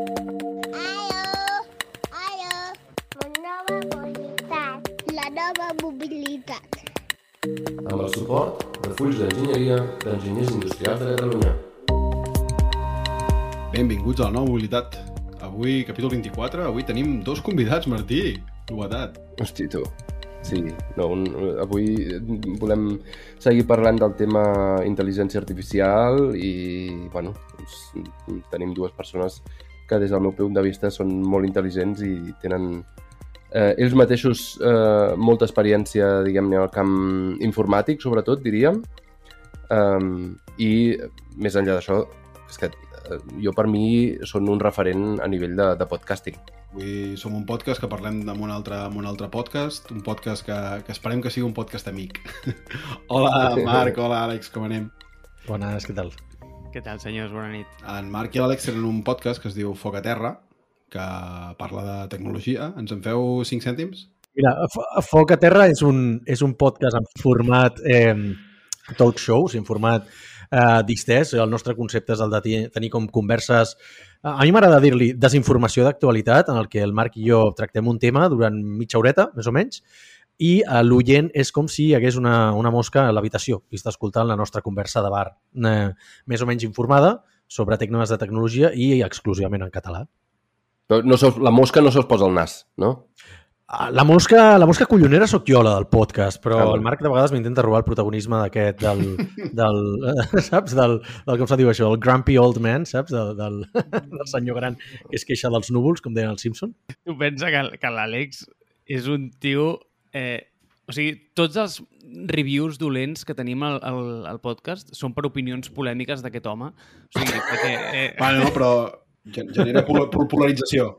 Aló, aló, la nova mobilitat, la nova mobilitat. amb el suport de Fulls d'Enginyeria d'Enginyers Industrials de Catalunya. Benvinguts a la nova mobilitat. Avui, capítol 24, avui tenim dos convidats, Martí. Novetat. Hosti, tu. Sí, no, un, avui volem seguir parlant del tema intel·ligència artificial i, bueno, doncs, tenim dues persones que des del meu punt de vista són molt intel·ligents i tenen eh, ells mateixos eh, molta experiència, diguem-ne, al camp informàtic, sobretot, diríem. Um, I més enllà d'això, és que eh, jo per mi són un referent a nivell de, de podcasting. Avui som un podcast que parlem amb un altre, amb un altre podcast, un podcast que, que esperem que sigui un podcast amic. hola, Marc, hola, Àlex, com anem? Bones, què tal? Què tal, senyors? Bona nit. En Marc i l'Àlex tenen un podcast que es diu Foc a Terra, que parla de tecnologia. Ens en feu 5 cèntims? Mira, Fo- Foc a Terra és un, és un podcast en format eh, talk show, en format eh, distès. El nostre concepte és el de tenir com converses... A mi m'agrada dir-li desinformació d'actualitat, en el que el Marc i jo tractem un tema durant mitja horeta, més o menys, i eh, l'oient és com si hi hagués una, una mosca a l'habitació i està escoltant la nostra conversa de bar, eh, més o menys informada sobre temes de tecnologia i exclusivament en català. Però no se'ls- la mosca no se'ls posa al nas, no? Ah, La mosca, la mosca collonera sóc jo, la del podcast, però Ah, el Marc de vegades m'intenta robar el protagonisme d'aquest, del, del, saps, del, del, com se diu això, el grumpy old man, saps, del, del, del senyor gran que es queixa dels núvols, com deien els Simpson. Tu pensa que, que l'Àlex és un tio... Eh, o sigui, tots els reviews dolents que tenim al, al, al podcast són per opinions polèmiques d'aquest home. O sigui, perquè eh, Bueno, no, però gen- genera pol- pol- polarització.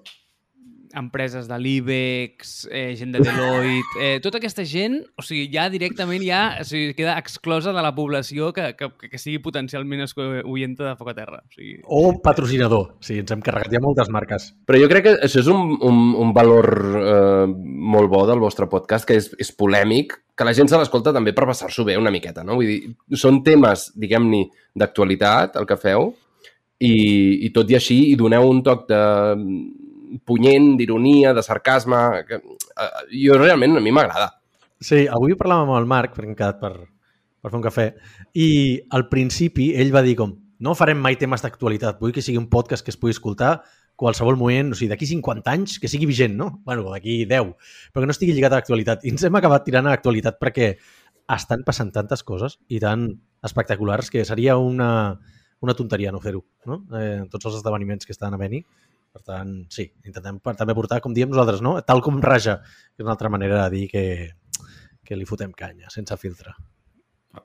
Empreses de l'IBEX, eh, gent de Deloitte, eh, tota aquesta gent, o sigui, ja directament ja o sigui, queda exclosa de la població que, que, que sigui potencialment oienta de Foc a Terra. O sigui, O patrocinador, sí, ens hem carregat ja moltes marques. Però jo crec que això és un, un, un valor eh, molt bo del vostre podcast, que és, és polèmic, que la gent se l'escolta també per passar-s'ho bé una miqueta, no? Vull dir, són temes, diguem-ne, d'actualitat, el que feu, i, i tot i així hi doneu un toc de punyent, d'ironia, de sarcasme, que eh, jo realment a mi m'agrada. Sí, avui parlàvem amb el Marc, perquè hem quedat per, per fer un cafè, i al principi ell va dir com, no farem mai temes d'actualitat, vull que sigui un podcast que es pugui escoltar qualsevol moment, o sigui, d'aquí 50 anys, que sigui vigent, no? bueno, d'aquí 10, però que no estigui lligat a l'actualitat. I ens hem acabat tirant a l'actualitat perquè estan passant tantes coses i tan espectaculars que seria una, una tonteria no fer-ho, no? Eh, tots els esdeveniments que estan a venir. Per tant, sí, intentem per, també portar, com diem nosaltres, no? tal com raja, que és una altra manera de dir que, que li fotem canya, sense filtre.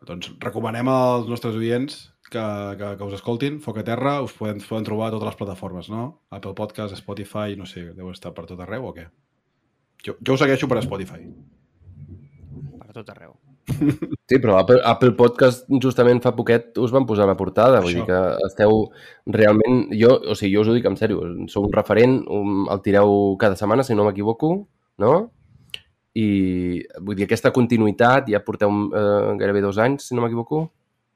Doncs recomanem als nostres oients que, que, que us escoltin. Foc a Terra us poden, us poden trobar a totes les plataformes, no? Apple Podcast, Spotify, no sé, deu estar per tot arreu o què? Jo, jo us segueixo per Spotify. per tot arreu. Sí, però Apple, Apple Podcast justament fa poquet us van posar a la portada, vull Això. dir que esteu realment... Jo, o sigui, jo us ho dic en sèrio, sou un referent, um, el tireu cada setmana, si no m'equivoco, no? I vull dir, aquesta continuïtat, ja porteu eh, gairebé dos anys, si no m'equivoco.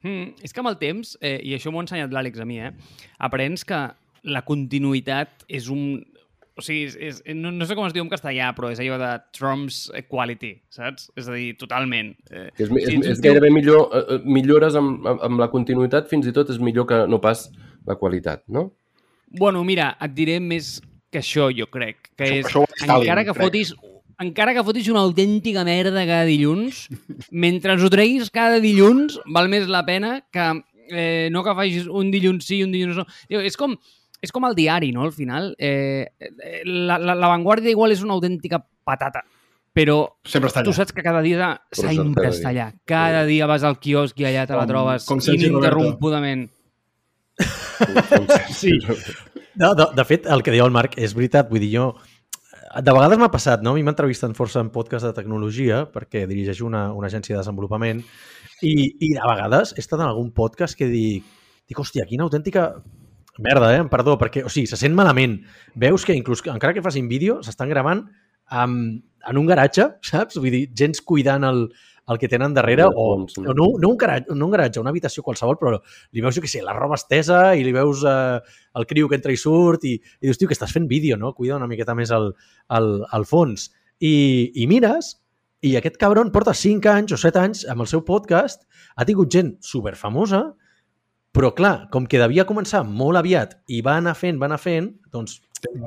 Mm, és que amb el temps, eh, i això m'ho ha ensenyat l'Àlex a mi, eh, aprens que la continuïtat és un... O sigui, és, és, no, no sé com es diu en castellà, però és allò de Trump's equality, saps? És a dir, totalment. Eh, Que és, és, si és gairebé millor, eh, eh, millores amb, amb, la continuïtat, fins i tot és millor que no pas la qualitat, no? Bueno, mira, et diré més que això, jo crec. Que Això- és, això dir Stalin, encara que crec. fotis encara que fotis una autèntica merda cada dilluns, mentre ho treguis cada dilluns, val més la pena que eh, no que facis un dilluns sí i un dilluns no. Diu, És com, és com el diari, no? Al final, eh, eh, la, la, la Vanguardia igual és una autèntica patata, però Sempre està allà. tu saps que cada dia sempre cada està dia. allà. Cada dia vas al quiosc i allà te la Com- trobes com Sergi ininterrompudament. Sí. No, de, de fet, el que diu el Marc és veritat. Vull dir, jo... De vegades m'ha passat, no? A mi m'entrevisten força en podcast de tecnologia perquè dirigeixo una, una agència de desenvolupament i, i de vegades he estat en algun podcast que dic, dic hòstia, quina autèntica merda, eh? Perdó, perquè, o sigui, se sent malament. Veus que inclús, encara que facin vídeo, s'estan gravant amb, en un garatge, saps? Vull dir, gens cuidant el, el que tenen darrere, o, fons, o no, no, un garatge, no un garatge, una habitació qualsevol, però li veus, jo què sé, la roba estesa i li veus eh, el criu que entra i surt i, i dius, tio, que estàs fent vídeo, no? Cuida una miqueta més el, el, el fons. I, I mires, i aquest cabron porta 5 anys o 7 anys amb el seu podcast, ha tingut gent superfamosa, però clar, com que devia començar molt aviat i va anar fent, va anar fent, doncs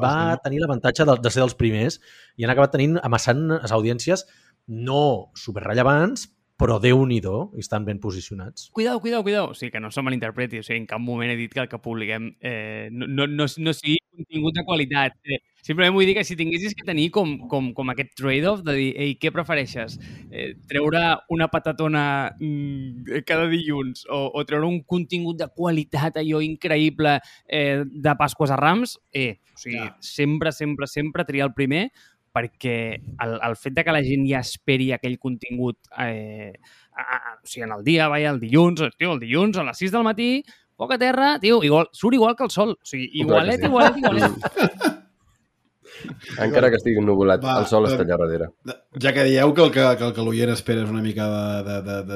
va tenir l'avantatge de, de ser dels primers i han acabat tenint, amassant les audiències no superrellevants, però déu nhi estan ben posicionats. Cuidao, cuidao, cuidao. O sigui, que no se malinterpreti. O sigui, en cap moment he dit que el que publiquem eh, no, no, no, no sigui contingut de qualitat. Eh, simplement vull dir que si tinguessis que tenir com, com, com aquest trade-off de dir, ei, què prefereixes? Eh, treure una patatona mm, cada dilluns o, o treure un contingut de qualitat allò increïble eh, de Pasques a Rams? Eh, o sigui, Ja. sempre, sempre, sempre triar el primer perquè el, el fet de que la gent ja esperi aquell contingut eh, a, a, o sigui, en el dia, vaja, el dilluns, tio, el dilluns a les 6 del matí, poca terra, tio, igual, surt igual que el sol. O sigui, igualet, sí. igualet, igualet. Encara que estigui ennubulat, Va, el sol va. està allà darrere. Ja que dieu que el que, que, el que l'oient espera és una mica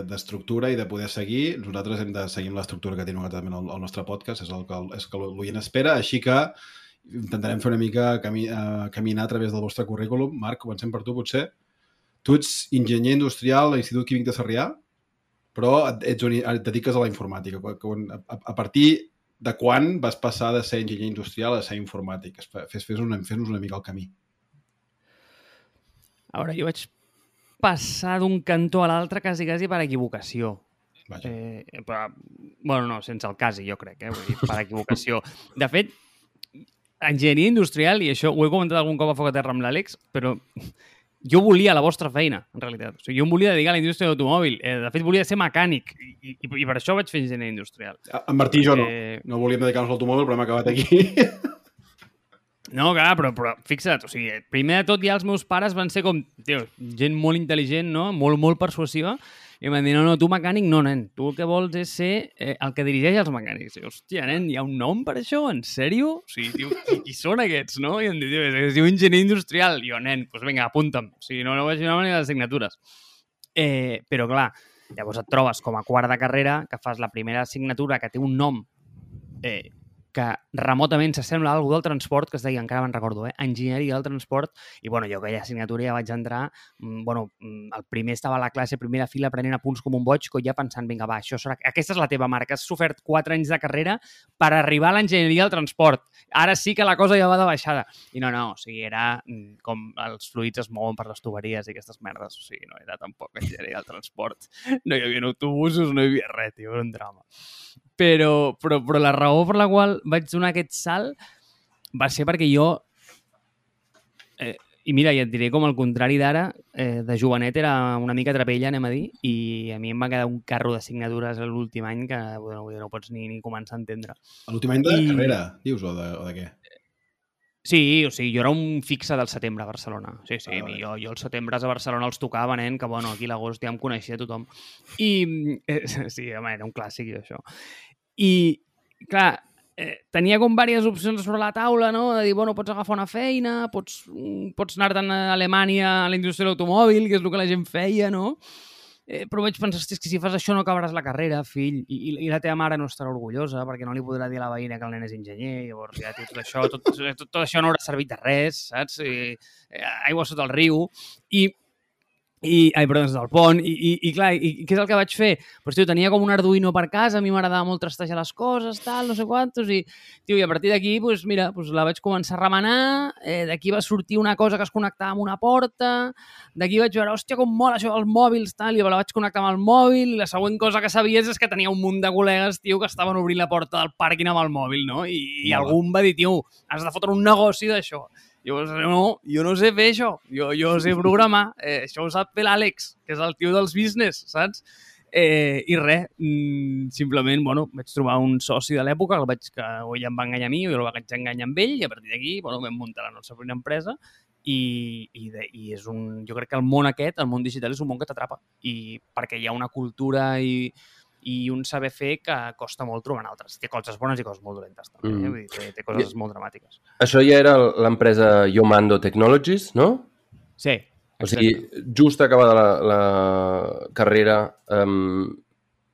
d'estructura de, de, de, i de poder seguir, nosaltres hem de seguir amb l'estructura que també el, el nostre podcast, és el que, és el que l'oient espera, així que intentarem fer una mica cami, uh, caminar a través del vostre currículum. Marc, comencem per tu, potser. Tu ets enginyer industrial a l'Institut Químic de Sarrià, però et, ets, un- et dediques a la informàtica. A, a partir de quan vas passar de ser enginyer industrial a ser informàtic? Fes, fes, una, fes-nos una mica el camí. A veure, jo vaig passar d'un cantó a l'altre quasi, quasi per equivocació. Vaja. Eh, però, bueno, no, sense el quasi, jo crec, eh? Vull dir, per equivocació. De fet, enginyeria industrial, i això ho he comentat algun cop a Foc a Terra amb l'Àlex, però jo volia la vostra feina, en realitat. O sigui, jo em volia dedicar a la indústria de l'automòbil. Eh, de fet, volia ser mecànic, i, i, i per això vaig fer enginyeria industrial. En Martí i jo no. Eh, No volíem dedicar-nos a l'automòbil, però hem acabat aquí. No, clar, però, però fixa't, o sigui, primer de tot ja els meus pares van ser com, tio, gent molt intel·ligent, no? Molt, molt persuasiva, i em van dir, no, no, tu mecànic no, nen, tu el que vols és ser eh, el que dirigeix els mecànics. I hòstia, nen, hi ha un nom per això? En sèrio? O sigui, tio, qui, qui són aquests, no? I em diu, es diu enginyer industrial. I jo, nen, doncs pues vinga, apunta'm. O sigui, no, no vaig anar ni les assignatures. Eh, però, clar, llavors et trobes com a quart de carrera que fas la primera assignatura que té un nom eh, que remotament s'assembla a algú del transport, que es deia, encara me'n recordo, eh? enginyeria del transport, i bueno, jo aquella assignatura ja vaig entrar, mm, bueno, mm, el primer estava a la classe, primera fila, prenent apunts com un boig, que ja pensant, vinga, va, això serà... aquesta és la teva marca, has sofert 4 anys de carrera per arribar a l'enginyeria del transport. Ara sí que la cosa ja va de baixada. I no, no, o sigui, era mm, com els fluids es mouen per les tuberies i aquestes merdes, o sigui, no era tampoc enginyeria del transport. No hi havia autobusos, no hi havia res, tio, era un drama però, però, però la raó per la qual vaig donar aquest salt va ser perquè jo eh, i mira, i et diré com al contrari d'ara, eh, de jovenet era una mica trapella, anem a dir, i a mi em va quedar un carro d'assignatures a l'últim any que bueno, no pots ni, ni començar a entendre. L'últim any de I- carrera, dius, o de, o de què? Sí, o sigui, jo era un fixe del setembre a Barcelona. Sí, sí, Ah, ah, vale. jo, jo els setembres a Barcelona els tocava, nen, que bueno, aquí a l'agost ja em coneixia tothom. I, eh, sí, home, era un clàssic, jo, això. I, clar, eh, tenia com diverses opcions sobre la taula, no? De dir, bueno, pots agafar una feina, pots, pots anar-te'n a Alemanya a la indústria de l'automòbil, que és el que la gent feia, no? Eh, però vaig pensar, és que si fas això no acabaràs la carrera, fill, i, i, i la teva mare no estarà orgullosa perquè no li podrà dir a la veïna que el nen és enginyer, llavors ja tot això, tot, tot, tot això no haurà servit de res, saps? I, eh, aigua sota el riu, i i, ai, perdó, del pont, i, i, i clar, i, i què és el que vaig fer? Pues, tio, tenia com un Arduino per casa, a mi m'agradava molt trastejar les coses, tal, no sé quantos, i, tio, i a partir d'aquí, pues, mira, pues, la vaig començar a remenar, eh, d'aquí va sortir una cosa que es connectava amb una porta, d'aquí vaig veure, hòstia, com mola això dels mòbils, tal, i la vaig connectar amb el mòbil, i la següent cosa que sabies és que tenia un munt de col·legues, tio, que estaven obrint la porta del pàrquing amb el mòbil, no? I, i algú em va dir, tio, has de fotre un negoci d'això. Llavors, no, jo no sé fer això, jo, jo sé programar, eh, això ho sap fer l'Àlex, que és el tio dels business, saps? Eh, I res, mm, simplement, bueno, vaig trobar un soci de l'època, el vaig, que ell em va enganyar a mi, jo el vaig enganyar amb ell, i a partir d'aquí, bueno, vam muntar la nostra primera empresa, i, i, de, i és un, jo crec que el món aquest, el món digital, és un món que t'atrapa, i perquè hi ha una cultura i, i un saber fer que costa molt trobar en altres. Té coses bones i coses molt dolentes, també. Mm. Eh? Vull dir, té, té coses molt dramàtiques. Això ja era l'empresa Yomando Technologies, no? Sí, O sigui, just acabada la, la carrera, um,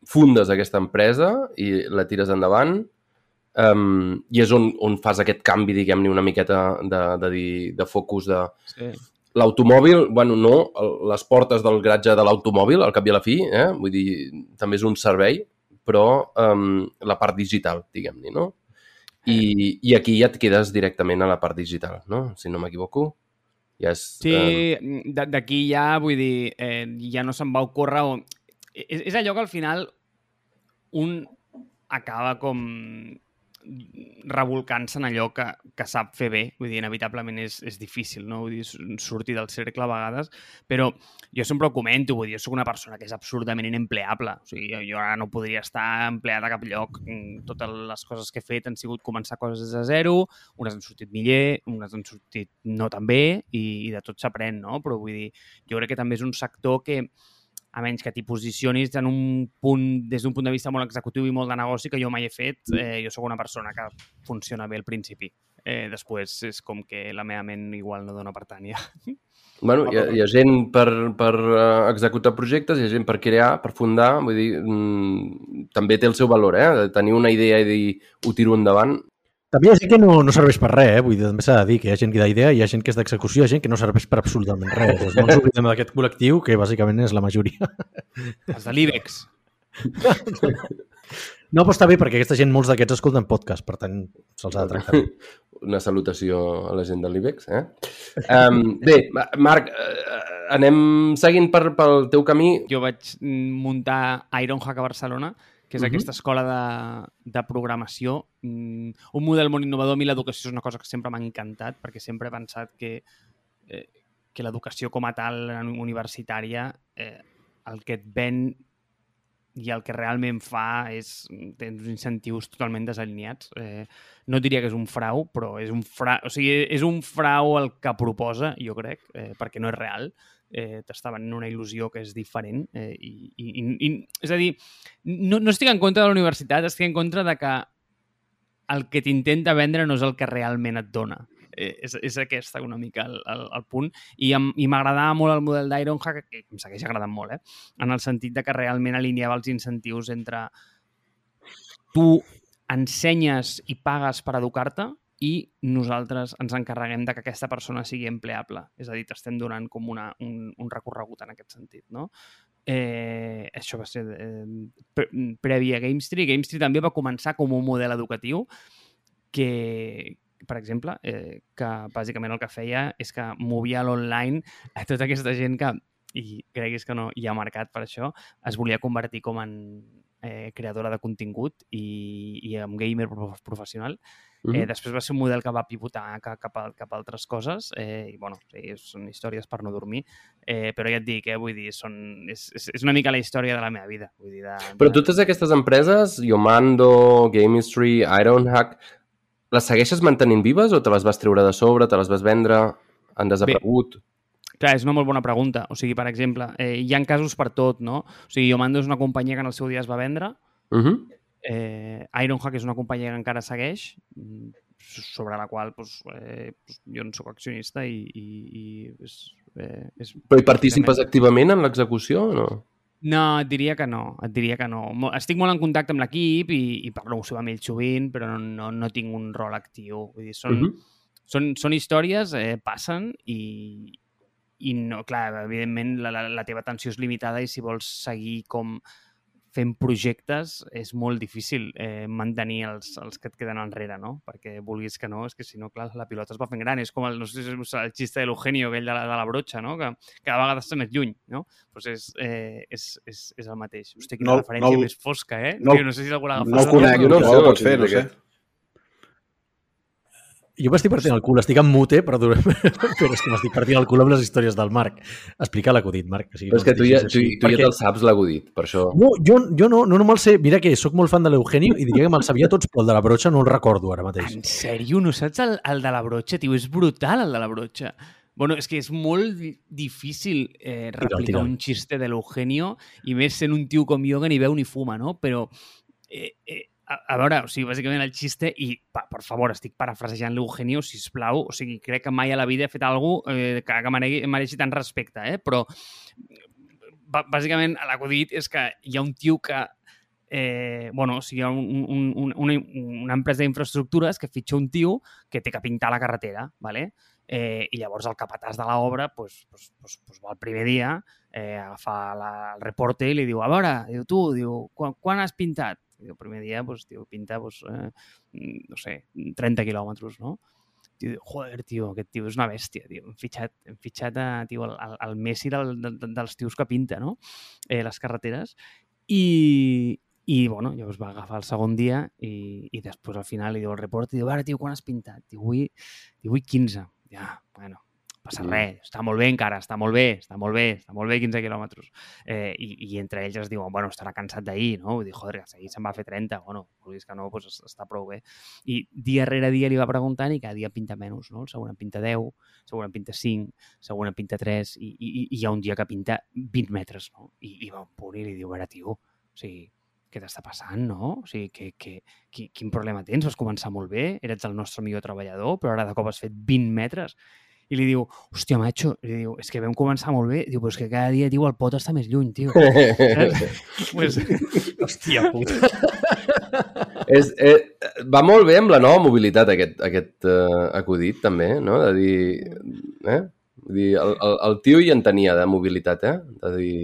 fundes aquesta empresa i la tires endavant um, i és on, on fas aquest canvi, diguem-ne, una miqueta de, de, dir- de focus de Sí. L'automòbil, bueno, no, les portes del garatge de l'automòbil, al cap i a la fi, eh? vull dir, també és un servei, però um, la part digital, diguem-ne, no? I, I aquí ja et quedes directament a la part digital, no? Si no m'equivoco. Ja és, Sí, d- d'aquí ja, vull dir, eh, ja no se'n va ocórrer... O... És, és allò que al final un acaba com revolcant-se en allò que, que sap fer bé. Vull dir, inevitablement és, és difícil, no? Vull dir, sortir del cercle a vegades, però jo sempre ho comento, vull dir, jo sóc una persona que és absurdament inempleable. O sigui, jo, jo ara no podria estar empleat a cap lloc. Mm, Totes les coses que he fet han sigut començar coses des de zero, unes han sortit millor, unes han sortit no tan bé, i, i de tot s'aprèn, no? Però vull dir, jo crec que també és un sector que, a menys que t'hi posicionis en un punt, des d'un punt de vista molt executiu i molt de negoci que jo mai he fet, eh, jo sóc una persona que funciona bé al principi. Eh, després és com que la meva ment igual no dona per tant ja. Bueno, hi ha, hi ha gent per, per eh, executar projectes, hi ha gent per crear, per fundar, vull dir, mm, també té el seu valor, eh? Tenir una idea i dir, ho tiro endavant. També hi ha gent que no, no serveix per res, eh? Vull dir, també s'ha de dir que hi ha gent que d'idea, hi ha gent que és d'execució, hi ha gent que no serveix per absolutament res. Doncs no ens oblidem d'aquest col·lectiu, que bàsicament és la majoria. Els de l'IBEX. No, però està bé, perquè aquesta gent, molts d'aquests escolten podcast, per tant, se'ls ha de tractar. Una salutació a la gent de l'IBEX, eh? Um, bé, Ma- Marc, eh, anem seguint per, pel teu camí. Jo vaig muntar Ironhack a Barcelona, que és Mhm. aquesta escola de, de programació. Mm, Un model molt innovador. A mi l'educació és una cosa que sempre m'ha encantat, perquè sempre he pensat que, eh, que l'educació com a tal universitària, eh, el que et ven i el que realment fa és té uns incentius totalment desalineats. Eh, no diria que és un frau, però és un frau, o sigui, és un frau el que proposa, jo crec, eh, perquè no és real. Eh, T'està venent una il·lusió que és diferent. Eh, i, i, i, és a dir, no, no estic en contra de la universitat, estic en contra de que el que t'intenta vendre no és el que realment et dona. Eh, és, és aquesta una mica el, el, el punt. I, em- i m'agradava molt el model d'Ironhack, que em segueix agradant molt, eh? en el sentit de que realment alineava els incentius entre tu ensenyes i pagues per educar-te i nosaltres ens encarreguem de que aquesta persona sigui empleable. És a dir, t'estem donant com una, un, un recorregut en aquest sentit, no? Eh, això va ser eh, pre previ a GameStree. GameStree també va començar com un model educatiu que, per exemple, eh, que bàsicament el que feia és que movia l'online a tota aquesta gent que, i creguis que no hi ha mercat per això, es volia convertir com en eh, creadora de contingut i, i en gamer prof- Mhm. Eh, després va ser un model que va pivotar ca- cap a, cap a altres coses eh, i, bueno, sí, són històries per no dormir, eh, però ja et dic, eh, vull dir, són, és, és, és una mica la història de la meva vida. Vull dir, de, Però de... totes aquestes empreses, Yomando, Gamestry, Ironhack, les segueixes mantenint vives o te les vas treure de sobre, te les vas vendre, han desaparegut? Clar, és una molt bona pregunta. O sigui, per exemple, eh, hi ha casos per tot, no? O sigui, Yomando és una companyia que en el seu dia es va vendre, Uh -huh. Eh, Ironhack és una companyia que encara segueix, mm, sobre la qual doncs, eh, doncs, jo no sóc accionista i, i, i és, eh, és Però hi participes activament en l'execució o no? No, et diria que no, et diria que no. Estic molt en contacte amb l'equip i, i parlo amb ells sovint, però no, no, no tinc un rol actiu. Vull dir, són, Uh -huh. són, són històries, eh, passen i, i no, clar, evidentment la, la, la teva atenció és limitada i si vols seguir com fent projectes és molt difícil eh, mantenir els, els que et queden enrere, no? Perquè vulguis que no, és que si no, clar, la pilota es va fent gran. És com el, no sé si us- el xiste de l'Eugenio, aquell de la, de la brotxa, no? Que cada vegada està més lluny, no? Pues és, eh, és, és, és el mateix. Hosti, quina No- no, referència no no, més fosca, eh? no No, el- no sé si algú l'ha agafat. No el conec, jo no, no no, sé, no, pots fer, no aquest. sé. Jo m'estic partint el cul, estic en mute, però, però és que m'estic partint el cul amb les històries del Marc. Explica l'acudit, Marc. Que sigui, Però és que tu ja, tu, tu ja Perquè- te'l saps l'acudit, per això. No, jo, jo no, no, no me'l sé. Mira que sóc molt fan de l'Eugenio i diria que me'l sabia tots, però el de la brotxa no el recordo ara mateix. En sèrio? No saps el, el de la brotxa, tio? És brutal, el de la brotxa. Bueno, és que és molt di- difícil eh, replicar tira'l. un xiste de l'Eugenio i més sent un tio com jo que ni veu ni fuma, no? Però eh, eh, a, a veure, o sigui, bàsicament el xiste, i pa, per favor, estic parafrasejant l'Eugenio, sisplau, o sigui, crec que mai a la vida he fet alguna cosa eh, que, que mereixi, tant respecte, eh? però bà- bàsicament l'acudit és que hi ha un tio que eh, bueno, o sigui, un, un, un, una, una empresa d'infraestructures que fitxa un tio que té que pintar la carretera, ¿vale? Eh, i llavors el capatàs de l'obra pues, pues, pues, pues va el primer dia, eh, agafa la, el reporte i li diu, a veure, diu, tu, diu, quan, quan has pintat? I el primer dia, pues, diu, pinta, pues, eh, no sé, 30 quilòmetres, no? Tio, joder, tio, aquest tio és una bèstia, tio. Hem fitxat, hem fitxat a, tio, el, el Messi del, del, dels tios que pinta, no? Eh, les carreteres. I, i bueno, llavors va agafar el segon dia i, i després al final li diu el report i diu, ara, tio, quan has pintat? Diu, avui, diu, avui 15. Ja, bueno, passa res, està molt bé encara, està molt bé, està molt bé, està molt bé 15 quilòmetres. Eh, i, I entre ells es diuen, bueno, estarà cansat d'ahir, no? Vull dir, joder, que ahir se'n va fer 30, bueno, vulguis que no, doncs es- està prou bé. I dia rere dia li va preguntant i cada dia pinta menys, no? El següent en pinta 10, el següent en pinta 5, el següent en pinta 3 i, i, i hi ha un dia que pinta 20 metres, no? I, i va un punt i li diu, veure, tio, o sigui, què t'està passant, no? O sigui, que, que, qui, quin problema tens? Vas començar molt bé, eres el nostre millor treballador, però ara de cop has fet 20 metres. I li diu, hòstia, macho, li diu, és que vam començar molt bé. Diu, però és que cada dia, tio, el pot està més lluny, tio. pues, Hòstia puta. és, eh, va molt bé amb la nova mobilitat aquest, aquest eh, acudit, també, no? De dir... Eh? Vull dir, el, el, el tio hi en tenia de mobilitat, eh? De dir...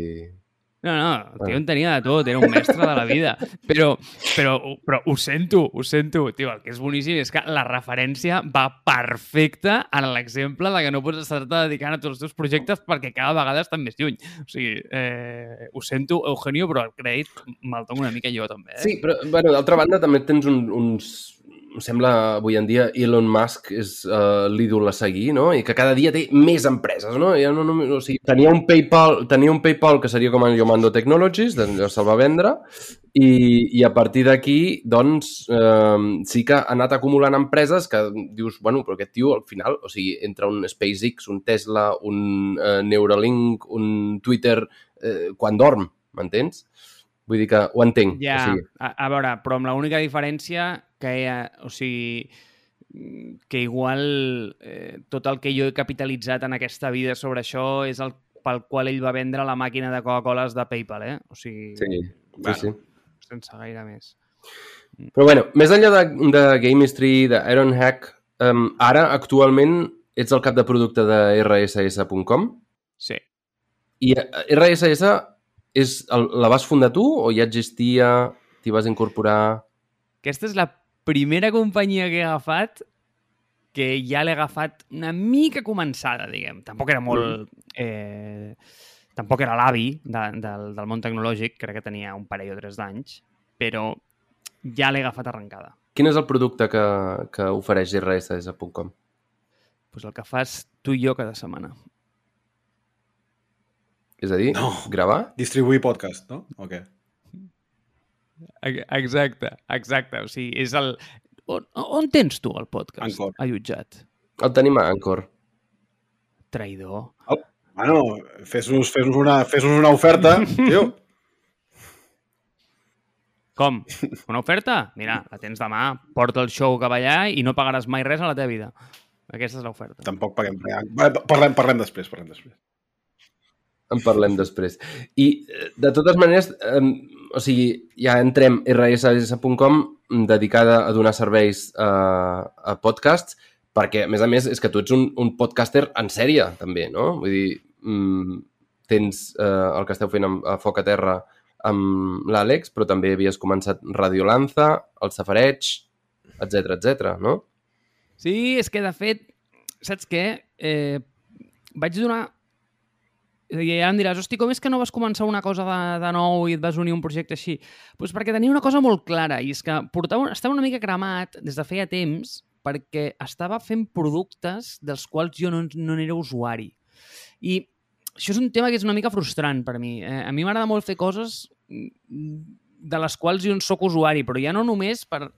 No, no, el tio en tenia de tot, era un mestre de la vida. Però, però, però ho sento, ho sento. Tio, el que és boníssim és que la referència va perfecta en l'exemple de que no pots estar-te dedicant a tots els teus projectes perquè cada vegada estan més lluny. O sigui, eh, ho sento, Eugenio, però el crèdit me'l tomo una mica jo, també. Eh? Sí, però, bueno, d'altra banda, també tens un, uns... Em sembla, avui en dia, Elon Musk és uh, l'ídol a seguir, no? I que cada dia té més empreses, no? Ja no, no, o sigui, tenia un PayPal, tenia un PayPal que seria com el Yomando Technologies, de se'l va vendre, i, i a partir d'aquí, doncs, eh, sí que ha anat acumulant empreses que dius, bueno, però aquest tio, al final, o sigui, entre un SpaceX, un Tesla, un eh, Neuralink, un Twitter, eh, quan dorm, m'entens? Vull dir que ho entenc. Ja, O sigui, a, a veure, però amb l'única diferència que, ha, o sigui, mm, que igual eh, tot el que jo he capitalitzat en aquesta vida sobre això és el pel qual ell va vendre la màquina de Coca-Coles de PayPal, eh? O sigui, sí, sí, Bueno. sí. sense gaire més. Però bueno, més enllà de, de Gamestry, d'Iron Hack, um, ara actualment ets el cap de producte de rss.com Sí. i eh, RSS és el, la vas fundar tu o ja existia, t'hi vas incorporar? Aquesta és la primera companyia que he agafat que ja l'he agafat una mica començada, diguem. Tampoc era molt... Eh, tampoc era l'avi de, del, del món tecnològic, crec que tenia un parell o tres d'anys, però ja l'he agafat arrencada. Quin és el producte que, que ofereix rss.com? Pues el que fas tu i jo cada setmana. És a dir, No. gravar? Distribuir podcast, no? O què? Exacte, exacte. O sigui, és el... On, on tens tu el podcast? Anchor. Allotjat. El tenim a Anchor. Traïdor. Bueno, fes-nos fes una, fes una oferta, tio. Com? Una oferta? Mira, la tens demà, porta el show cap allà i no pagaràs mai res a la teva vida. Aquesta és l'oferta. Tampoc paguem res. Parlem, parlem després, parlem després. En parlem després. I, eh, de totes maneres, eh, o sigui, ja entrem rss.com dedicada a donar serveis a, a podcasts, perquè, a més a més, és que tu ets un, un podcaster en sèrie, també, no? Vull dir, mm, tens eh, el que esteu fent amb, a Foc a Terra amb l'Àlex, però també havies començat Radio Lanza, el Safareig, etc etc. no? Sí, és que de fet, saps què? Eh, vaig donar... I ja em diràs, hosti, com és que no vas començar una cosa de, de nou i et vas unir un projecte així? Doncs pues perquè tenia una cosa molt clara, i és que portava, estava una mica cremat des de feia temps perquè estava fent productes dels quals jo no, no n'era usuari. I això és un tema que és una mica frustrant per mi. Eh, a mi m'agrada molt fer coses mm, de les quals jo en sóc usuari, però ja no només per,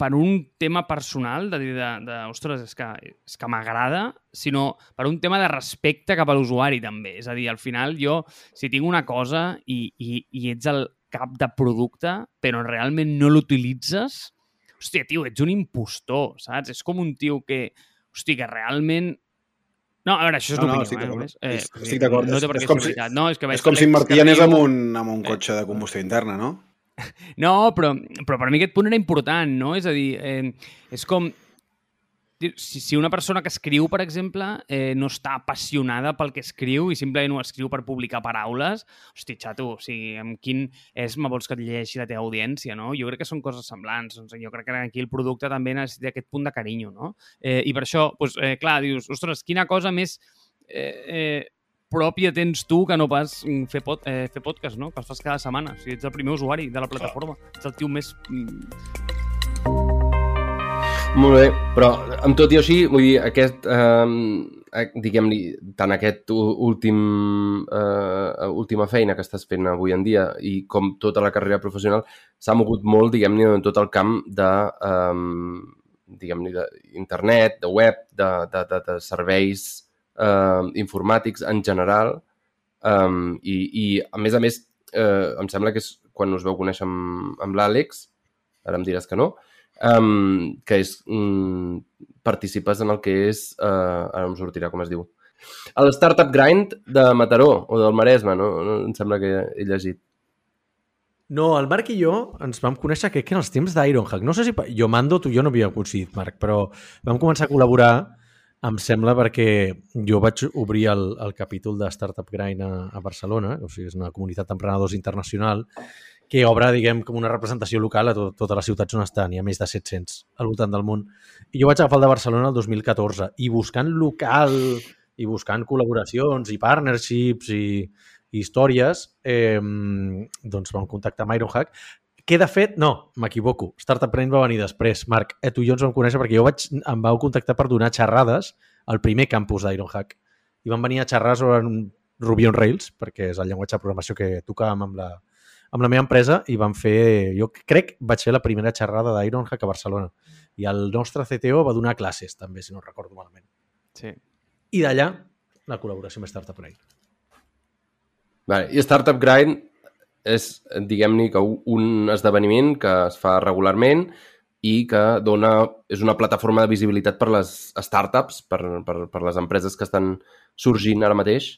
per un tema personal, de dir, de, de, ostres, és que, és que m'agrada, sinó per un tema de respecte cap a l'usuari, també. És a dir, al final jo, si tinc una cosa i, i, i ets el, cap de producte, però realment no l'utilitzes, hòstia, tio, ets un impostor, saps? És com un tio que, hòstia, que realment... No, a veure, això és No, no, l'opinió, estic eh, només. Eh, Estic- estic d'acord. No té És- per què ser si- veritat. No, és que És com si invertien és en que un, en un Eh. cotxe de combustió interna, no? No, però, però per mi aquest punt era important, no? És a dir, eh, és com... Si, si una persona que escriu, per exemple, eh, no està apassionada pel que escriu i simplement ho escriu per publicar paraules, hosti, xato, o sigui, amb quin esma vols que et llegeixi la teva audiència, no? Jo crec que són coses semblants. Doncs jo crec que aquí el producte també necessita aquest punt de carinyo, no? Eh, I per això, doncs, eh, clar, dius, ostres, quina cosa més eh, eh, pròpia tens tu que no pas mm, fer, pod, eh, fer podcast, no? Que els fas cada setmana. O sigui, ets el primer usuari de la plataforma. Ets el tio més... mm, Molt bé, però amb tot i així, vull dir, aquest, eh, diguem-li, tant aquest últim, eh, última feina que estàs fent avui en dia i com tota la carrera professional s'ha mogut molt, diguem-ne, en tot el camp de, eh, diguem-ne, d'internet, de web, de, de, de, de serveis eh, informàtics en general um, i, i, a més a més, eh, em sembla que és quan us veu conèixer amb, amb l'Àlex, ara em diràs que no, um, que és um, participes en el que és, uh, ara em sortirà com es diu, el Startup Grind de Mataró o del Maresme, no? em sembla que he llegit. No, el Marc i jo ens vam conèixer, crec que en els temps d'Ironhack. No sé si... Jo, Mando, tu jo no havíem coincidit, Marc, però vam començar a col·laborar, em sembla, perquè jo vaig obrir el, el capítol de Startup Grind a, a Barcelona, o sigui, és una comunitat d'emprenedors internacional, que obre, diguem, com una representació local a tot, totes les ciutats on estan. Hi ha més de 700 al voltant del món. I jo vaig agafar el de Barcelona el 2014 i buscant local i buscant col·laboracions i partnerships i, i històries, eh, doncs vam contactar amb Ironhack, que de fet, no, m'equivoco, Startup Brain va venir després. Marc, eh, tu i jo ens vam conèixer perquè jo vaig, em vau contactar per donar xerrades al primer campus d'Ironhack. I van venir a xerrar sobre un Ruby on Rails, perquè és el llenguatge de programació que tocàvem amb la, amb la meva empresa i vam fer, jo crec, vaig fer la primera xerrada d'Ironhack a Barcelona. I el nostre CTO va donar classes, també, si no recordo malament. Sí. I d'allà, la col·laboració amb Startup Brain. Vale. I Startup Grind és, diguem-ne, que un esdeveniment que es fa regularment i que dona, és una plataforma de visibilitat per les startups, per, per, per les empreses que estan sorgint ara mateix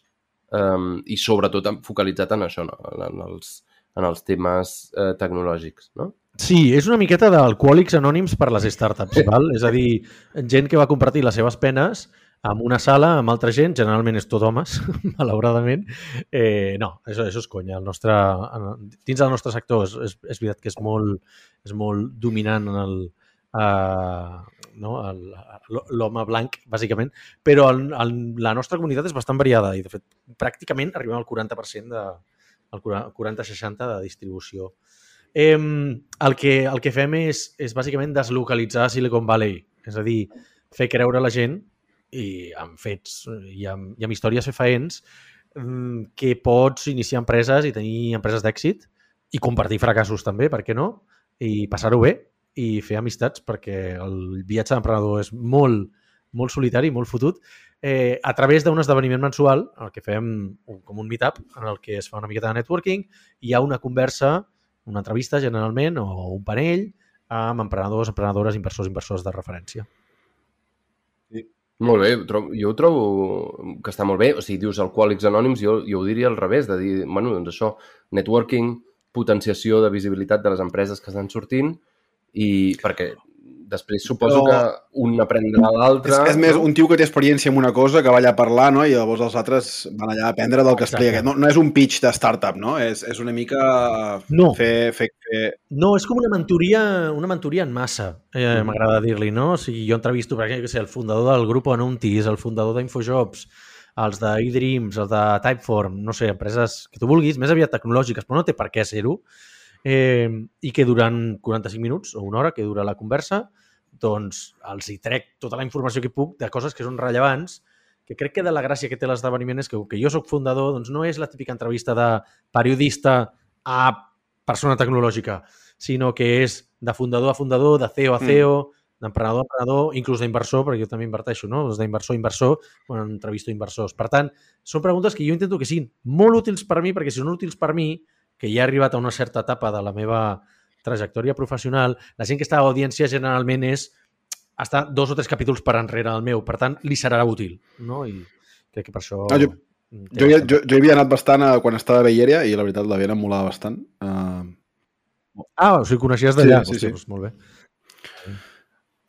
um, i sobretot focalitzat en això, no? en, els, en els temes eh, tecnològics. No? Sí, és una miqueta d'alcohòlics anònims per les startups, val? És a dir, gent que va compartir les seves penes en una sala amb altra gent, generalment és tot homes, malauradament. Eh, no, això, això és conya. El nostre, dins del nostre sector és, és, és veritat que és molt, és molt dominant en el, uh, no? l'home blanc, bàsicament, però el, el, la nostra comunitat és bastant variada i, de fet, pràcticament arribem al 40% de, el 40-60 de distribució. Eh, el, que, el que fem és, és bàsicament deslocalitzar Silicon Valley, és a dir, fer creure a la gent i amb fets i amb, i amb històries fefaents mm, que pots iniciar empreses i tenir empreses d'èxit i compartir fracassos també, per què no? I passar-ho bé i fer amistats perquè el viatge d'emprenedor és molt, molt solitari, molt fotut, eh, a través d'un esdeveniment mensual, el que fem un, com un meetup, en el que es fa una miqueta de networking, hi ha una conversa, una entrevista generalment, o un panell, amb emprenedors, emprenedores, inversors, inversors de referència. Molt bé, jo ho trobo que està molt bé. O sigui, dius alcohòlics anònims, jo, jo ho diria al revés, de dir, bueno, doncs això, networking, potenciació de visibilitat de les empreses que estan sortint i perquè després suposo Però- que un aprèn de l'altre... És, és més un tio que té experiència en una cosa, que va allà a parlar, no? i llavors els altres van allà a aprendre del que Exacte. explica. No, no és un pitch de startup, no? És, és una mica No. fer, fer, fer... No, és com una mentoria, una mentoria en massa, eh, Mm. m'agrada dir-li, no? O sigui, jo entrevisto, per exemple, el fundador del grup Anuntis, el fundador d'Infojobs, els de eDreams, els de Typeform, no sé, empreses que tu vulguis, més aviat tecnològiques, però no té per què ser-ho, eh, i que durant 45 minuts o una hora que dura la conversa, doncs els hi trec tota la informació que puc de coses que són rellevants, que crec que de la gràcia que té l'esdeveniment és que, com que jo sóc fundador, doncs no és la típica entrevista de periodista a persona tecnològica, sinó que és de fundador a fundador, de CEO a Mm. CEO, d'emprenedor a emprenedor, inclús d'inversor, perquè jo també inverteixo, no? Doncs d'inversor a inversor, quan entrevisto inversors. Per tant, són preguntes que jo intento que siguin molt útils per mi, perquè si són útils per mi, que ja he arribat a una certa etapa de la meva trajectòria professional, la gent que està a audiència generalment és està dos o tres capítols per enrere del meu, per tant, li serà útil, no? I crec que per això... Ah, jo- Jo, jo, jo havia anat bastant a, quan estava a Beilleria i la veritat la Viena em molava bastant. Uh, Ah, o sigui, coneixies d'allà. Sí, sí, Hòstia, sí. Doncs molt bé.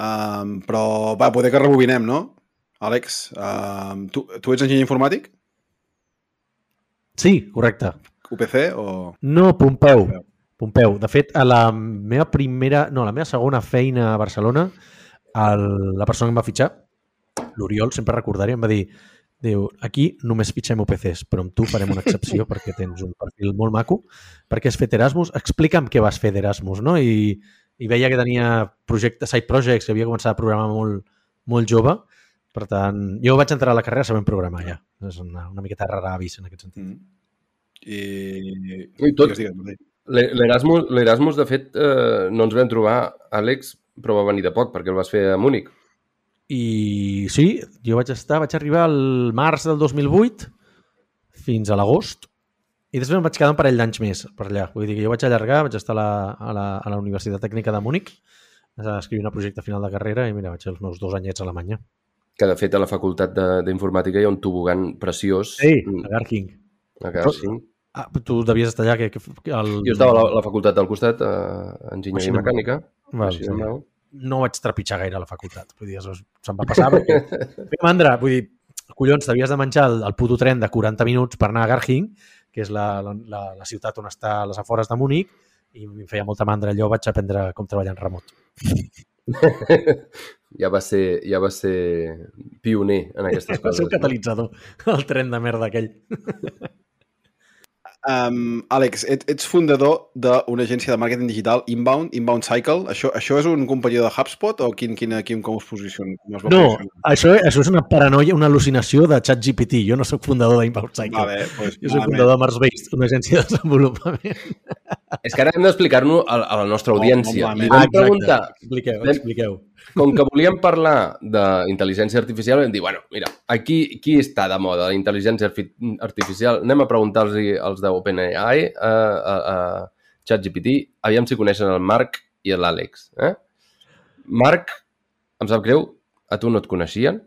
uh, però va, poder que rebobinem, no? Àlex, uh, tu, tu ets enginyer informàtic? Sí, correcte. UPC o... No, Pompeu. Pompeu. Pompeu. De fet, a la meva primera... No, a la meva segona feina a Barcelona, el, la persona que em va fitxar, l'Oriol, sempre recordaré, em va dir diu, aquí només fitxem UPCs, però amb tu farem una excepció perquè tens un perfil molt maco, perquè has fet Erasmus. Explica'm què vas fer d'Erasmus, no? I, I veia que tenia projectes, side projects, que havia començat a programar molt, molt jove. Per tant, jo vaig entrar a la carrera sabent programar ja. És una, una miqueta rara avis en aquest sentit. Mm. I... I tot- Digues, digues, L'Erasmus, l'Erasmus, de fet, eh, no ens vam trobar, Àlex, però va venir de poc, perquè el vas fer a Múnich. I sí, jo vaig estar, vaig arribar al març del 2008 fins a l'agost i després em vaig quedar un parell d'anys més per allà. Vull dir que jo vaig allargar, vaig estar a la, a la, a la Universitat Tècnica de Múnich a escriure un projecte final de carrera i mira, vaig fer els meus dos anyets a Alemanya. Que, de fet, a la Facultat de- d'Informàtica hi ha un tobogan preciós. Sí, a Garking. A Garching. Ah, tu devies estar allà. Que, que, el... Jo estava a la, la facultat del costat, a Enginyeria Així no- Mecànica. Val, així sí. no vaig trepitjar gaire a la facultat. Vull dir, això se'm va passar perquè... Feia mandra, vull dir, collons, t'havies de menjar el, el puto tren de 40 minuts per anar a Garching, que és la, la, la, la ciutat on està a les afores de Múnich, i em feia molta mandra allò, vaig aprendre com treballar en remot. ja, va ser, ja va ser pioner en aquestes Va ser coses. un catalitzador, el tren de merda aquell. Um, Àlex, et, ets fundador d'una agència de màrqueting digital Inbound, Inbound Cycle. Això, això és un companyó de HubSpot o quin, quin, quin, com us posiciona? Com es va No, posicionar? això, això és una paranoia, una al·lucinació de ChatGPT. Jo no sóc fundador d'Inbound Cycle. Vale, pues, Jo soc malament. fundador de Marsbase, una agència de desenvolupament. És que ara hem d'explicar-nos a, a la nostra No, audiència. no, Li vam preguntar, Expliqueu, Vam- expliqueu. Com que volíem parlar d'intel·ligència artificial, vam dir, bueno, mira, aquí qui està de moda la intel·ligència arfi- artificial? Anem a preguntar-los als d'OpenAI, a, a, a ChatGPT, aviam si coneixen el Marc i l'Àlex. Eh? Marc, em sap greu, a tu no et coneixien,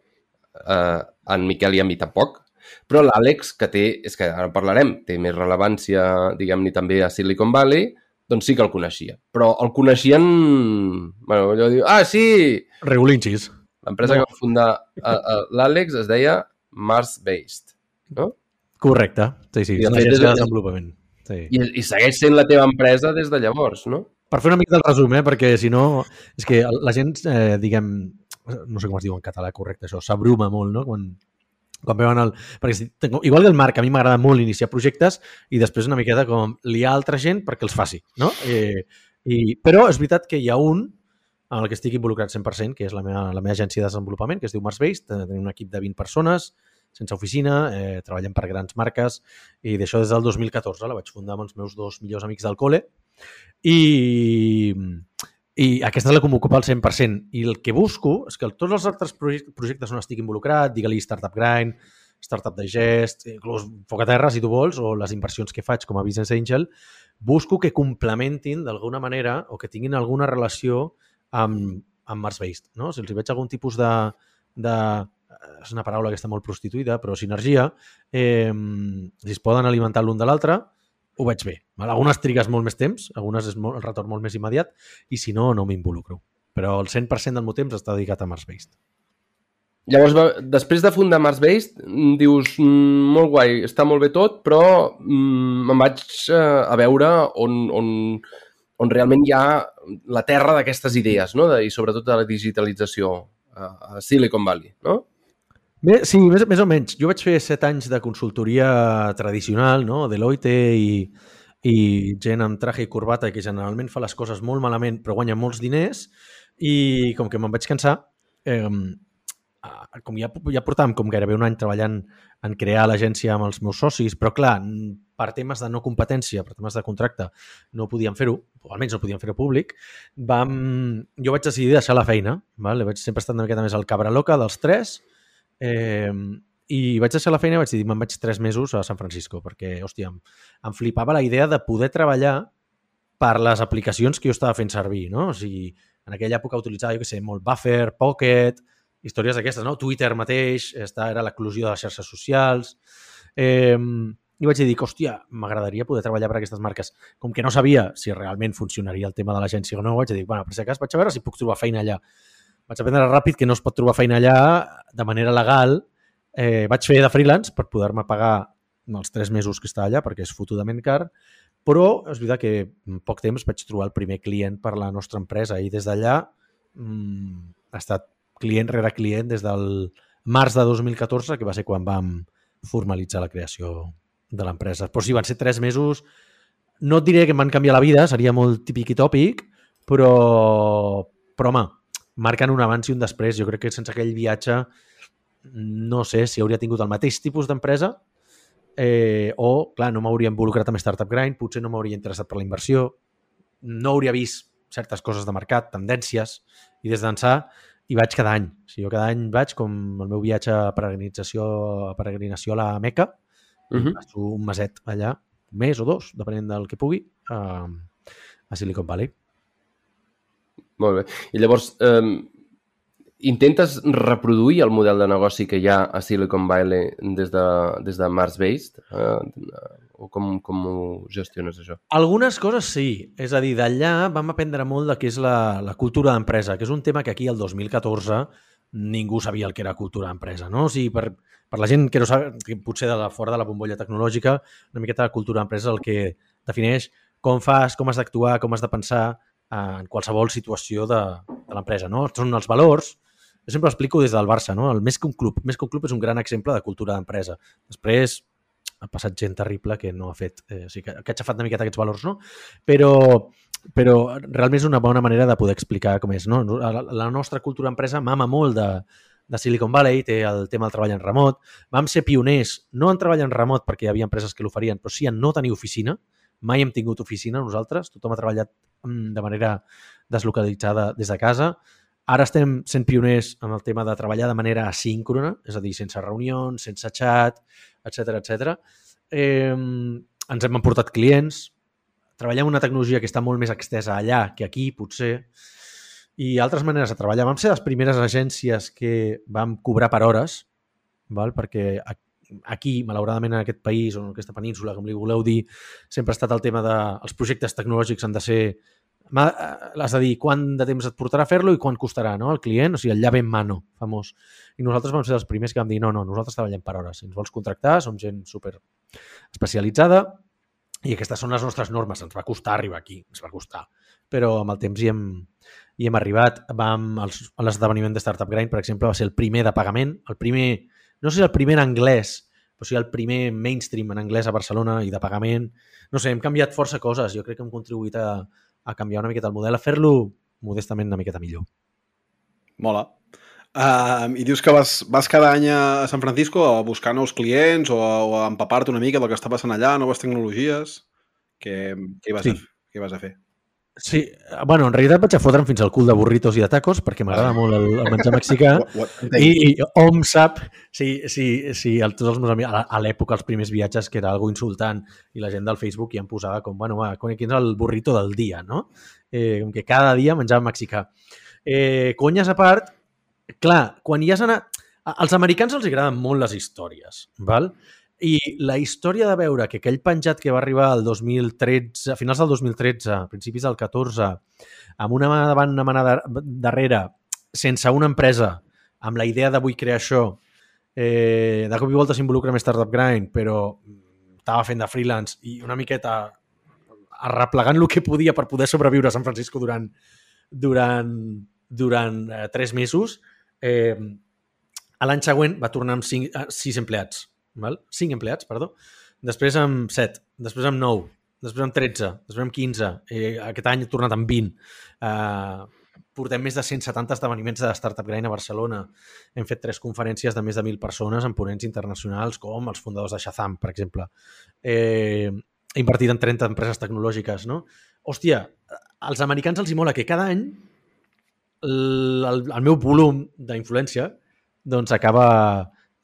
eh, en Miquel i a mi tampoc, però l'Àlex, que té, és que ara parlarem, té més rellevància, diguem-ne, també a Silicon Valley, doncs sí que el coneixia. Però el coneixien... Bueno, allò diu, ah, sí! Regulinxis. L'empresa No. que va fundar a, a l'Àlex es deia Mars Based. No? Correcte. Sí, sí, I, de és fet, agència de és- desenvolupament. Sí. I, I segueix sent la teva empresa des de llavors, no? Per fer una mica del resum, eh? perquè si no... És que la gent, eh, diguem... No sé com es diu en català correcte això, s'abruma molt, no? Quan, quan veuen el... Perquè igual que el Marc, a mi m'agrada molt iniciar projectes i després una miqueta com liar altra gent perquè els faci, no? Eh, i, però és veritat que hi ha un en el que estic involucrat 100%, que és la meva, la meva agència de desenvolupament, que es diu Marsbased. Eh, Tenim un equip de 20 persones, sense oficina, eh, treballem per grans marques i d'això des del 2014 la vaig fundar amb els meus dos millors amics del col·le i, i aquesta és la que m'ocupa al 100%. I el que busco és que tots els altres projec- projectes on estic involucrat, digue-li Startup Grind, Startup Digest, inclús Foc a Terra, si tu vols, o les inversions que faig com a Business Angel, busco que complementin d'alguna manera o que tinguin alguna relació amb, amb Mars Based. No? Si els hi veig algun tipus de, de és una paraula que està molt prostituïda, però sinergia, eh, si es poden alimentar l'un de l'altre, ho veig bé. Val? Algunes trigues molt més temps, algunes és molt, el retorn molt més immediat, i si no, no m'involucro. Però el 100% del meu temps està dedicat a Mars Based. Llavors, després de fundar Mars Based, mm, dius, mm, molt guai, està molt bé tot, però mm, em vaig eh, a veure on, on, on realment hi ha la terra d'aquestes idees, no? De, i sobretot de la digitalització a, a Silicon Valley, no? Bé, sí, més, més o menys. Jo vaig fer set anys de consultoria tradicional, no? Deloitte i, i gent amb traje i corbata que generalment fa les coses molt malament però guanya molts diners i com que me'n vaig cansar, eh, com ja, ja portàvem com gairebé un any treballant en crear l'agència amb els meus socis, però clar, per temes de no competència, per temes de contracte, no podíem fer-ho, o almenys no podíem fer-ho públic, vam... jo vaig decidir deixar la feina, vale? vaig sempre estar una miqueta més al cabra loca dels tres, eh, i vaig deixar la feina i vaig dir, me'n vaig tres mesos a San Francisco, perquè, hòstia, em, em flipava la idea de poder treballar per les aplicacions que jo estava fent servir, no? O sigui, en aquella època utilitzava, jo què sé, molt Buffer, Pocket, històries d'aquestes, no? Twitter mateix, esta era l'eclusió de les xarxes socials. Eh, I vaig dir, hòstia, m'agradaria poder treballar per aquestes marques. Com que no sabia si realment funcionaria el tema de l'agència o no, vaig dir, bueno, per si acas vaig a veure si puc trobar feina allà. Vaig aprendre ràpid que no es pot trobar feina allà de manera legal. Eh, vaig fer de freelance per poder-me pagar els tres mesos que està allà, perquè és fotudament car, però és veritat que en poc temps vaig trobar el primer client per la nostra empresa i des d'allà mm, ha estat client rere client des del març de 2014, que va ser quan vam formalitzar la creació de l'empresa. Però sí, van ser tres mesos... No et diré que em van canviar la vida, seria molt típic i tòpic, però, però home, marquen un abans i un després. Jo crec que sense aquell viatge no sé si hauria tingut el mateix tipus d'empresa eh, o, clar, no m'hauria involucrat amb Startup Grind, potser no m'hauria interessat per la inversió, no hauria vist certes coses de mercat, tendències, i des d'ençà hi vaig cada any. O sigui, jo cada any vaig com el meu viatge a peregrinació, a peregrinació a la Meca, uh Mhm. -huh. passo un meset allà, un mes o dos, depenent del que pugui, a, a Silicon Valley. Molt bé. I llavors, eh, intentes reproduir el model de negoci que hi ha a Silicon Valley des de, des de Mars-based? Eh, o com, com ho gestiones, això? Algunes coses sí. És a dir, d'allà vam aprendre molt de què és la, la cultura d'empresa, que és un tema que aquí el 2014 ningú sabia el que era cultura d'empresa. No? O sigui, per, per la gent que no sap, que potser de la, fora de la bombolla tecnològica, una miqueta de cultura d'empresa el que defineix com fas, com has d'actuar, com has de pensar en qualsevol situació de, de l'empresa. No? Són els valors, jo sempre explico des del Barça, no? el més que un club. Més que un club és un gran exemple de cultura d'empresa. Després ha passat gent terrible que no ha fet, eh, o sigui, que, que ha xafat una miqueta aquests valors, no? Però, però realment és una bona manera de poder explicar com és. No? La, la nostra cultura empresa mama molt de, de Silicon Valley, té el tema del treball en remot. Vam ser pioners, no en treball en remot perquè hi havia empreses que l'oferien, però sí en no tenir oficina. Mai hem tingut oficina nosaltres, tothom ha treballat mm, de manera deslocalitzada des de casa. Ara estem sent pioners en el tema de treballar de manera asíncrona, és a dir, sense reunions, sense xat, etc etc. Eh, ens hem emportat clients, treballem una tecnologia que està molt més extesa allà que aquí, potser, i altres maneres de treballar. Vam ser les primeres agències que vam cobrar per hores, val? perquè aquí, malauradament, en aquest país o en aquesta península, com li voleu dir, sempre ha estat el tema de els projectes tecnològics han de ser has de dir quant de temps et portarà fer-lo i quant costarà no? el client, o sigui, el llave en mano, famós. I nosaltres vam ser els primers que vam dir no, no, nosaltres treballem per hores. Si ens vols contractar, som gent super especialitzada i aquestes són les nostres normes. Ens va costar arribar aquí, ens va costar. Però amb el temps hi hem, hi hem arribat. Vam, els, l'esdeveniment de Startup Grind, per exemple, va ser el primer de pagament, el primer, no sé si el primer en anglès, però sí el primer mainstream en anglès a Barcelona i de pagament. No sé, hem canviat força coses. Jo crec que hem contribuït a, a canviar una miqueta el model, a fer-lo modestament una miqueta millor. Mola. Uh, I dius que vas, vas cada any a San Francisco a buscar nous clients o a, o a empapar-te una mica del que està passant allà, noves tecnologies. Què, què, hi vas, Sí. a, què hi vas a fer? Sí, bueno, en realitat vaig a fotre'm fins al cul de burritos i de tacos perquè m'agrada molt el, el menjar mexicà i, i hom sap si, si, si el, tots els meus amics, a, l'època, els primers viatges, que era algo insultant i la gent del Facebook ja em posava com, bueno, va, quin és el burrito del dia, no? Eh, com que cada dia menjava mexicà. Eh, conyes a part, clar, quan hi has anat... Als americans els agraden molt les històries, val? I la història de veure que aquell penjat que va arribar al 2013, a finals del 2013, principis del 14, amb una mà davant, una mà dar- darrere, sense una empresa, amb la idea de vull crear això, eh, de cop i volta s'involucra amb Startup Grind, però estava fent de freelance i una miqueta arreplegant el que podia per poder sobreviure a San Francisco durant, durant, durant eh, tres mesos, eh, l'any següent va tornar amb cinc, eh, sis empleats. Val? Cinc empleats, perdó. Després amb set, després amb nou, després amb 13, després amb 15. Eh, aquest any he tornat amb 20. Eh, portem més de 170 esdeveniments de Startup Grind a Barcelona. Hem fet tres conferències de més de 1.000 persones en ponents internacionals com els fundadors de Shazam, per exemple. Eh, he invertit en 30 empreses tecnològiques, no? Hòstia, als americans els hi mola que cada any el, el, el meu volum d'influència doncs acaba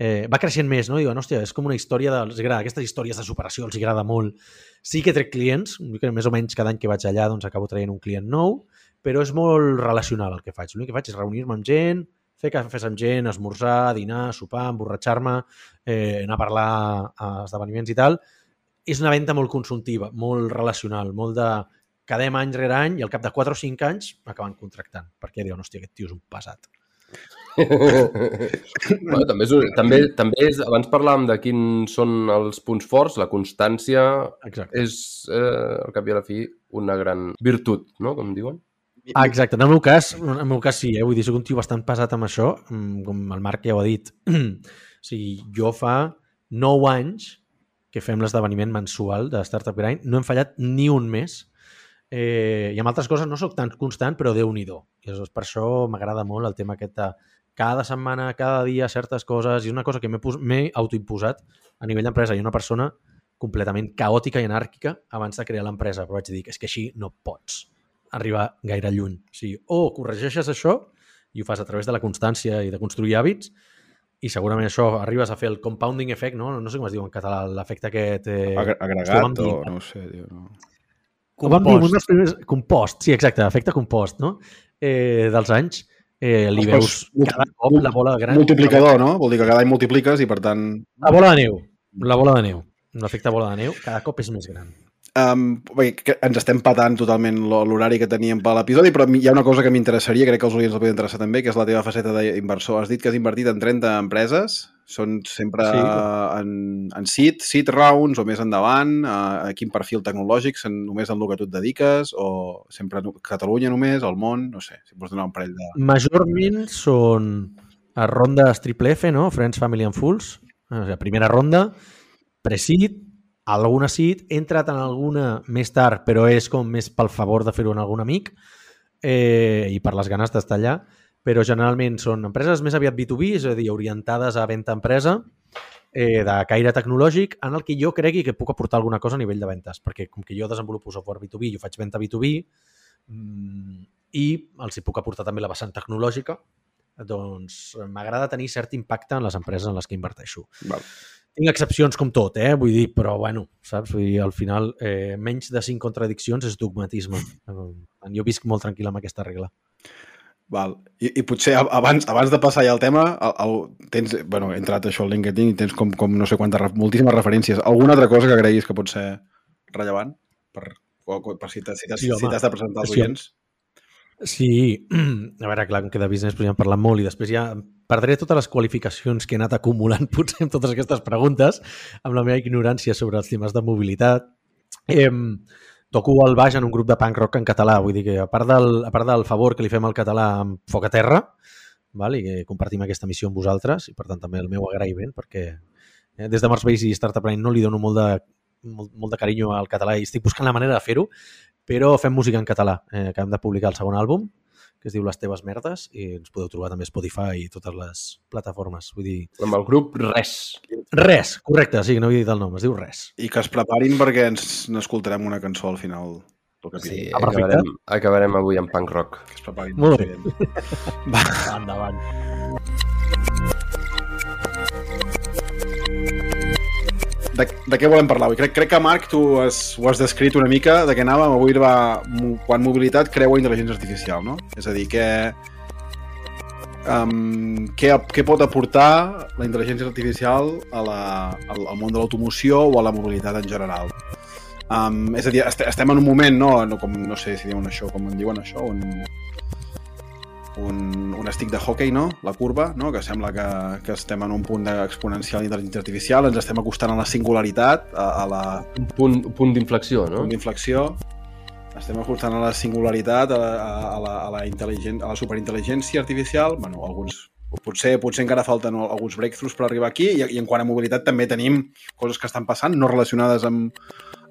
eh, va creixent més, no? Diuen, hòstia, és com una història de... Els agrada, aquestes històries de superació els agrada molt. Sí que trec clients, jo crec més o menys cada any que vaig allà doncs acabo traient un client nou, però és molt relacional el que faig. L'únic que faig és reunir-me amb gent, fer cafès amb gent, esmorzar, dinar, sopar, emborratxar-me, eh, anar a parlar a esdeveniments i tal. És una venda molt consultiva, molt relacional, molt de quedem any rere any i al cap de 4 o 5 anys m'acaben contractant, perquè diuen, hòstia, aquest tio és un pesat. Bueno, també, és, també, també és, abans parlàvem de quins són els punts forts, la constància Exacte. és, eh, al cap i a la fi, una gran virtut, no?, com diuen. Ah, exacte. En el meu cas, en el meu cas sí, eh? vull dir, soc un tio bastant pesat amb això, mm, com el Marc ja ho ha dit. o sigui, jo fa 9 anys que fem l'esdeveniment mensual de Startup Grind, no hem fallat ni un mes. Eh, I amb altres coses no sóc tan constant, però déu nhi I aleshores, per això m'agrada molt el tema aquest de cada setmana, cada dia, certes coses, i és una cosa que m'he pos- m'he autoimposat a nivell d'empresa. I una persona completament caòtica i anàrquica abans de crear l'empresa, però vaig dir que és que així no pots arribar gaire lluny. O sigui, o corregeixes això i ho fas a través de la constància i de construir hàbits i segurament això arribes a fer el compounding effect, no? No sé com es diu en català, l'efecte aquest... Eh, Agregat o no ho sé, tio, no. ho vam dir un dels primers... Compost, sí, exacte, efecte compost, no? Eh, dels anys, eh, li veus cada cop la bola gran... Multiplicador, no? Vol dir que cada any multipliques i, per tant... La bola de neu. La bola de neu. L'efecte bola de neu cada cop és més gran. Um, bé, que ens estem patant totalment l'horari que teníem per l'episodi, però hi ha una cosa que m'interessaria, crec que els oients el poden interessar també, que és la teva faceta d'inversor. Has dit que has invertit en 30 empreses, són sempre Sí. en, en seed, seed rounds o més endavant, a, a quin perfil tecnològic, en, només en el que tu et dediques, o sempre a Catalunya només, al món, no sé, si pots donar un parell de... Majorment són a rondes triple F, no? Friends, Family and Fools. O sigui, primera ronda, pre-seed, alguna seed, he entrat en alguna més tard, però és com més pel favor de fer-ho en algun amic eh, i per les ganes d'estar allà, però generalment són empreses més aviat B2B, és a dir, orientades a venda empresa, eh, de caire tecnològic, en el que jo cregui que puc aportar alguna cosa a nivell de ventes, perquè com que jo desenvolupo software B2B, jo faig venda B2B, mm, i els hi puc aportar també la vessant tecnològica, doncs m'agrada tenir cert impacte en les empreses en les que inverteixo. Val. Tinc excepcions com tot, eh? vull dir, però bueno, saps? Vull dir, al final, eh, menys de cinc contradiccions és dogmatisme. Eh, Jo visc molt tranquil amb aquesta regla. Val. I, I potser abans, abans de passar ja al tema, el, el, tens, bueno, he entrat això al LinkedIn i tens com, com no sé quantes, moltíssimes referències. Alguna altra cosa que creguis que pot ser rellevant? Per, o- per si t'has si Sí, si de presentar als Sí. oients? Sí, a veure, clar, que de business podríem parlar molt i després ja perdré totes les qualificacions que he anat acumulant potser amb totes aquestes preguntes, amb la meva ignorància sobre els temes de mobilitat. Eh, toco el baix en un grup de punk rock en català, vull dir que a part del, a part del favor que li fem al català amb Foc a Terra, val? i que compartim aquesta missió amb vosaltres, i per tant també el meu agraïment, perquè eh, des de Mars Base i Startup Line no li dono molt de, molt, molt de carinyo al català i estic buscant la manera de fer-ho, però fem música en català. Eh, acabem de publicar el segon àlbum, que es diu Les teves merdes, i ens podeu trobar també a Spotify i totes les plataformes. Vull dir, Amb el grup Res. res, correcte, sí, no havia dit el nom, es diu res. I que es preparin perquè ens n'escoltarem una cançó al final del capítol. Sí, Ah, perfecte. acabarem, acabarem avui amb punk rock. Que es preparin. Molt bé. Va, Endavant. De, de què volem parlar avui? Crec, crec que, Marc, tu has, ho has descrit una mica de què anàvem. Avui va, quan mobilitat creua intel·ligència artificial, no? És a dir, que, um, què, què pot aportar la intel·ligència artificial a la, al, al món de l'automoció o a la mobilitat en general? Um, és a dir, est estem en un moment, no, no, com, no sé si diuen això, com en diuen això, un, un, un estic de hockey, no? La curva, no? Que sembla que, que estem en un punt exponencial d'intel·ligència artificial, ens estem acostant a la singularitat, a, a la Un punt, un punt d'inflexió, no? punt d'inflexió, estem acostant a la singularitat, a, a, a, la, a, la, intel·ligent, a la superintel·ligència artificial, bueno, alguns potser, potser encara falten alguns breakthroughs per arribar aquí i, i en quant a mobilitat també tenim coses que estan passant no relacionades amb,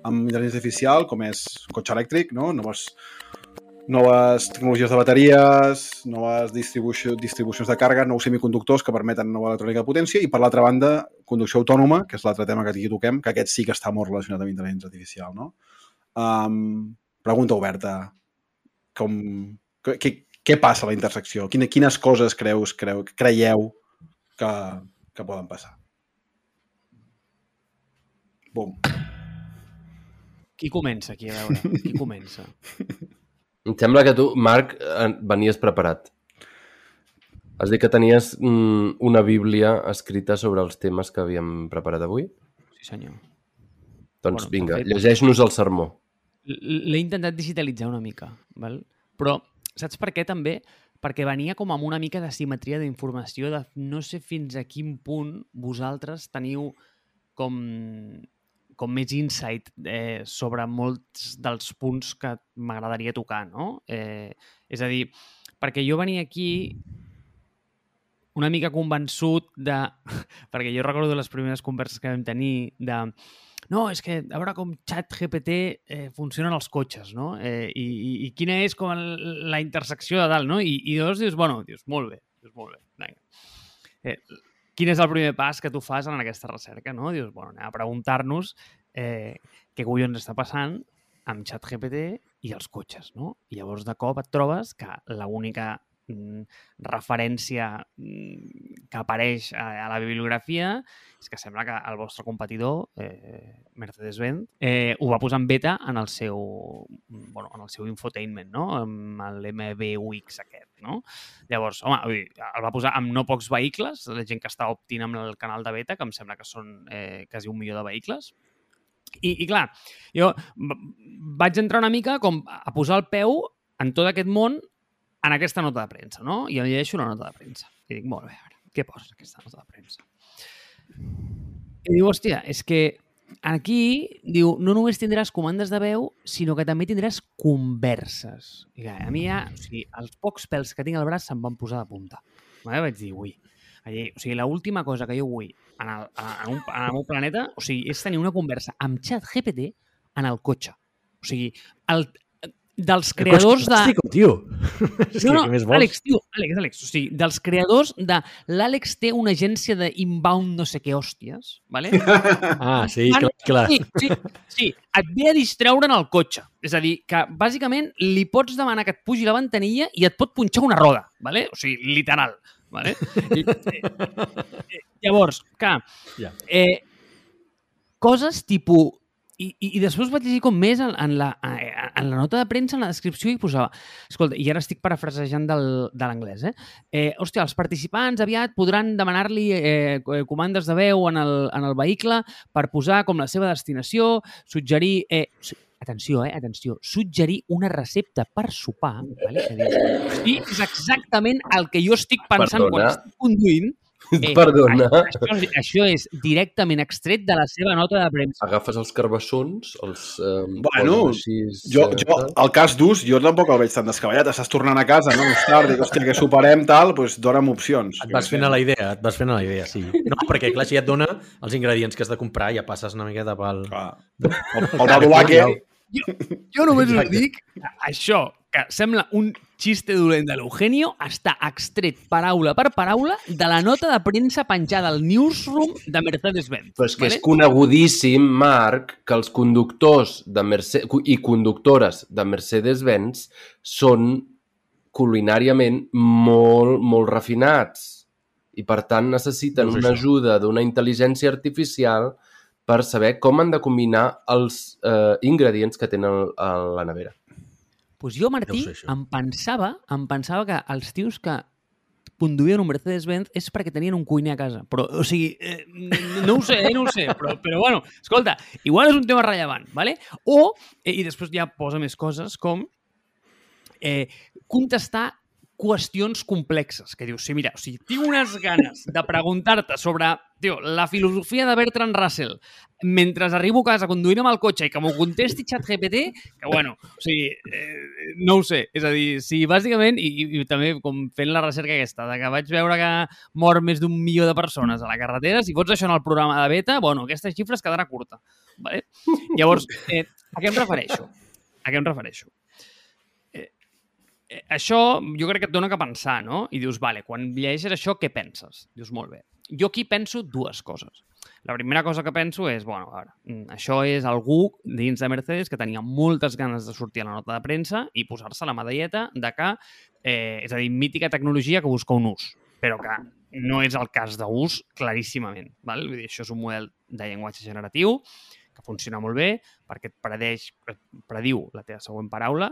amb intel·ligència artificial com és cotxe elèctric, no? noves, noves tecnologies de bateries, noves distribució, distribucions de càrrega, nous semiconductors que permeten nova electrònica de potència i per l'altra banda, conducció autònoma, que és l'altre tema que aquí toquem, que aquest sí que està molt relacionat amb intel·ligència artificial. No? Um, pregunta oberta. Com, què, què passa a la intersecció? Quina, quines coses creus, creu, creieu que, que poden passar. Bum. Qui comença aquí, a veure? Qui comença? Em sembla que tu, Marc, eh, venies preparat. Has dit que tenies mm, una bíblia escrita sobre els temes que havíem preparat avui? Sí, senyor. Doncs Bueno, vinga, fet- llegeix-nos el sermó. L'he intentat digitalitzar una mica, val? però saps per què també? Perquè venia com amb una mica de simetria d'informació de no sé fins a quin punt vosaltres teniu com, com més insight eh, sobre molts dels punts que m'agradaria tocar, no? Eh, és a dir, perquè jo venia aquí una mica convençut de... perquè jo recordo les primeres converses que vam tenir de no, és que a veure com xat GPT eh, funcionen els cotxes, no? Eh, i, i, I quina és com la intersecció de dalt, no? I, i llavors dius, bueno, dius, molt bé, dius, molt bé. Vinga. Eh, quin és el primer pas que tu fas en aquesta recerca, no? Dius, bueno, anem a preguntar-nos eh, què collons està passant amb xat GPT i els cotxes, no? I llavors de cop et trobes que l'única referència mm, que apareix a, a la bibliografia és que sembla que el vostre competidor, eh, Mercedes-Benz, eh, ho va posar en beta en el seu, bueno, en el seu infotainment, no? amb l'MBUX aquest. No? Llavors, home, vull dir, el va posar amb no pocs vehicles, la gent que està optint amb el canal de beta, que em sembla que són eh, quasi un milió de vehicles, i, i clar, jo vaig entrar una mica com a posar el peu en tot aquest món en aquesta nota de premsa, no? I em llegeixo la nota de premsa. I dic, molt bé, a veure, què posa aquesta nota de premsa? I diu, hòstia, és que aquí, diu, no només tindràs comandes de veu, sinó que també tindràs converses. I a mi ja, o sigui, els pocs pèls que tinc al braç se'm van posar de punta. Vale? Vaig dir, ui, allí, o sigui, l'última cosa que jo vull en el, en, un, en el meu planeta o sigui, és tenir una conversa amb xat GPT en el cotxe. O sigui, el, dels creadors de... Tio. és No, que, no, més vols? Àlex, tio, Àlex, Àlex, o sigui, dels creadors de... L'Àlex té una agència d'inbound no sé què hòsties, vale? Ah, sí, Van- clar, clar. Sí, sí, sí, et ve a distreure en el cotxe. És a dir, que bàsicament li pots demanar que et pugi la ventanilla i et pot punxar una roda, vale? o sigui, literal. Vale? I, eh, eh, llavors, que Ja. eh, coses tipus... I, i, I després vaig llegir com més en, en, la, eh, en la nota de premsa, en la descripció, i posava... Escolta, i ara estic parafrasejant del, de l'anglès, eh? eh? Hòstia, els participants aviat podran demanar-li eh, comandes de veu en el, en el vehicle per posar com la seva destinació, suggerir... Eh, su- atenció, eh? Atenció. Suggerir una recepta per sopar. Vale? És, a dir, sí, és exactament el que jo estic pensant Perdona. quan estic conduint. Eh, Perdona. Això, això, això és directament extret de la seva nota de premsa. Agafes els carbassons, els... Eh, Bueno, així, Jo, jo, el cas d'ús, jo tampoc el veig tan descabellat. Estàs tornant a casa, no? Més tard, dic, hòstia, que superem, tal, doncs dona'm opcions. Et vas fent a la idea, et vas fent a la idea, sí. No, perquè clar, si et dona els ingredients que has de comprar, ja passes una miqueta pel... Clar. El, el Badulaque, Jo només us dic això, que sembla un xiste dolent de l'Eugenio, està extret paraula per paraula de la nota de premsa penjada al newsroom de Mercedes-Benz. Però és que és conegudíssim, Marc, que els conductors de Merce i conductores de Mercedes-Benz són culinàriament molt, molt refinats i, per tant, necessiten No sé una això. ajuda d'una intel·ligència artificial per saber com han de combinar els eh, ingredients que tenen a la nevera. Pues jo, Martí, Ja em pensava, em pensava que els tios que conduïen un Mercedes-Benz és perquè tenien un cuiner a casa. Però, o sigui, eh, no, no ho sé, eh, no ho sé, però, però bueno, escolta, igual és un tema rellevant, ¿vale? O, eh, i després ja posa més coses com eh, contestar qüestions complexes, que dius, sí, mira, o sigui, tinc unes ganes de preguntar-te sobre, tio, la filosofia de Bertrand Russell mentre arribo a casa conduint amb el cotxe i que m'ho contesti ChatGPT, que bueno, o sigui, eh, no ho sé. És a dir, si bàsicament, i, i també com fent la recerca aquesta, de que vaig veure que mor més d'un milió de persones a la carretera, si fots això en el programa de beta, bueno, aquesta xifra es quedarà curta. Vale? Llavors, eh, a què em refereixo? A què em refereixo? Eh, això jo crec que et dona que pensar, no? I dius, vale, quan llegeixes això, què penses? Dius, molt bé. Jo aquí penso dues coses. La primera cosa que penso és, bueno, a veure, mm, això és algú dins de Mercedes que tenia moltes ganes de sortir a la nota de premsa i posar-se la medalleta de que, eh, és a dir, mítica tecnologia que busca un ús, però que no és el cas d'ús claríssimament. Val? Vull dir, això és un model de llenguatge generatiu que funciona molt bé perquè et predeix, prediu la teva següent paraula,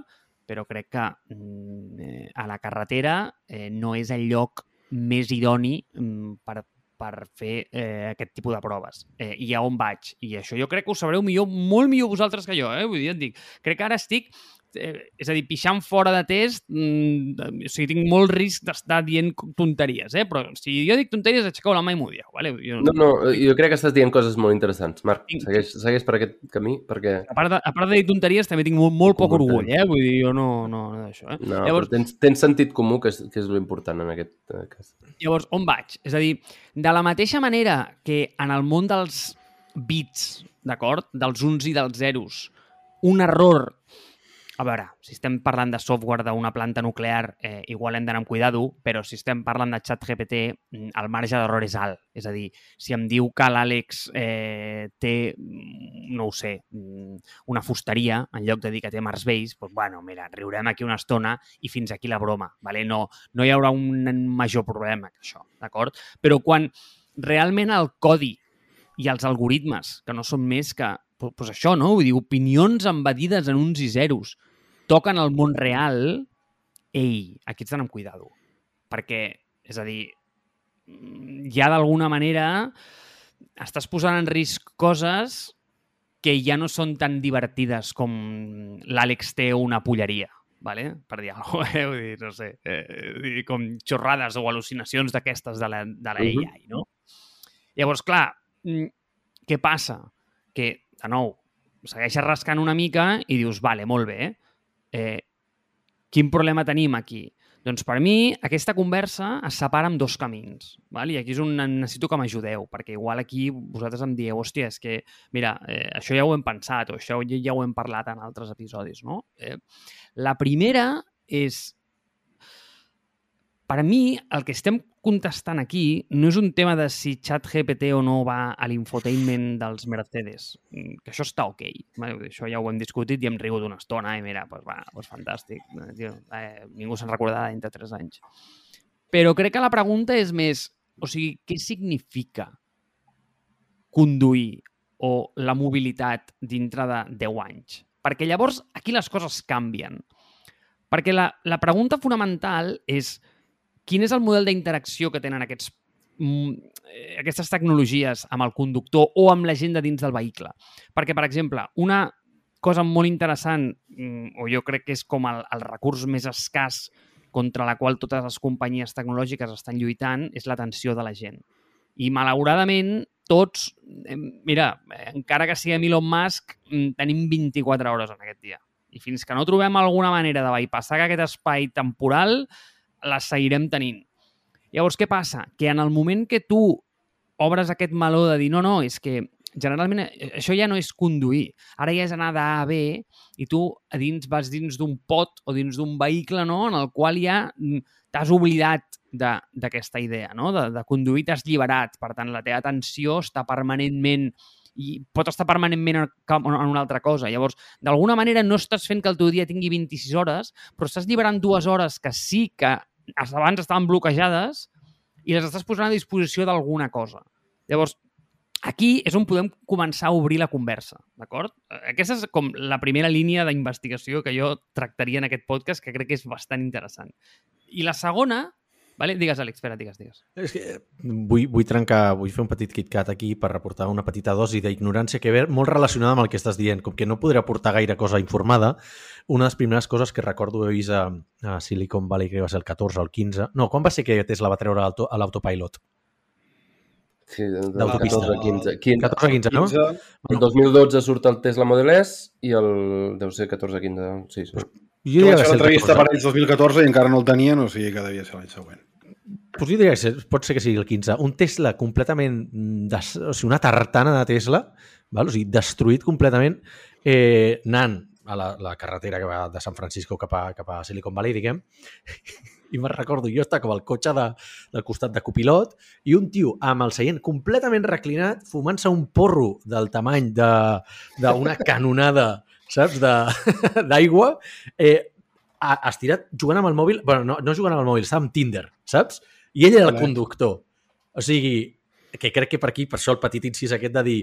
però crec que mm, eh, a la carretera eh, no és el lloc més idoni mm, per, per fer eh, aquest tipus de proves. Eh, I a on vaig? I això jo crec que ho sabreu millor, molt millor vosaltres que jo, eh? Vull dir, et dic, crec que ara estic és a dir, pixant fora de test, mm, o sigui, tinc molt risc d'estar dient tonteries, eh? però si jo dic tonteries, aixequeu la mà i m'ho dieu. Vale? Jo, No, no, jo crec que estàs dient coses molt interessants. Marc, Tinc- segueix, segueix per aquest camí, perquè... a, part de, a part de dir tonteries, també tinc molt, molt poc orgull, eh? Vull dir, jo no, no, no d'això. Eh? No, Llavors- tens, tens sentit comú, que és, que és l'important en aquest eh, cas. Llavors, on vaig? És a dir, de la mateixa manera que en el món dels bits, d'acord? Dels uns i dels zeros, un error... A veure, si estem parlant de software d'una planta nuclear, eh, igual hem d'anar amb cuidado, però si estem parlant de xat GPT, mm, el marge d'error és alt. És a dir, si em diu que l'Àlex eh, té, mm, no ho sé, mm, una fusteria en lloc de dir que té Mars Base, doncs, bueno, mira, riurem aquí una estona i fins aquí la broma. Vale? No, no hi haurà un major problema que això, d'acord? Però quan realment el codi i els algoritmes, que no són més que pues, pues això, no? Vull dir, opinions embedides en uns i zeros, toquen el món real, ei, aquí ets d'anar amb cuidado. Perquè, és a dir, mm, ja d'alguna manera estàs posant en risc coses que ja no són tan divertides com l'Àlex té una polleria vale? per dir alguna cosa, eh? Vull dir, no sé, eh, com xorrades o al·lucinacions d'aquestes de la, de la Mhm. AI, no? Llavors, clar, mm, què passa? Que, de nou, segueixes rascant una mica i dius, vale, molt bé, eh, quin problema tenim aquí? Doncs per mi aquesta conversa es separa en dos camins. Val? I aquí és on necessito que m'ajudeu, perquè igual aquí vosaltres em dieu, hòstia, és que, mira, eh, això ja ho hem pensat o això ja ho hem parlat en altres episodis, no? Eh, la primera és... Per mi, el que estem contestant aquí no és un tema de si ChatGPT o no va a l'infotainment dels Mercedes, mm, que això està ok. Això ja ho hem discutit i hem rigut una estona i mira, doncs va, doncs fantàstic. Eh, eh, ningú se'n recordarà dintre 3 anys. Però crec que la pregunta és més, o sigui, què significa conduir o la mobilitat dintre de 10 anys? Perquè llavors aquí les coses canvien. Perquè la, la pregunta fonamental és quin és el model d'interacció que tenen aquests, mm, eh, aquestes tecnologies amb el conductor o amb la gent de dins del vehicle. Perquè, per exemple, una cosa molt interessant, mm, o jo crec que és com el, el recurs més escàs contra la qual totes les companyies tecnològiques estan lluitant, és l'atenció de la gent. I, malauradament, tots, eh, mira, eh, encara que siguem Elon Musk, mm, tenim 24 hores en aquest dia. I fins que no trobem alguna manera de bypassar aquest espai temporal, les seguirem tenint. Llavors, què passa? Que en el moment que tu obres aquest meló de dir no, no, és que generalment eh, això ja no és conduir. Ara ja és anar d'A a B i tu a dins vas dins d'un pot o dins d'un vehicle no? en el qual ja mm, t'has oblidat d'aquesta idea, no? de, de conduir t'has alliberat. Per tant, la teva atenció està permanentment i pot estar permanentment en, en una altra cosa. Llavors, d'alguna manera no estàs fent que el teu dia tingui 26 hores, però estàs lliberant dues hores que sí que abans estaven bloquejades i les estàs posant a disposició d'alguna cosa. Llavors, aquí és on podem començar a obrir la conversa, d'acord? Aquesta és com la primera línia d'investigació que jo tractaria en aquest podcast, que crec que és bastant interessant. I la segona... Vale? Digues, Àlex, espera, digues, digues. És que vull, vull trencar, vull fer un petit KitKat aquí per reportar una petita dosi d'ignorància que ve molt relacionada amb el que estàs dient. Com que no podré aportar gaire cosa informada, una de les primeres coses que recordo haver vist a, a Silicon Valley, que va ser el 14 o el 15... No, quan va ser que Tesla va treure a l'autopilot? Sí, D'autopista. 14 a 15. 15. 14 15, no? 15, El 2012 surt el Tesla Model S i el... deu ser 14 15. Sí, sí. Jo jo diria vaig fer l'entrevista 14. per ells 2014 i encara no el tenien, o sigui que devia ser l'any següent. Pues diria que pot ser que sigui el 15. Un Tesla completament... Des, o sigui, una tartana de Tesla, val? o sigui, destruït completament, eh, anant a la, la carretera que va de San Francisco cap a, cap a Silicon Valley, diguem, i me'n recordo, jo estava com al cotxe de, del costat de copilot i un tio amb el seient completament reclinat fumant-se un porro del tamany de- d'una canonada, saps, de- d'aigua, eh, estirat jugant amb el mòbil, bueno, no, no jugant amb el mòbil, estava amb Tinder, saps? I ell era el conductor. O sigui, que crec que per aquí, per això el petit incís aquest de dir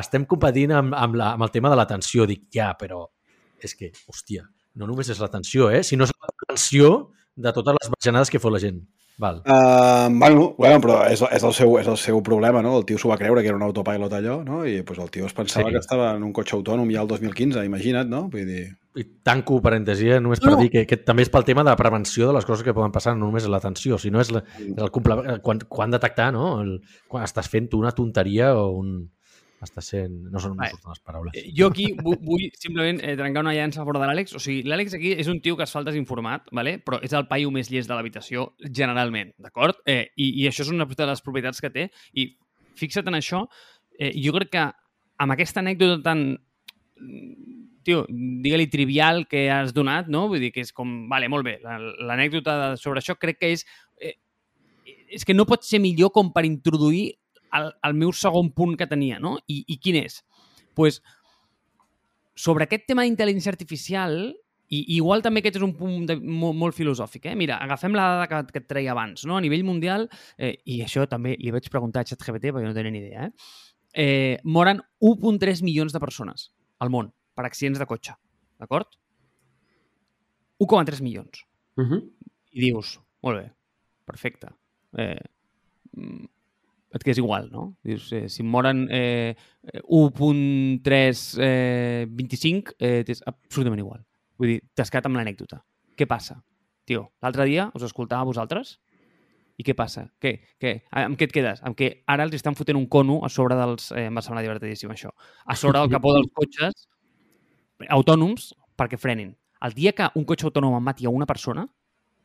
estem competint amb, amb, la, amb el tema de l'atenció. Dic, ja, però és que, hòstia, no només és l'atenció, eh? sinó és l'atenció de totes les bajanades que fot la gent. Val. Uh, bueno, bueno, però és, és, el seu, és el seu problema, no? El tio s'ho va creure que era un autopilot allò, no? I pues, el tio es pensava Sí. que estava en un cotxe autònom ja el 2015, imagina't, no? Vull dir... I tanco parèntesi, eh? només per No. dir que, que també és pel tema de la prevenció de les coses que poden passar, no només és l'atenció, sinó és, la, és el comple... quan, quan detectar, no? El, quan estàs fent tu una tonteria o un... Estàs sent... No són Vale. surten les paraules. Eh, Jo aquí vull, vull simplement eh, trencar una llança a favor de l'Àlex. O sigui, l'Àlex aquí és un tio que es fa el desinformat, vale? però és el paio més llest de l'habitació, generalment, d'acord? Eh, i, I això és una de les propietats que té. I fixa't en això, eh, jo crec que amb aquesta anècdota tan tio, digue-li trivial que has donat, no? Vull dir que és com, vale, molt bé, la- l'anècdota sobre això crec que és... Eh, és que no pot ser millor com per introduir el, el meu segon punt que tenia, no? I, i quin és? pues, sobre aquest tema d'intel·ligència artificial, i i igual també aquest és un punt de, molt, molt filosòfic, eh? Mira, agafem la dada que, que et treia abans, no? A nivell mundial, eh, i això també li vaig preguntar a ChatGPT perquè no tenia ni idea, eh? eh moren 1.3 milions de persones al món per accidents de cotxe, d'acord? 1,3 milions. Uh -huh. I dius, molt bé, perfecte. Eh, mm, et quedes igual, no? Dius, eh, si em moren eh, 1.325, eh, 25, eh, t'és absolutament igual. Vull dir, t'has quedat amb l'anècdota. Què passa? Tio, l'altre dia us escoltava a vosaltres i què passa? Què? què? Amb què et quedes? Amb què ara els estan fotent un cono a sobre dels... Eh, em va semblar divertidíssim, això. A sobre del capó dels cotxes autònoms perquè frenin. El dia que un cotxe autònom mati a una persona,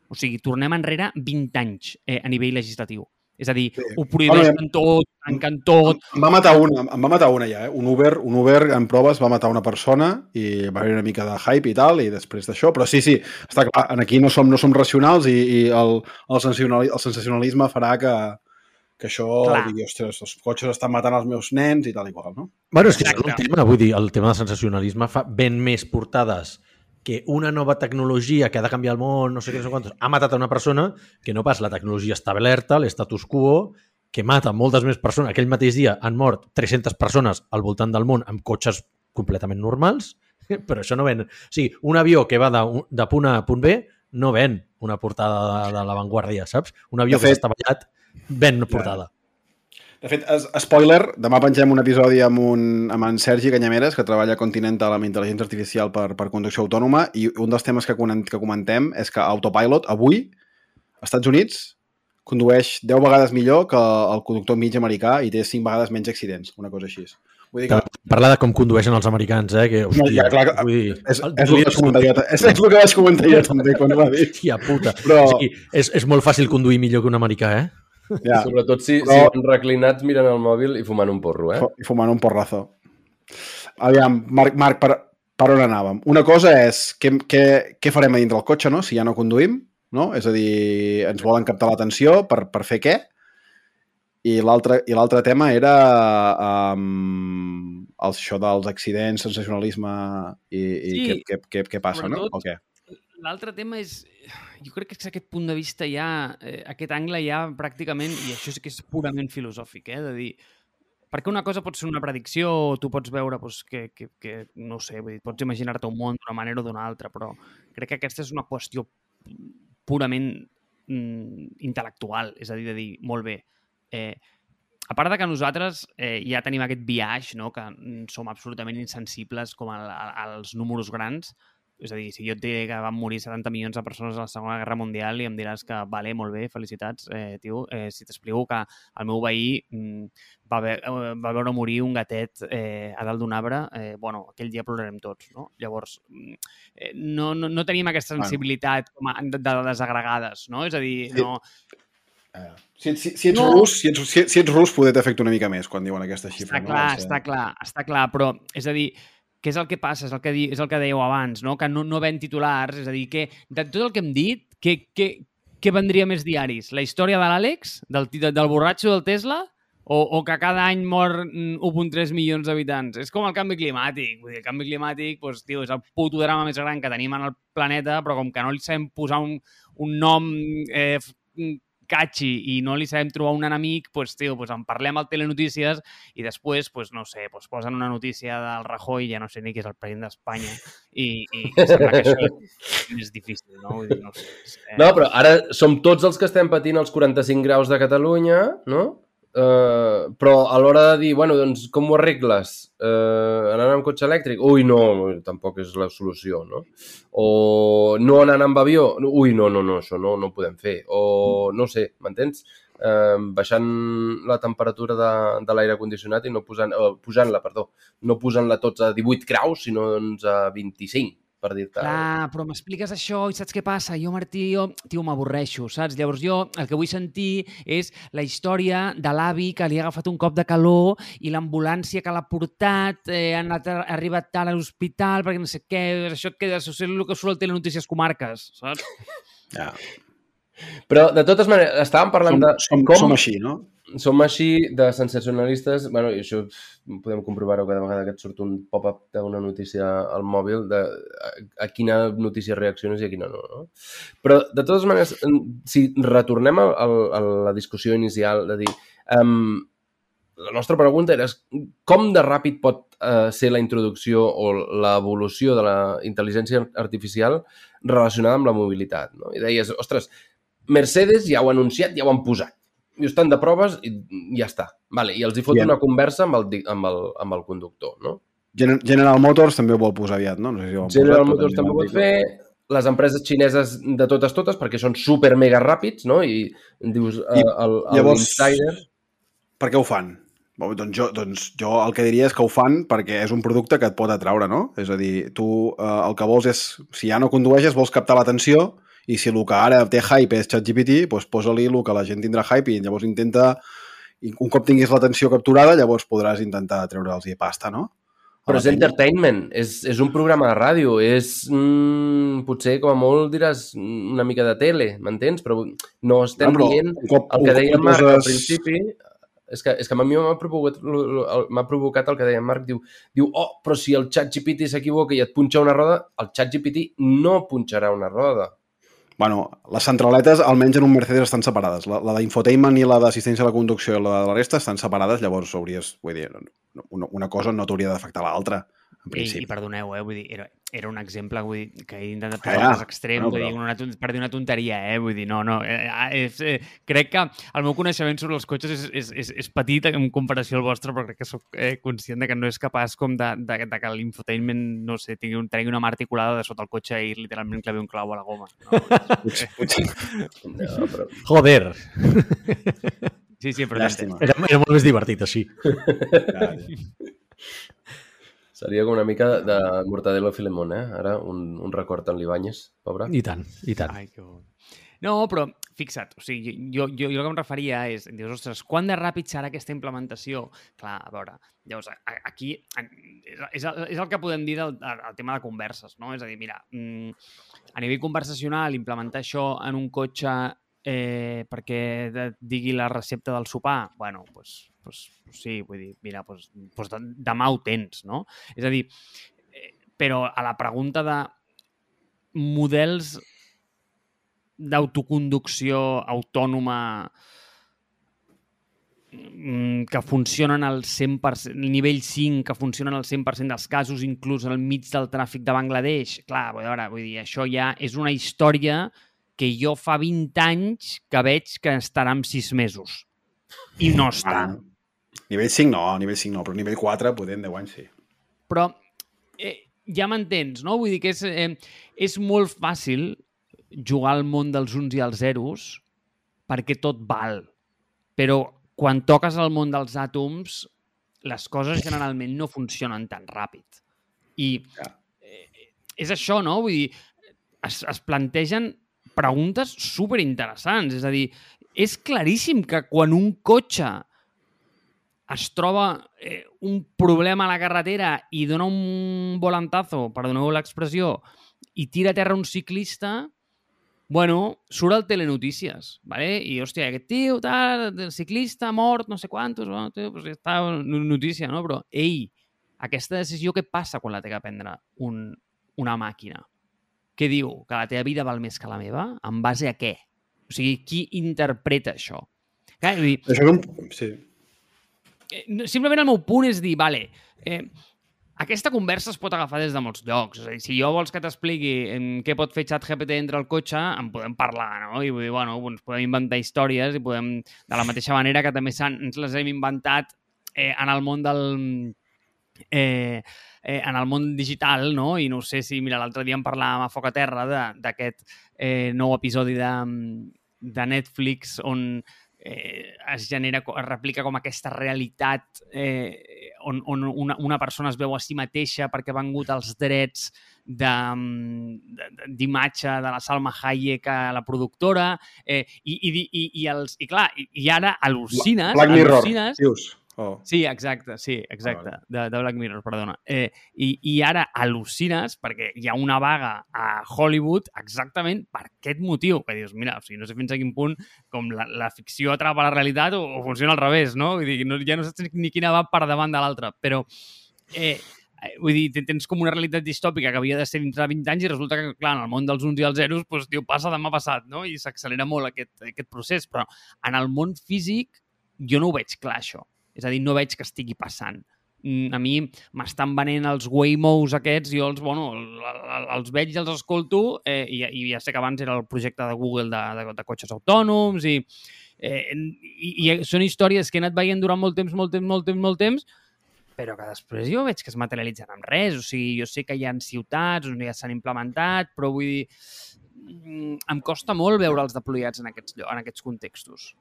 o sigui, tornem enrere 20 anys eh, a nivell legislatiu. És a dir, Sí. ho prohibeixen Bueno, tot, tancant tot... Em va matar una, em va matar una ja, eh? Un Uber, un Uber en proves va matar una persona i va haver una mica de hype i tal, i després d'això, però sí, sí, està clar, en aquí no som, no som racionals i, i el, el, sensacionali- el sensacionalisme farà que, que això Clar. digui, ostres, els cotxes estan matant els meus nens i tal i qual, no? Bueno, és que és un tema, vull dir, el tema del sensacionalisme fa ben més portades que una nova tecnologia que ha de canviar el món, no sé què, no sé quantos, ha matat a una persona, que no pas la tecnologia està alerta, l'estatus quo, que mata moltes més persones. Aquell mateix dia han mort 300 persones al voltant del món amb cotxes completament normals, però això no ven... O sigui, un avió que va de, de punt A a punt B no ven una portada de, de l'avantguàrdia, saps? Un avió De que fet- s'està ballat ven una portada. De fet, es, spoiler, demà pengem un episodi amb, un, amb en Sergi Canyameres, que treballa a Continental amb intel·ligència artificial per, per conducció autònoma, i un dels temes que, que comentem és que Autopilot, avui, als Estats Units, condueix 10 vegades millor que el conductor mig americà i té 5 vegades menys accidents, una cosa així. Vull dir que Parlar de com condueixen els americans, eh? Que, hòstia, ja, clar, vull dir, és, és, el que comentar és, és el que vaig comentar jo també quan ho va dir. Hòstia puta. Però- O sigui, és, és molt fàcil conduir millor que un americà, eh? Ja, Sobretot si, Però- si van reclinats mirant el mòbil i fumant un porro, eh? i fumant un porrazo. Aviam, Marc, Marc per, per on anàvem? Una cosa és què, què, què farem a dintre del cotxe, no? si ja no conduïm, no? És a dir, ens volen captar l'atenció per, per fer què? I l'altre i l'altre tema era um, el, això dels accidents, sensacionalisme i, i Sí, què, què, què, què passa, no? sobretot- O què? L'altre tema és... Jo crec que és aquest punt de vista ja, eh, aquest angle ja pràcticament, i això sí que és purament filosòfic, eh, de dir, perquè una cosa pot ser una predicció, o tu pots veure doncs, que, que, que, no sé, vull dir, pots imaginar-te un món d'una manera o d'una altra, però crec que aquesta és una qüestió purament mm, intel·lectual, és a dir, de dir, molt bé, eh, a part de que nosaltres eh, ja tenim aquest viatge, no? que mm, som absolutament insensibles com a, a, als números grans, és a dir, si jo et diré que van morir 70 milions de persones a la Segona Guerra Mundial i em diràs que, vale, molt bé, felicitats, eh, tio, eh, si t'explico que el meu veí mm, va, ve eh, va veure morir un gatet eh, a dalt d'un arbre, eh, bueno, aquell dia plorarem tots, no? Llavors, mm, eh, no, no, no tenim aquesta sensibilitat com a, de, de desagregades, no? És a dir, no... Eh, Si, si, si ets No. rus, si ets, si, si ets rus, poder t'afecta una mica més quan diuen aquesta xifra. Està clar, no? Eh, està clar, està clar, però és a dir, què és el que passa? És el que, di, és el que dèieu abans, no? que no, no ven titulars, és a dir, que de tot el que hem dit, què, què, què vendria més diaris? La història de l'Àlex, del, del borratxo del Tesla, o, o que cada any mor mm, 1.3 milions d'habitants? És com el canvi climàtic. Vull dir, el canvi climàtic doncs, tio, és el puto drama més gran que tenim en el planeta, però com que no li sabem posar un, un nom eh, f- catxi i no li sabem trobar un enemic, doncs, tio, doncs en parlem al Telenotícies i després, doncs, no sé, doncs posen una notícia del Rajoy, ja no sé ni qui és el president d'Espanya, i, i, sembla que això és difícil, no? Vull dir, no sé. Eh, No, però ara som tots els que estem patint els 45 graus de Catalunya, no? Uh, però a l'hora de dir, bueno, doncs com ho arregles? Uh, anant amb cotxe elèctric? Ui, no, tampoc és la solució, no? O no anant amb avió? Ui, no, no, no, això no, no ho podem fer. O no sé, m'entens? Uh, baixant la temperatura de, de l'aire condicionat i no posant, uh, pujant-la, perdó, no posant-la tots a 18 graus, sinó doncs a 25, per dir-te. Clar, però m'expliques això i saps què passa? Jo, Martí, jo, tio, m'avorreixo, saps? Llavors jo el que vull sentir és la història de l'avi que li ha agafat un cop de calor i l'ambulància que l'ha portat, eh, ha, anat, ha arribat tard a l'hospital perquè no sé què, això et queda, això és el que surt al Telenotícies Comarques, saps? Ja. Però, de totes maneres, estàvem parlant Som, de som, com... som així, no? Som així de sensacionalistes, bueno, i això podem comprovar-ho cada vegada que et surt un pop-up d'una notícia al mòbil de a, a quina notícia reacciones i a quina no, no? Però, de totes maneres, si retornem a, a, a la discussió inicial de dir um, la nostra pregunta era com de ràpid pot uh, ser la introducció o l'evolució de la intel·ligència artificial relacionada amb la mobilitat, no? I deies, ostres, Mercedes ja ho ha anunciat, ja ho han posat i estan de proves i ja està. Vale, I els hi fot Bien. una conversa amb el, amb el, amb el conductor, no? Gen- General Motors també ho vol posar aviat, no? no sé si ho General posat, Motors també ho pot dir fer, les empreses xineses de totes totes, perquè són super mega ràpids, no? I dius, I I, el, el llavors- Insider... Per què ho fan? Bé, Doncs jo, doncs jo el que diria és que ho fan perquè és un producte que et pot atraure, no? És a dir, tu eh, el que vols és, si ja no condueixes, vols captar l'atenció i si el que ara té hype és ChatGPT, doncs posa-li el que la gent tindrà hype i llavors intenta, un cop tinguis l'atenció capturada, llavors podràs intentar treure'ls pasta, no? Però és entertainment, és, és un programa de ràdio, és... Mm, potser, com a molt, diràs una mica de tele, m'entens? Però no estem Ah, però dient cop, el que deia Marc al poses- principi és que, és que a mi m'ha provocat, provocat el que deia Marc, diu, diu oh, però si el xat GPT s'equivoca i et punxa una roda, el xat GPT no punxarà una roda. Bueno, les centraletes, almenys en un Mercedes, estan separades. La, la d'infotainment i la d'assistència a la conducció i la de la resta estan separades, llavors hauries, vull dir, una, una cosa no t'hauria d'afectar l'altra, en I, principi. I perdoneu, eh? Vull dir, era, era un exemple vull dir, que he intentat Ah, posar ja. al cas extrem, Bueno, vull dir, però- una, per dir una tonteria, eh? Vull dir, no, no. Eh, eh, és, eh, crec que el meu coneixement sobre els cotxes és, és, és, és petit en comparació al vostre, però crec que sóc eh, conscient de que no és capaç com de, de, de que l'infotainment, no sé, tingui un, tregui una mà articulada de sota el cotxe i literalment clavi un clau a la goma. No? No, però... Joder, Sí, sí, però llàstima. era, era molt més divertit així. Ja, ja. Seria com una mica de Mortadelo Filemón, eh? Ara, un, un record en l'Ibanyes, pobre. I tant, i tant. Ai, que bo. No, però fixa't, o sigui, jo, jo, jo el que em referia és, dius, ostres, quan de ràpid serà aquesta implementació? Clar, a veure, llavors, aquí és, és, el, és el que podem dir del, del del tema de converses, no? És a dir, mira, mm, a nivell conversacional, implementar això en un cotxe eh, perquè digui la recepta del sopar, bueno, doncs pues, pues sí, vull dir, mira, pues, pues de- demà ho tens, no? És a dir, eh, però a la pregunta de models d'autoconducció autònoma mm, que funcionen al 100%, el nivell 5, que funcionen al 100% dels casos, inclús al mig del tràfic de Bangladesh. Clar, vull dir, vull dir, això ja és una història que jo fa 20 anys que veig que estarà en 6 mesos. I no està. Ah, nivell 5 no, nivell 5 no, però nivell 4 poder en 10 anys sí. però eh, ja m'entens, no? Vull dir que és, eh, és molt fàcil jugar al món dels uns i els zeros perquè tot val. Però quan toques al món dels àtoms, les coses generalment no funcionen tan ràpid. I Ja. eh, és això, no? Vull dir, es, es plantegen preguntes super interessants. És a dir, és claríssim que quan un cotxe es troba eh, un problema a la carretera i dona un volantazo, perdoneu l'expressió, i tira a terra un ciclista, bueno, surt al Telenotícies, ¿vale? i, hòstia, aquest tio, tal, el ciclista mort, no sé quantos, bueno, tio, pues ja està, no- notícia, no? Però, ei, aquesta decisió què passa quan la té que prendre un, una màquina? Què diu? Que la teva vida val més que la meva? En base a què? O sigui, qui interpreta això? Clar, dir, Això un... Sí. eh, simplement el meu punt és dir, vale, eh, aquesta conversa es pot agafar des de molts llocs. És a dir, si jo vols que t'expliqui què pot fer ChatGPT entre el cotxe, en podem parlar, no? I vull dir, bueno, ens podem inventar històries i podem, de la mateixa manera que també ens les hem inventat eh, en el món del... Eh, eh, en el món digital, no? I no sé si, mira, l'altre dia en parlàvem a Foc a Terra de- d'aquest eh, nou episodi de, de Netflix on eh, es genera, es replica com aquesta realitat eh, on, on una, una persona es veu a si mateixa perquè ha vengut els drets de- de- d'imatge de, de la Salma Hayek a la productora eh, i, i, i, i, els, i clar, i, i ara al·lucines Black Mirror, al·lucines dius. Oh. Sí, exacte, sí, exacte, Ah, de, de Black Mirror, perdona. Eh, i, I ara al·lucines perquè hi ha una vaga a Hollywood exactament per aquest motiu, que dius, mira, o sigui, no sé fins a quin punt com la, la ficció atrapa la realitat o, o funciona al revés, no? Vull dir, no, ja no saps ni quina va per davant de l'altra, però eh, eh, vull dir, ten- tens com una realitat distòpica que havia de ser dintre de 20 anys i resulta que, clar, en el món dels uns i els zeros, doncs, tio, passa demà passat, no? I s'accelera molt aquest, aquest procés, però en el món físic jo no ho veig clar, això. És a dir, no veig que estigui passant. Mm, A mi m'estan venent els Waymos aquests, jo els, bueno, el- el- els veig i els escolto eh, i, i ja sé que abans era el projecte de Google de, de, de cotxes autònoms i, eh, i, i són històries que he anat veient durant molt temps, molt temps, molt temps, molt temps, però que després jo veig que es materialitzen amb res. O sigui, jo sé que hi ha ciutats on ja s'han implementat, però vull dir, mm, em costa molt veure'ls deployats en aquests, en aquests contextos.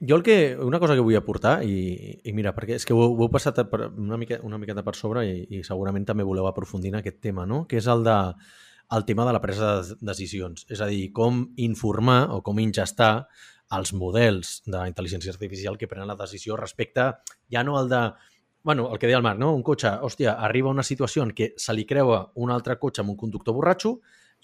Jo el que, una cosa que vull aportar, i, i mira, perquè és que ho, ho heu passat per una, mica, una miqueta per sobre i, i segurament també voleu aprofundir en aquest tema, no? que és el, de, el tema de la presa de decisions. És a dir, com informar o com ingestar els models d'intel·ligència artificial que prenen la decisió respecte ja no al de bueno, el que deia el Marc, no? un cotxe, hòstia, arriba a una situació en què se li creua un altre cotxe amb un conductor borratxo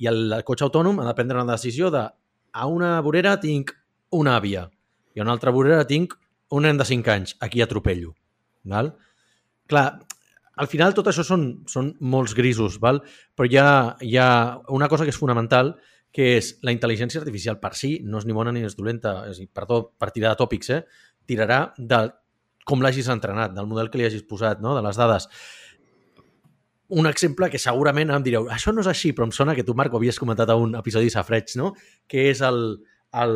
i el cotxe autònom ha de prendre una decisió de a una vorera tinc una àvia i una altra vorera tinc un nen de 5 anys, aquí atropello. Val? Clar, al final tot això són, són molts grisos, val? però hi ha, hi ha una cosa que és fonamental, que és la intel·ligència artificial per si, no és ni bona ni és dolenta, és a dir, per, tot, per tirar de tòpics, eh? tirarà de com l'hagis entrenat, del model que li hagis posat, no? de les dades. Un exemple que segurament em direu, això no és així, però em sona que tu, Marc, ho havies comentat a un episodi de Safreig, no? que és el, el,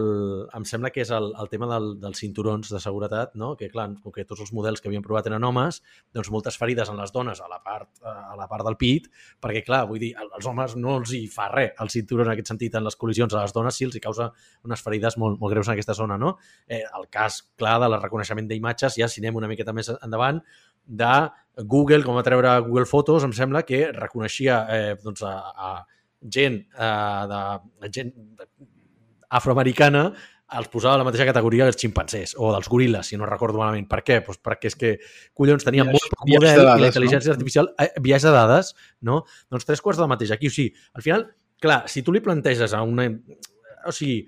em sembla que és el, el tema del, dels cinturons de seguretat, no? que clar, com que tots els models que havien provat eren homes, doncs moltes ferides en les dones a la part, a la part del pit, perquè clar, vull dir, als homes no els hi fa res el cinturó en aquest sentit en les col·lisions, a les dones sí els hi causa unes ferides molt, molt greus en aquesta zona, no? Eh, el cas, clar, de la reconeixement d'imatges, ja si anem una miqueta més endavant, de Google, com va treure Google Fotos, em sembla que reconeixia eh, doncs, a, a gent, eh, de, gent afroamericana els posava a la mateixa categoria dels ximpancers o dels goril·les, si no recordo malament. Per què? Pues perquè és que, collons, tenien Biaix- molt poc model dades, i la intel·ligència no? artificial, eh, biaix de dades, no? Doncs tres quarts del mateix. Aquí, o sigui, al final, clar, si tu li planteges a una... O sigui,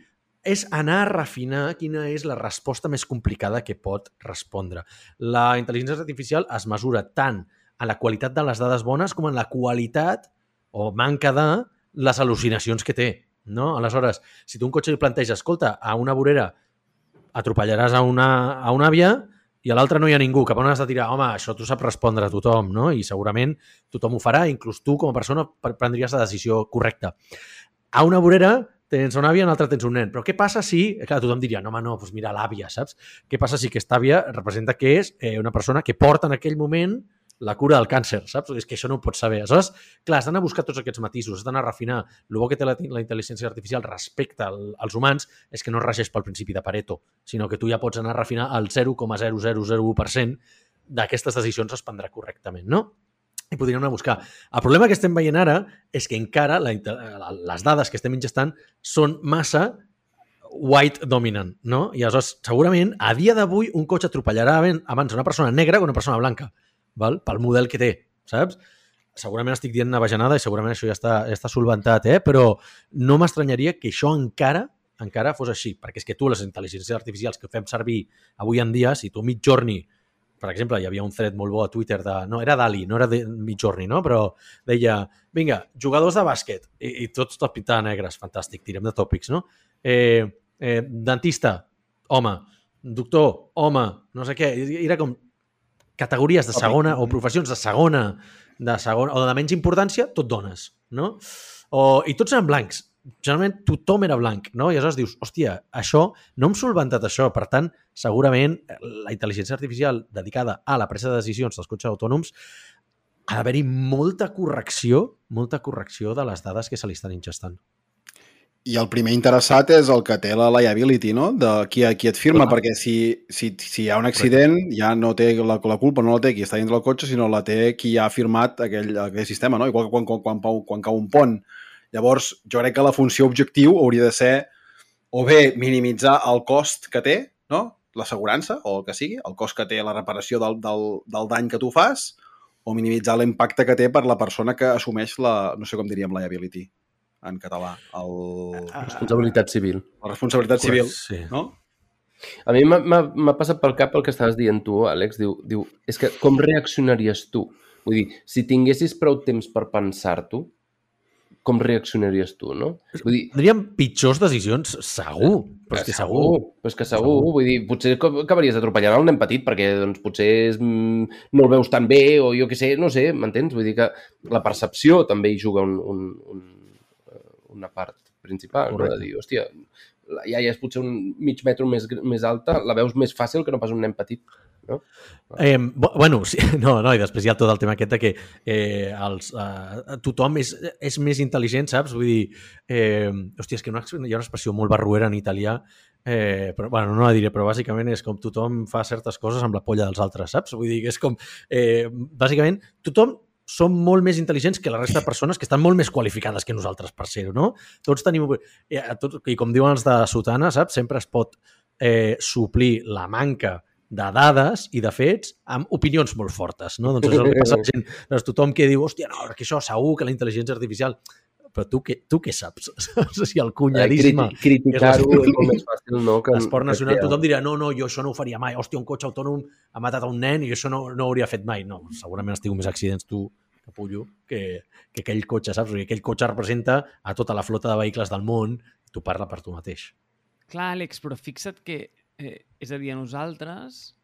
és anar a refinar quina és la resposta més complicada que pot respondre. La intel·ligència artificial es mesura tant en la qualitat de les dades bones com en la qualitat o manca de les al·lucinacions que té. No? Aleshores, si tu un cotxe li planteja, escolta, a una vorera atropellaràs a una, a una àvia i a l'altra no hi ha ningú, cap on has de tirar? Home, això tu saps respondre a tothom, no? I segurament tothom ho farà, inclús tu com a persona pre- prendries la decisió correcta. A una vorera tens una àvia, a una altra tens un nen. Però què passa si... Clar, tothom diria, no, home, no, doncs mira l'àvia, saps? Què passa si aquesta àvia representa que és eh, una persona que porta en aquell moment la cura del càncer, saps? És que això no ho pots saber. Aleshores, clar, has d'anar a buscar tots aquests matisos, has d'anar a refinar. El bo que té la, la intel·ligència artificial respecte al, als humans és que no es regeix pel principi de Pareto, sinó que tu ja pots anar a refinar el 0,0001% d'aquestes decisions es prendrà correctament, no? i podríem anar a buscar. El problema que estem veient ara és que encara la, les dades que estem ingestant són massa white dominant, no? I aleshores, segurament, a dia d'avui, un cotxe atropellarà abans una persona negra que una persona blanca, val? pel model que té, saps? Segurament estic dient una bajanada i segurament això ja està, ja està solventat, eh? però no m'estranyaria que això encara encara fos així, perquè és que tu, les intel·ligències artificials que fem servir avui en dia, si tu Midjourney per exemple, hi havia un thread molt bo a Twitter de... No, era Dali, no era de Midjourney, no? Però deia, vinga, jugadors de bàsquet, i, i tots tot pintats negres, fantàstic, tirem de tòpics, no? Eh, eh, dentista, home, doctor, home, no sé què. I Era com categories de segona o professions de segona, de segona o de menys importància, tot dones, no? O, I tots eren blancs. Generalment tothom era blanc, no? I aleshores dius, hòstia, això, no hem solventat això, per tant, segurament la intel·ligència artificial dedicada a la presa de decisions dels cotxes autònoms ha d'haver-hi molta correcció, molta correcció de les dades que se li estan ingestant. I el primer interessat és el que té la liability, no? De qui, qui et firma, Clar. perquè si, si, si hi ha un accident ja no té la, la culpa, no la té qui està dins del cotxe, sinó la té qui ha firmat aquell, aquell sistema, no? Igual que quan, quan, quan, quan, quan cau un pont. Llavors, jo crec que la funció objectiu hauria de ser o bé minimitzar el cost que té, no? l'assegurança, o el que sigui, el cost que té la reparació del, del, del dany que tu fas, o minimitzar l'impacte que té per la persona que assumeix la, no sé com diríem, liability en català, el, Responsabilitat civil. la responsabilitat civil, Sí. no? A mi m'ha- passat pel cap el que estaves dient tu, Àlex. Diu, diu, és que com reaccionaries tu? Vull dir, si tinguessis prou temps per pensar-t'ho, com reaccionaries tu, no? Vull dir, Tindríem pitjors decisions, segur. Però és que segur. Però és que segur, vull dir, potser acabaries atropellant un nen petit perquè doncs, potser és, mm, no el veus tan bé o jo què sé, no sé, m'entens? Vull dir que la percepció també hi juga un, un, un, una part principal, no? Correcte. de dir, hòstia, la iaia és potser un mig metre més, més alta, la veus més fàcil que no pas un nen petit. No? Eh, bu- bueno, sí, no, no, i després hi ha tot el tema aquest de que eh, els, eh, tothom és, és més intel·ligent, saps? Vull dir, eh, hòstia, és que una, hi ha una expressió molt barruera en italià, eh, però, bueno, no la diré, però bàsicament és com tothom fa certes coses amb la polla dels altres, saps? Vull dir és com, eh, bàsicament, tothom som molt més intel·ligents que la resta de persones que estan molt més qualificades que nosaltres per ser-ho, no? Tots tenim... Eh, tots, I com diuen els de Sotana, saps? Sempre es pot eh, suplir la manca de dades i de fets amb opinions molt fortes, no? Doncs és el que passa a gent. Doncs tothom que diu, hòstia, no, que això segur que la intel·ligència artificial... Però tu què, tu què saps? Sigui, el cunyadíssim Criti Criticar-ho és molt més fàcil, no? Que, l'esport que nacional, crear. tothom diria, no, no, jo això no ho faria mai. Hòstia, un cotxe autònom ha matat a un nen i jo això no, no ho hauria fet mai. No, segurament has tingut més accidents tu, capullo, que, que aquell cotxe, saps? O sigui, aquell cotxe representa a tota la flota de vehicles del món tu parla per tu mateix. Clar, Àlex, però fixa't que, eh, és a dir, a nosaltres,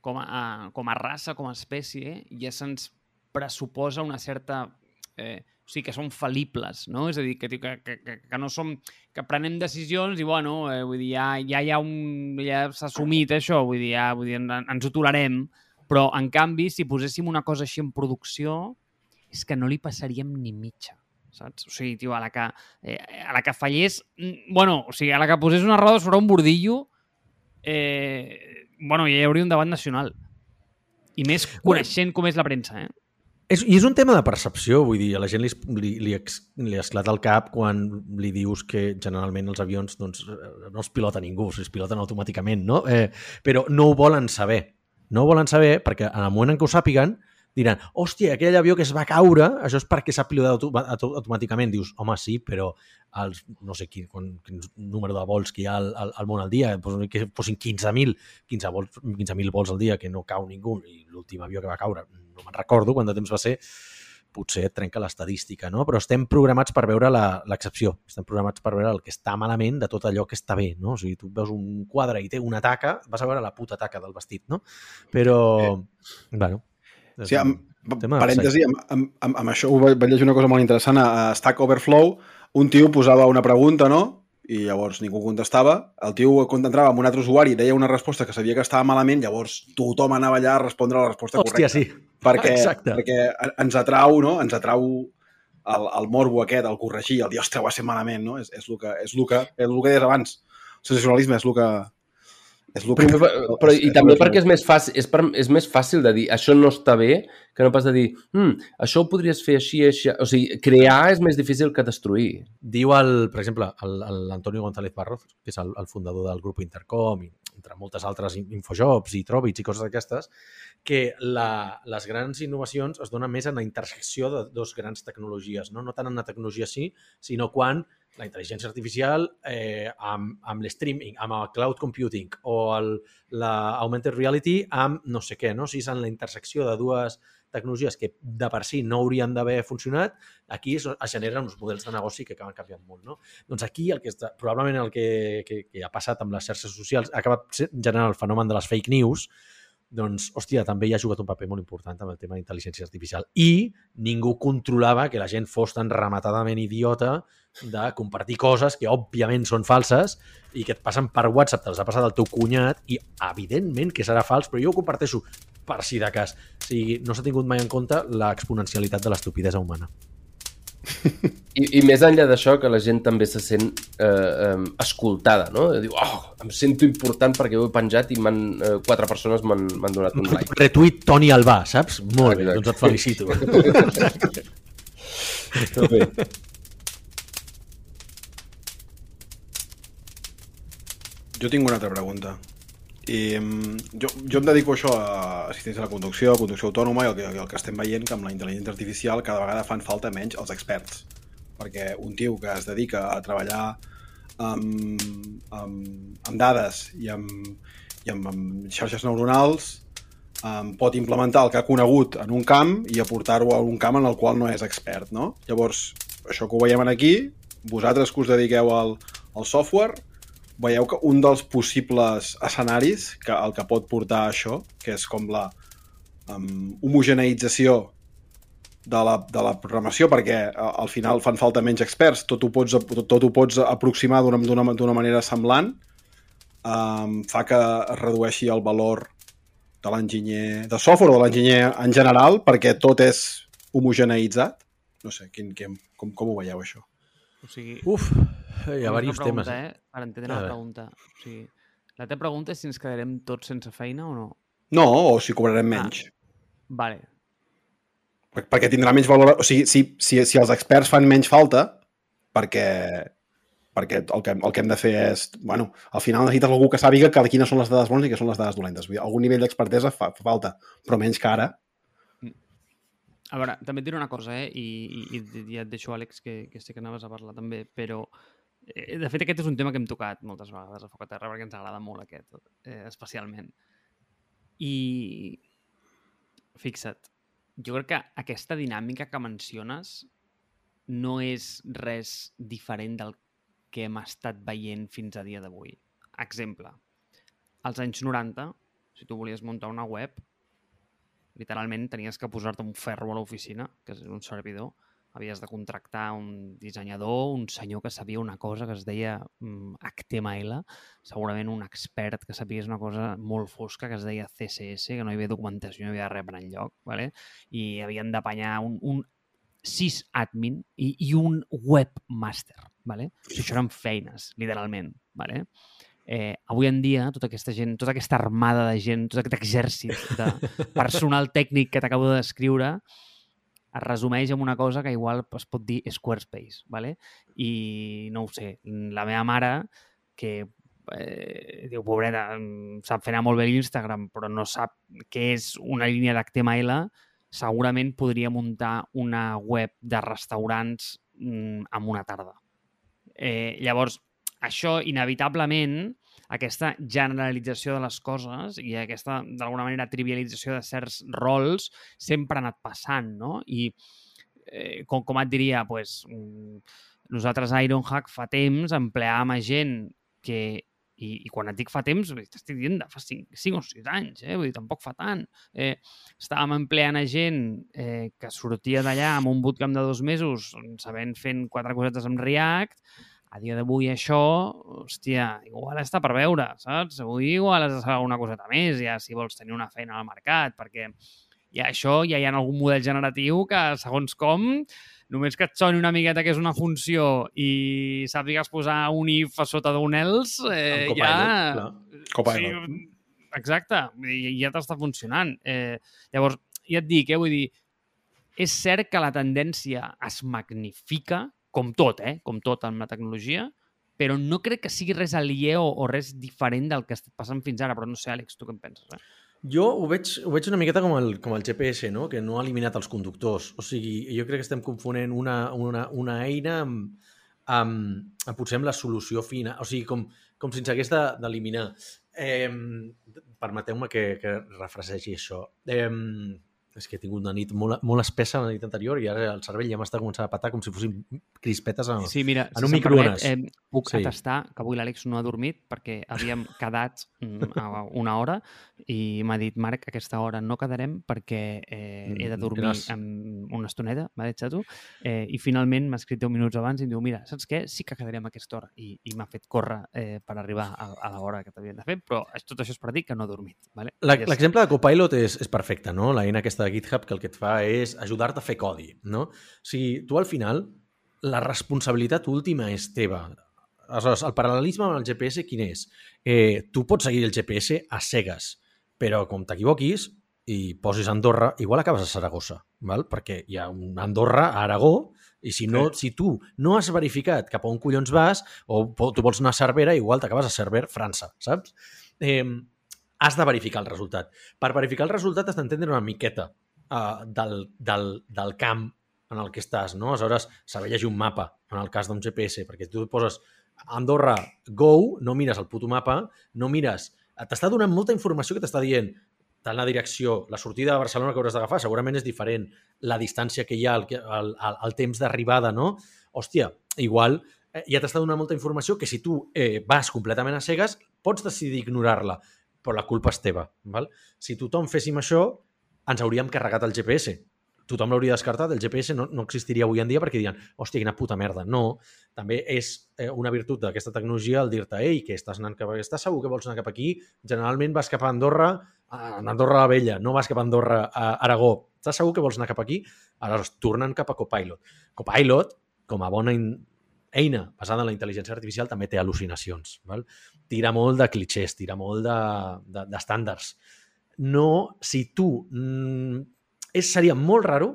com a, com a raça, com a espècie, ja se'ns pressuposa una certa... Eh, o sigui, que som fal·libles, no? És a dir, que, que, que, que, no som... que prenem decisions i, bueno, eh, vull dir, ja, ja hi ha un... ja s'ha assumit això, vull dir, ja, vull dir, en- ens ho tolerem, però, en canvi, si poséssim una cosa així en producció, és que no li passaríem ni mitja saps? O sigui, tio, a la que, eh, a la que fallés... mm, Bueno, o sigui, a la que posés una roda sobre un bordillo, eh, bueno, ja hi hauria un debat nacional. I més coneixent com és la premsa, eh? És, I és un tema de percepció, vull dir, a la gent li, li, li, ex, li esclata el cap quan li dius que generalment els avions doncs, eh, no els pilota ningú, es piloten automàticament, no? Eh, però no ho volen saber. No ho volen saber perquè en el moment en què ho sàpiguen diran, hòstia, aquell avió que es va caure, això és perquè s'ha pilotat auto auto automàticament. Dius, home, sí, però els, no sé quin, quin, quin número de vols que hi ha al, al, al món al dia, que fossin 15.000 15 vols, 15.000 vols al dia que no cau ningú i l'últim avió que va caure, no me'n recordo quant de temps va ser, potser et trenca l'estadística, no? Però estem programats per veure la- l'excepció, estem programats per veure el que està malament de tot allò que està bé, no? O sigui, tu veus un quadre i té una taca, vas a veure la puta taca del vestit, no? Però, bueno... Sí, amb, parèntesi, amb, amb, amb, amb això ho vaig llegir una cosa molt interessant. A Stack Overflow, un tio posava una pregunta, no? I llavors ningú contestava. El tio quan entrava amb un altre usuari deia una resposta que sabia que estava malament, llavors tothom anava allà a respondre la resposta Hòstia, correcta. sí. Perquè, Exacte. perquè ens atrau, no? Ens atrau el, el morbo aquest, el corregir, el dir, ostres, ho has fet malament, no? És, és, el que, és, el que, és el que deies abans. El sensacionalisme és el que... És el que... Però, però, però, I també perquè és més, fàcil, és, per, és més fàcil de dir això no està bé que no pas de dir hm, això ho podries fer així, així... O sigui, crear és més difícil que destruir. Diu, el, per exemple, l'Antonio González Barroz, que és el, el fundador del grup Intercom, i entre moltes altres in- infojobs i tròbits i coses d'aquestes, que la, les grans innovacions es donen més en la intersecció de dos grans tecnologies, no, no tant en la tecnologia sí, sinó quan la intel·ligència artificial eh, amb, amb l'streaming, amb el cloud computing o el, la reality amb no sé què, no? Sigui, és en la intersecció de dues tecnologies que de per si no haurien d'haver funcionat, aquí es, es generen uns models de negoci que acaben canviant molt. No? Doncs aquí el que està, probablement el que, que, que ha passat amb les xarxes socials ha acabat generant el fenomen de les fake news, doncs, hòstia, també hi ha jugat un paper molt important amb el tema d'intel·ligència artificial. I ningú controlava que la gent fos tan rematadament idiota de compartir coses que òbviament són falses i que et passen per WhatsApp, te'ls ha passat el teu cunyat i evidentment que serà fals, però jo ho comparteixo per si de cas. O sigui, no s'ha tingut mai en compte l'exponencialitat de l'estupidesa humana. I, I més enllà d'això, que la gent també se sent eh, eh, escoltada, no? Diu, oh, em sento important perquè ho he penjat i m'han, eh, quatre persones m'han donat un like. Retuit Toni Albà, saps? Molt bé, Exacte. doncs et felicito. Bé. Jo tinc una altra pregunta. I, jo, jo em dedico a això a assistència a la conducció, a conducció autònoma i el que, el que estem veient que amb la intel·ligència artificial cada vegada fan falta menys els experts perquè un tio que es dedica a treballar amb, amb, amb dades i amb, i amb, amb xarxes neuronals um, pot implementar el que ha conegut en un camp i aportar-ho a un camp en el qual no és expert, no? Llavors, això que ho veiem aquí, vosaltres que us dediqueu al, al software, veieu que un dels possibles escenaris que el que pot portar a això, que és com la um, homogeneïtzació de la, de la programació, perquè a- al final fan falta menys experts, tot ho pots, tot, tot ho pots aproximar d'una d'una- d'una manera semblant, um, fa que es redueixi el valor de l'enginyer de software o de l'enginyer en general perquè tot és homogeneïtzat. No sé, quin, quin, com, com ho veieu, això? O sigui, Uf, hi ha una diversos temes. pregunta, Eh? eh? Per entendre la pregunta. O sigui, la teva pregunta és si ens quedarem tots sense feina o no. No, o si cobrarem menys. Vale. Per- perquè tindrà menys valor... O sigui, si, si, si els experts fan menys falta, perquè, perquè el, que, el que hem de fer és... Bueno, al final necessites algú que sàpiga que quines són les dades bones i que són les dades dolentes. Vull dir, algun nivell d'expertesa fa, fa falta, però menys que ara. A veure, també et diré una cosa, eh? I, i, i ja et deixo, Àlex, que, que sé que anaves a parlar també, però de fet aquest és un tema que hem tocat moltes vegades a Foc a Terra perquè ens agrada molt aquest, eh, especialment. I fixa't, jo crec que aquesta dinàmica que menciones no és res diferent del que hem estat veient fins a dia d'avui. Exemple, als anys 90, si tu volies muntar una web, literalment tenies que posar-te un ferro a l'oficina, que és un servidor, havies de contractar un dissenyador, un senyor que sabia una cosa que es deia mm, HTML, segurament un expert que sapies una cosa molt fosca que es deia CSS, que no hi havia documentació, no hi havia res per enlloc, vale? i havien d'apanyar un, un sis admin i, i un webmaster. Vale? O sigui, això eren feines, literalment. Vale? Eh, avui en dia, tota aquesta gent, tota aquesta armada de gent, tot aquest exèrcit de personal tècnic que t'acabo de descriure, es resumeix en una cosa que igual es pot dir Squarespace, ¿vale? i no ho sé, la meva mare, que eh, diu, pobreta, sap fer molt bé l'Instagram, però no sap què és una línia d'HTML, segurament podria muntar una web de restaurants mm, en una tarda. Eh, llavors, això, inevitablement, aquesta generalització de les coses i aquesta, d'alguna manera, trivialització de certs rols sempre ha anat passant, no? I, eh, com, com et diria, pues, mm, nosaltres a Ironhack fa temps empleàvem a gent que i, i quan et dic fa temps, t'estic dient de fa 5, 5 o 6 anys, eh? vull dir, tampoc fa tant. Eh, estàvem empleant a gent eh, que sortia d'allà amb un bootcamp de dos mesos, sabent fent quatre cosetes amb React, a dia d'avui això, hòstia, igual està per veure, saps? Avui igual has de saber una coseta més, ja si vols tenir una feina al mercat, perquè ja això ja hi ha algun model generatiu que, segons com, només que et soni una miqueta que és una funció i sàpigues posar un if a sota d'un else, eh, ja... Clar. Copilot. Sí, exacte, i ja t'està funcionant. Eh, llavors, ja et dic, eh, vull dir, és cert que la tendència es magnifica, com tot, eh, com tot amb la tecnologia, però no crec que sigui res aliè o, o res diferent del que està passant fins ara, però no sé, Àlex, tu què en penses? Eh? Jo ho veig, ho veig una miqueta com el, com el GPS, no? que no ha eliminat els conductors. O sigui, jo crec que estem confonent una, una, una eina amb, amb, amb potser amb la solució fina. O sigui, com, com si ens hagués de- d'eliminar. Eh, Permeteu-me que, que refresegi això. Eh, és que he tingut una nit molt, molt espessa la nit anterior i ara el cervell ja m'està començant a patar com si fossin crispetes en, Sí, mira, en un se'm microones. permet, Eh, puc Sí. atestar que avui l'Àlex no ha dormit perquè havíem quedat mm, a una hora i m'ha dit, Marc, aquesta hora no quedarem perquè eh, he de Mm, dormir eres- en una estoneta, m'ha dit tu, eh, i finalment m'ha escrit 10 minuts abans i em diu, mira, saps què? Sí que quedarem a aquesta hora. I, i m'ha fet córrer eh, per arribar a, a l'hora que t'havien de fer, però tot això és per dir que no he dormit. Vale? L'exemple de Copilot és, és perfecte, no? La eina aquesta de GitHub que el que et fa és ajudar-te a fer codi, no? O sigui, tu al final, la responsabilitat última és teva. Aleshores, el paral·lelisme amb el GPS quin és? Eh, tu pots seguir el GPS a cegues, però com t'equivoquis i posis Andorra, igual acabes a Saragossa, val? perquè hi ha un Andorra a Aragó i si, no, si tu no has verificat cap a on collons vas o tu vols anar a Cervera, igual t'acabes a Cerver, França, saps? Eh, has de verificar el resultat. Per verificar el resultat has d'entendre una miqueta uh, del, del, del camp en el que estàs, no? Aleshores, saber llegir un mapa, en el cas d'un GPS, perquè tu poses Andorra Go, no mires el puto mapa, no mires... T'està donant molta informació que t'està dient tant la direcció, la sortida de Barcelona que hauràs d'agafar, segurament és diferent, la distància que hi ha, el, el, el, el temps d'arribada, no? Hòstia, igual eh, ja t'està donant molta informació que si tu eh, vas completament a cegues, pots decidir ignorar-la, però la culpa és teva. Val? Si tothom féssim això, ens hauríem carregat el GPS. Tothom l'hauria descartat, el GPS no, no existiria avui en dia perquè dirien, hòstia, quina puta merda. No, també és eh, una virtut d'aquesta tecnologia el dir-te, ei, que estàs anant cap a... Estàs segur que vols anar cap aquí? Generalment vas cap a Andorra, a Andorra la Vella, no vas cap a Andorra a Aragó. Estàs segur que vols anar cap aquí? Aleshores, tornen cap a Copilot. Copilot, com a bona eina basada en la intel·ligència artificial, també té al·lucinacions. Val? Tira molt de clichés, tira molt d'estàndards. De, de, no, si tu... Mm, és, seria molt raro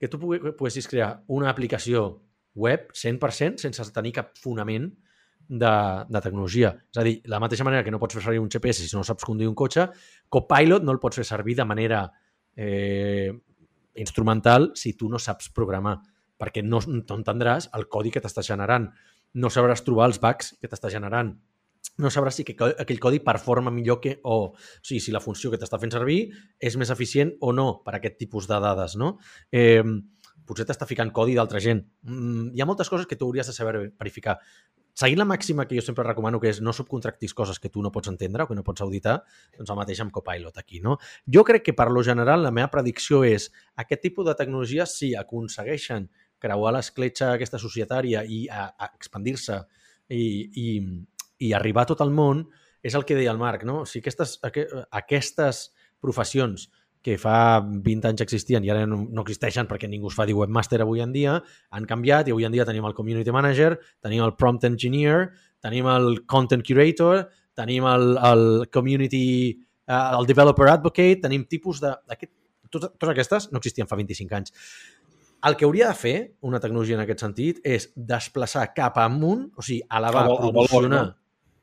que tu pogue- poguessis crear una aplicació web 100% sense tenir cap fonament de, de tecnologia. És a dir, la mateixa manera que no pots fer servir un GPS si no saps conduir un cotxe, Copilot no el pots fer servir de manera eh, instrumental si tu no saps programar, perquè no, no entendràs el codi que t'està generant, no sabràs trobar els bugs que t'està generant, no sabràs si que, aquell codi performa millor que o, o sigui, si la funció que t'està fent servir és més eficient o no per aquest tipus de dades, no? Eh, potser t'està ficant codi d'altra gent. Mm, hi ha moltes coses que tu hauries de saber verificar. Seguint la màxima que jo sempre recomano, que és no subcontractis coses que tu no pots entendre o que no pots auditar, doncs el mateix amb Copilot aquí, no? Jo crec que, per lo general, la meva predicció és aquest tipus de tecnologies, si aconsegueixen creuar l'escletxa aquesta societària i a, a expandir-se i, i, i arribar a tot el món, és el que deia el Marc, no? O sigui, aquestes, aqu aquestes professions que fa 20 anys existien i ara no, no existeixen perquè ningú es fa dir webmaster avui en dia, han canviat i avui en dia tenim el community manager, tenim el prompt engineer, tenim el content curator, tenim el, el community, uh, el developer advocate, tenim tipus de... Aquest, totes, totes aquestes no existien fa 25 anys. El que hauria de fer una tecnologia en aquest sentit és desplaçar cap amunt, o sigui, elevar, El- el promocionar, no?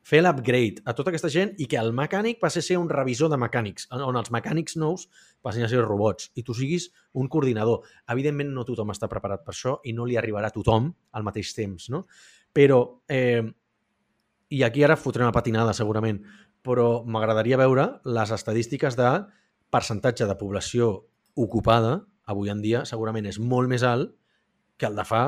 fer l'upgrade a tota aquesta gent i que el mecànic passi a ser un revisor de mecànics, on els mecànics nous passin a ser robots i tu siguis un coordinador. Evidentment no tothom està preparat per això i no li arribarà a tothom al mateix temps, no? Però, eh, i aquí ara fotré una patinada segurament, però m'agradaria veure les estadístiques de percentatge de població ocupada avui en dia segurament és molt més alt que el de fa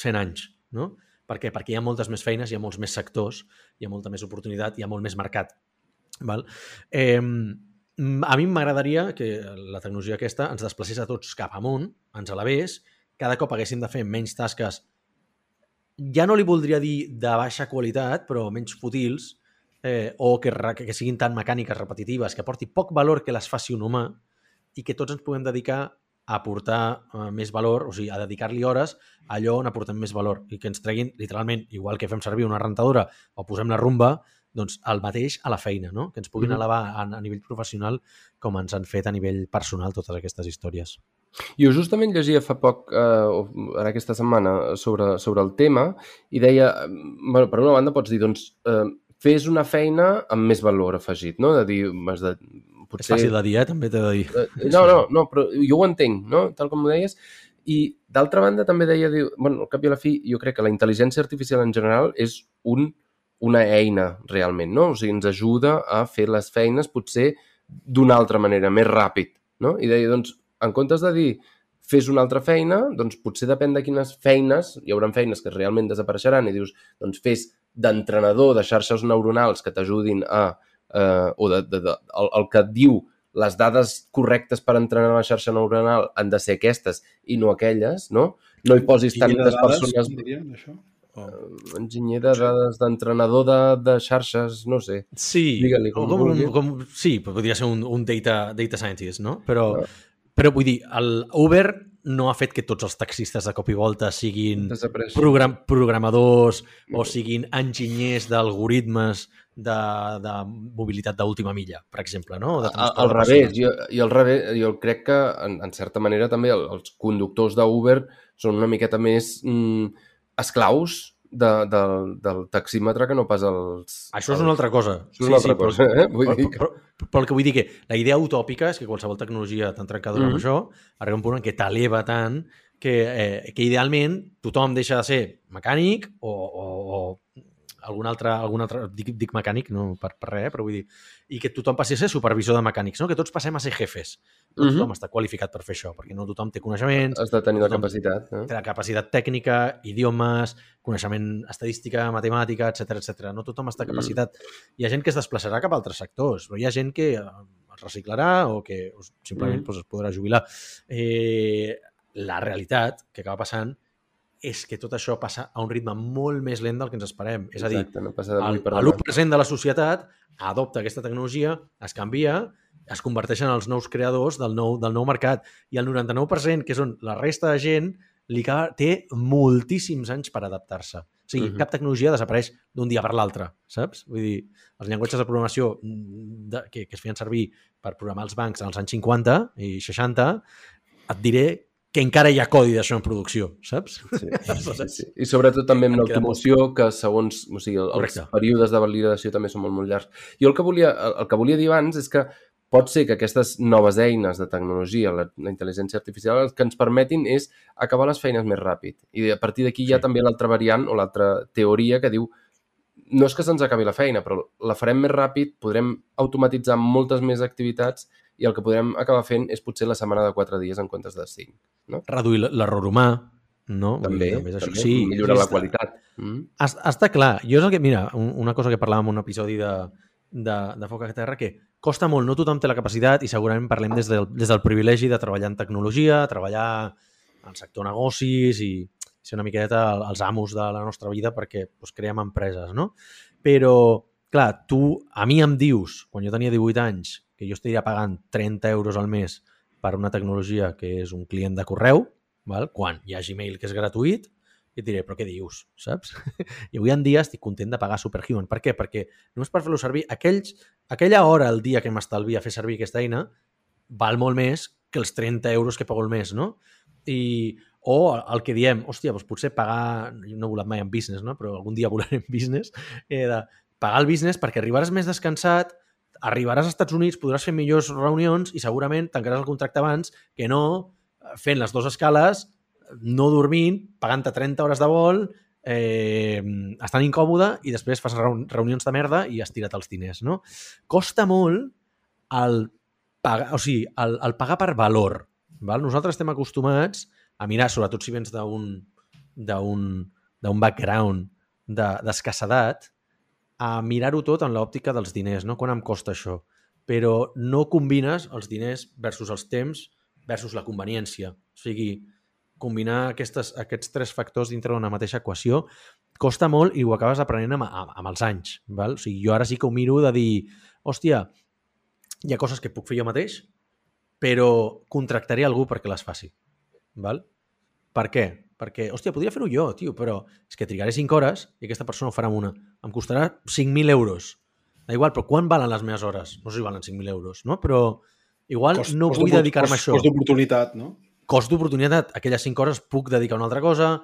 100 anys, no? Per què? Perquè hi ha moltes més feines, hi ha molts més sectors, hi ha molta més oportunitat, hi ha molt més mercat. Val? Eh, a mi m'agradaria que la tecnologia aquesta ens desplacés a tots cap amunt, ens elevés, cada cop haguéssim de fer menys tasques, ja no li voldria dir de baixa qualitat, però menys fútils, eh, o que, que siguin tan mecàniques repetitives, que aporti poc valor que les faci un humà i que tots ens puguem dedicar a aportar eh, més valor, o sigui, a dedicar-li hores a allò on aportem més valor i que ens treguin, literalment, igual que fem servir una rentadora o posem la rumba, doncs el mateix a la feina, no? que ens puguin Mhm. elevar a, a nivell professional com ens han fet a nivell personal totes aquestes històries. Jo justament llegia fa poc, eh, ara aquesta setmana, sobre, sobre el tema i deia, eh, bueno, per una banda pots dir, doncs, eh, fes una feina amb més valor afegit, no? De dir, has de, Potser... fàcil de dir, eh? també t'he de dir. Eh, No, no, no, però jo ho entenc, no? Tal com ho deies. I d'altra banda també deia, diu, bueno, al cap i a la fi, jo crec que la intel·ligència artificial en general és un, una eina realment, no? O sigui, ens ajuda a fer les feines potser d'una altra manera, més ràpid, no? I deia, doncs, en comptes de dir fes una altra feina, doncs potser depèn de quines feines, hi haurà feines que realment desapareixeran i dius, doncs fes d'entrenador de xarxes neuronals que t'ajudin a... Eh, o de, de, de, el, el que et diu les dades correctes per entrenar la xarxa neuronal han de ser aquestes i no aquelles, no? No hi posis tantes dades, persones... com diríem, això? O... Enginyer de dades, d'entrenador de, de xarxes, no sé. Sí, com com, vulgui. com, sí, podria ser un, un data, data scientist, no? Però, Ah. però vull dir, el Uber no ha fet que tots els taxistes de cop i volta siguin program, programadors o siguin enginyers d'algoritmes de, de mobilitat d'última milla, per exemple, no? De Al de revés, jo, jo, al revés, jo crec que en, en certa manera també el, els conductors d'Uber són una miqueta més mm, esclaus de, de, del taxímetre que no pas els... Això és una altra cosa. Això és una altra però- cosa, eh? Vull però, dir que... però, però, però el que vull dir que la idea utòpica és que qualsevol tecnologia tan trencadora amb Mhm. això arriba un punt en què t'eleva tant que, eh, que idealment tothom deixa de ser mecànic o, o, o algun altre, algun altre dic, dic mecànic, no per, per res, eh, però vull dir, i que tothom passi a ser supervisor de mecànics, no? que tots passem a ser jefes. No Mhm. tothom està qualificat per fer això, perquè no tothom té coneixements, Has de tenir la tothom capacitat. Eh? té la capacitat tècnica, idiomes, coneixement estadística, matemàtica, etc etc. No tothom està Mm. capacitat. Hi ha gent que es desplaçarà cap a altres sectors, però hi ha gent que eh, es reciclarà o que o simplement Mm. doncs, es podrà jubilar. Eh, la realitat que acaba passant és que tot això passa a un ritme molt més lent del que ens esperem. És a dir, Exacte, no passa d'avui el, per el demà. 1% de la societat adopta aquesta tecnologia, es canvia, es converteixen en els nous creadors del nou, del nou mercat. I el 99%, que són la resta de gent, li acaba, té moltíssims anys per adaptar-se. O sigui, Mhm. cap tecnologia desapareix d'un dia per l'altre, saps? Vull dir, els llenguatges de programació de, que, que es feien servir per programar els bancs als anys 50 i 60, et diré que encara hi ha codi d'això en producció, saps? Sí, sí, sí. I sobretot també amb l'automoció, que segons o sigui, el- els Correcte. períodes de validació també són molt, molt llargs. Jo el que, volia, el, que volia dir abans és que pot ser que aquestes noves eines de tecnologia, la, la intel·ligència artificial, el que ens permetin és acabar les feines més ràpid. I a partir d'aquí hi ha Sí. també l'altra variant o l'altra teoria que diu no és que se'ns acabi la feina, però la farem més ràpid, podrem automatitzar moltes més activitats i el que podrem acabar fent és potser la setmana de 4 dies en comptes de 5. Reduir l- l'error humà, no? Vull També, és això. també Sí, millorar la està- qualitat. Mm? Es- Està clar. Jo és el que, mira, un- una cosa que parlàvem en un episodi de, de, de Foc a Terra, que costa molt, no tothom té la capacitat i segurament parlem des del, des del privilegi de treballar en tecnologia, treballar al sector negocis i ser una miqueta els amos de la nostra vida perquè doncs, creem empreses, no? Però, clar, tu a mi em dius, quan jo tenia 18 anys, que jo estaria pagant 30 euros al mes per una tecnologia que és un client de correu, val? quan hi ha Gmail que és gratuït, i et diré, però què dius, saps? I avui en dia estic content de pagar Superhuman. Per què? Perquè només per fer-lo servir, aquells, aquella hora al dia que m'estalvia fer servir aquesta eina val molt més que els 30 euros que pago al mes, no? I, o el que diem, hòstia, doncs potser pagar, jo no he volat mai en business, no? però algun dia volaré en business, eh, de pagar el business perquè arribaràs més descansat, arribaràs als Estats Units, podràs fer millors reunions i segurament tancaràs el contracte abans que no eh, fent les dues escales, no dormint, pagant-te 30 hores de vol, eh, estan incòmode i després fas reun- reunions de merda i has tirat els diners, no? Costa molt el pagar, o sigui, el, el pagar per valor. Val? Nosaltres estem acostumats a mirar, sobretot si vens d'un d'un background de- d'escassedat, a mirar-ho tot en l'òptica dels diners, no? Quan em costa això? Però no combines els diners versus els temps versus la conveniència. O sigui, combinar aquestes, aquests tres factors dintre d'una mateixa equació costa molt i ho acabes aprenent amb, amb, amb els anys. Val? O sigui, jo ara sí que ho miro de dir, hòstia, hi ha coses que puc fer jo mateix, però contractaré algú perquè les faci. Val? Per què? Perquè, hòstia, podria fer-ho jo, tio, però és que trigaré 5 hores i aquesta persona ho farà en una. Em costarà 5.000 euros. Da igual, però quan valen les meves hores? No sé si valen 5.000 euros, no? Però igual Cost- no cost vull dedicar-me a això Cost d'oportunitat, no? cost d'oportunitat, aquelles 5 hores puc dedicar a una altra cosa,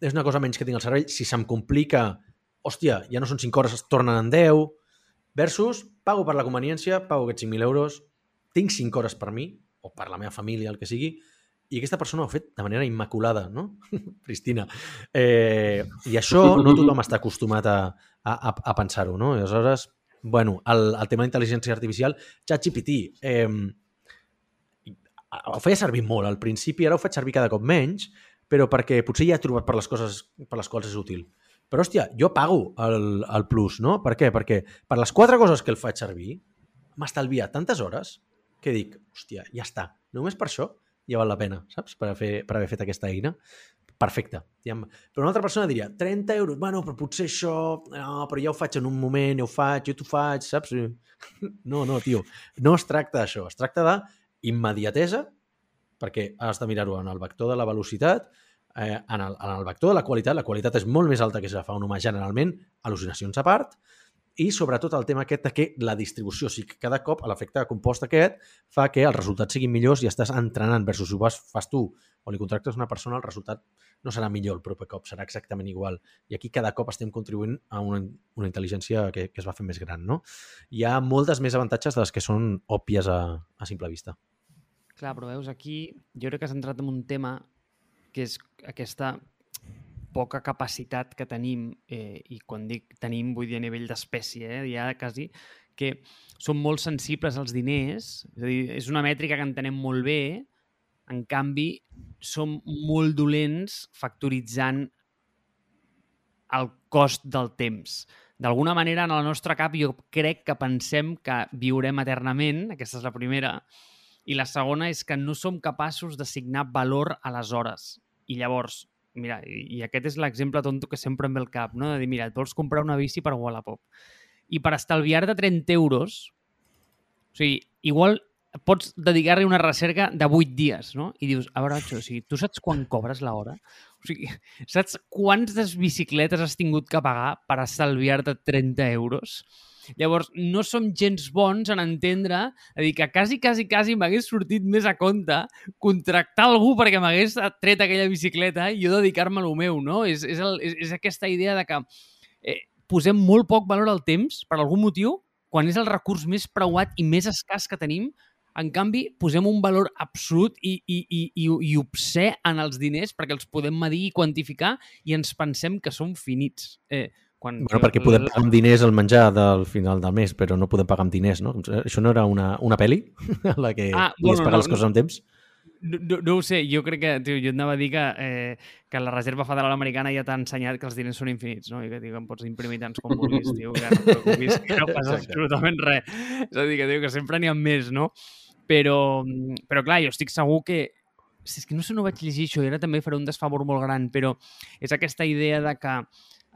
és una cosa menys que tinc al cervell, si se'm complica, hòstia, ja no són 5 hores, es tornen en 10, versus pago per la conveniència, pago aquests 5.000 euros, tinc 5 hores per mi, o per la meva família, el que sigui, i aquesta persona ho ha fet de manera immaculada, no? Pristina. Eh, I això no tothom està acostumat a, a, a, a pensar-ho, no? I aleshores, bueno, el, el tema d'intel·ligència artificial, ChatGPT, eh, ho feia servir molt al principi, ara ho faig servir cada cop menys, però perquè potser ja he trobat per les coses per les quals és útil. Però, hòstia, jo pago el, el plus, no? Per què? Perquè per les quatre coses que el faig servir m'estalvia tantes hores que dic, hòstia, ja està. Només per això ja val la pena, saps? Per, fer, per haver fet aquesta eina. Perfecte. Però una altra persona diria, 30 euros, bueno, però potser això... No, però ja ho faig en un moment, ja ho faig, jo t'ho faig, saps? No, no, tio. No es tracta d'això. Es tracta d'immediatesa, perquè has de mirar-ho en el vector de la velocitat, eh, en, el, en el vector de la qualitat. La qualitat és molt més alta que si fa un humà generalment, al·lucinacions a part, i sobretot el tema aquest de que la distribució, o sigui que cada cop l'efecte compost aquest fa que els resultats siguin millors i estàs entrenant versus si ho vas, fas tu o li contractes una persona, el resultat no serà millor el proper cop, serà exactament igual. I aquí cada cop estem contribuint a una, una intel·ligència que, que es va fer més gran, no? Hi ha moltes més avantatges de les que són òbvies a, a simple vista. Clar, però veus, aquí jo crec que has entrat en un tema que és aquesta poca capacitat que tenim, eh, i quan dic tenim vull dir a nivell d'espècie, eh, ja quasi, que som molt sensibles als diners, és a dir, és una mètrica que entenem molt bé, en canvi, som molt dolents factoritzant el cost del temps. D'alguna manera, en el nostre cap, jo crec que pensem que viurem eternament, aquesta és la primera, i la segona és que no som capaços d'assignar valor a les hores. I llavors, mira, i, aquest és l'exemple tonto que sempre em ve al cap, no? de dir, mira, et vols comprar una bici per Wallapop i per estalviar-te 30 euros, o sigui, igual pots dedicar-li una recerca de 8 dies, no? I dius, a veure, o sigui, tu saps quan cobres l'hora? O sigui, saps quantes bicicletes has tingut que pagar per estalviar-te 30 euros? Llavors, no som gens bons en entendre, a dir, que quasi, quasi, quasi m'hagués sortit més a compte contractar algú perquè m'hagués tret aquella bicicleta i jo dedicar-me a lo meu, no? És, és, el, és, és aquesta idea de que eh, posem molt poc valor al temps, per algun motiu, quan és el recurs més preuat i més escàs que tenim, en canvi, posem un valor absolut i, i, i, i, i obsè en els diners perquè els podem medir i quantificar i ens pensem que són finits. Eh, quan Bueno, perquè podem pagar amb diners el menjar del final del mes, però no podem pagar amb diners, no? Això no era una, una pel·li? la que Ah, podies bueno, pagar no, les coses amb temps? No, no, no ho sé, jo crec que, tio, jo et anava a dir que, eh, que la Reserva Federal Americana ja t'ha ensenyat que els diners són infinits, no? I que, tio, que em pots imprimir tants com vulguis, tio, que no et preocupis, que no passa Exacte. absolutament res. És a dir, que, tio, que sempre n'hi ha més, no? Però, però clar, jo estic segur que si és que no sé, no vaig llegir això i ara també faré un desfavor molt gran, però és aquesta idea de que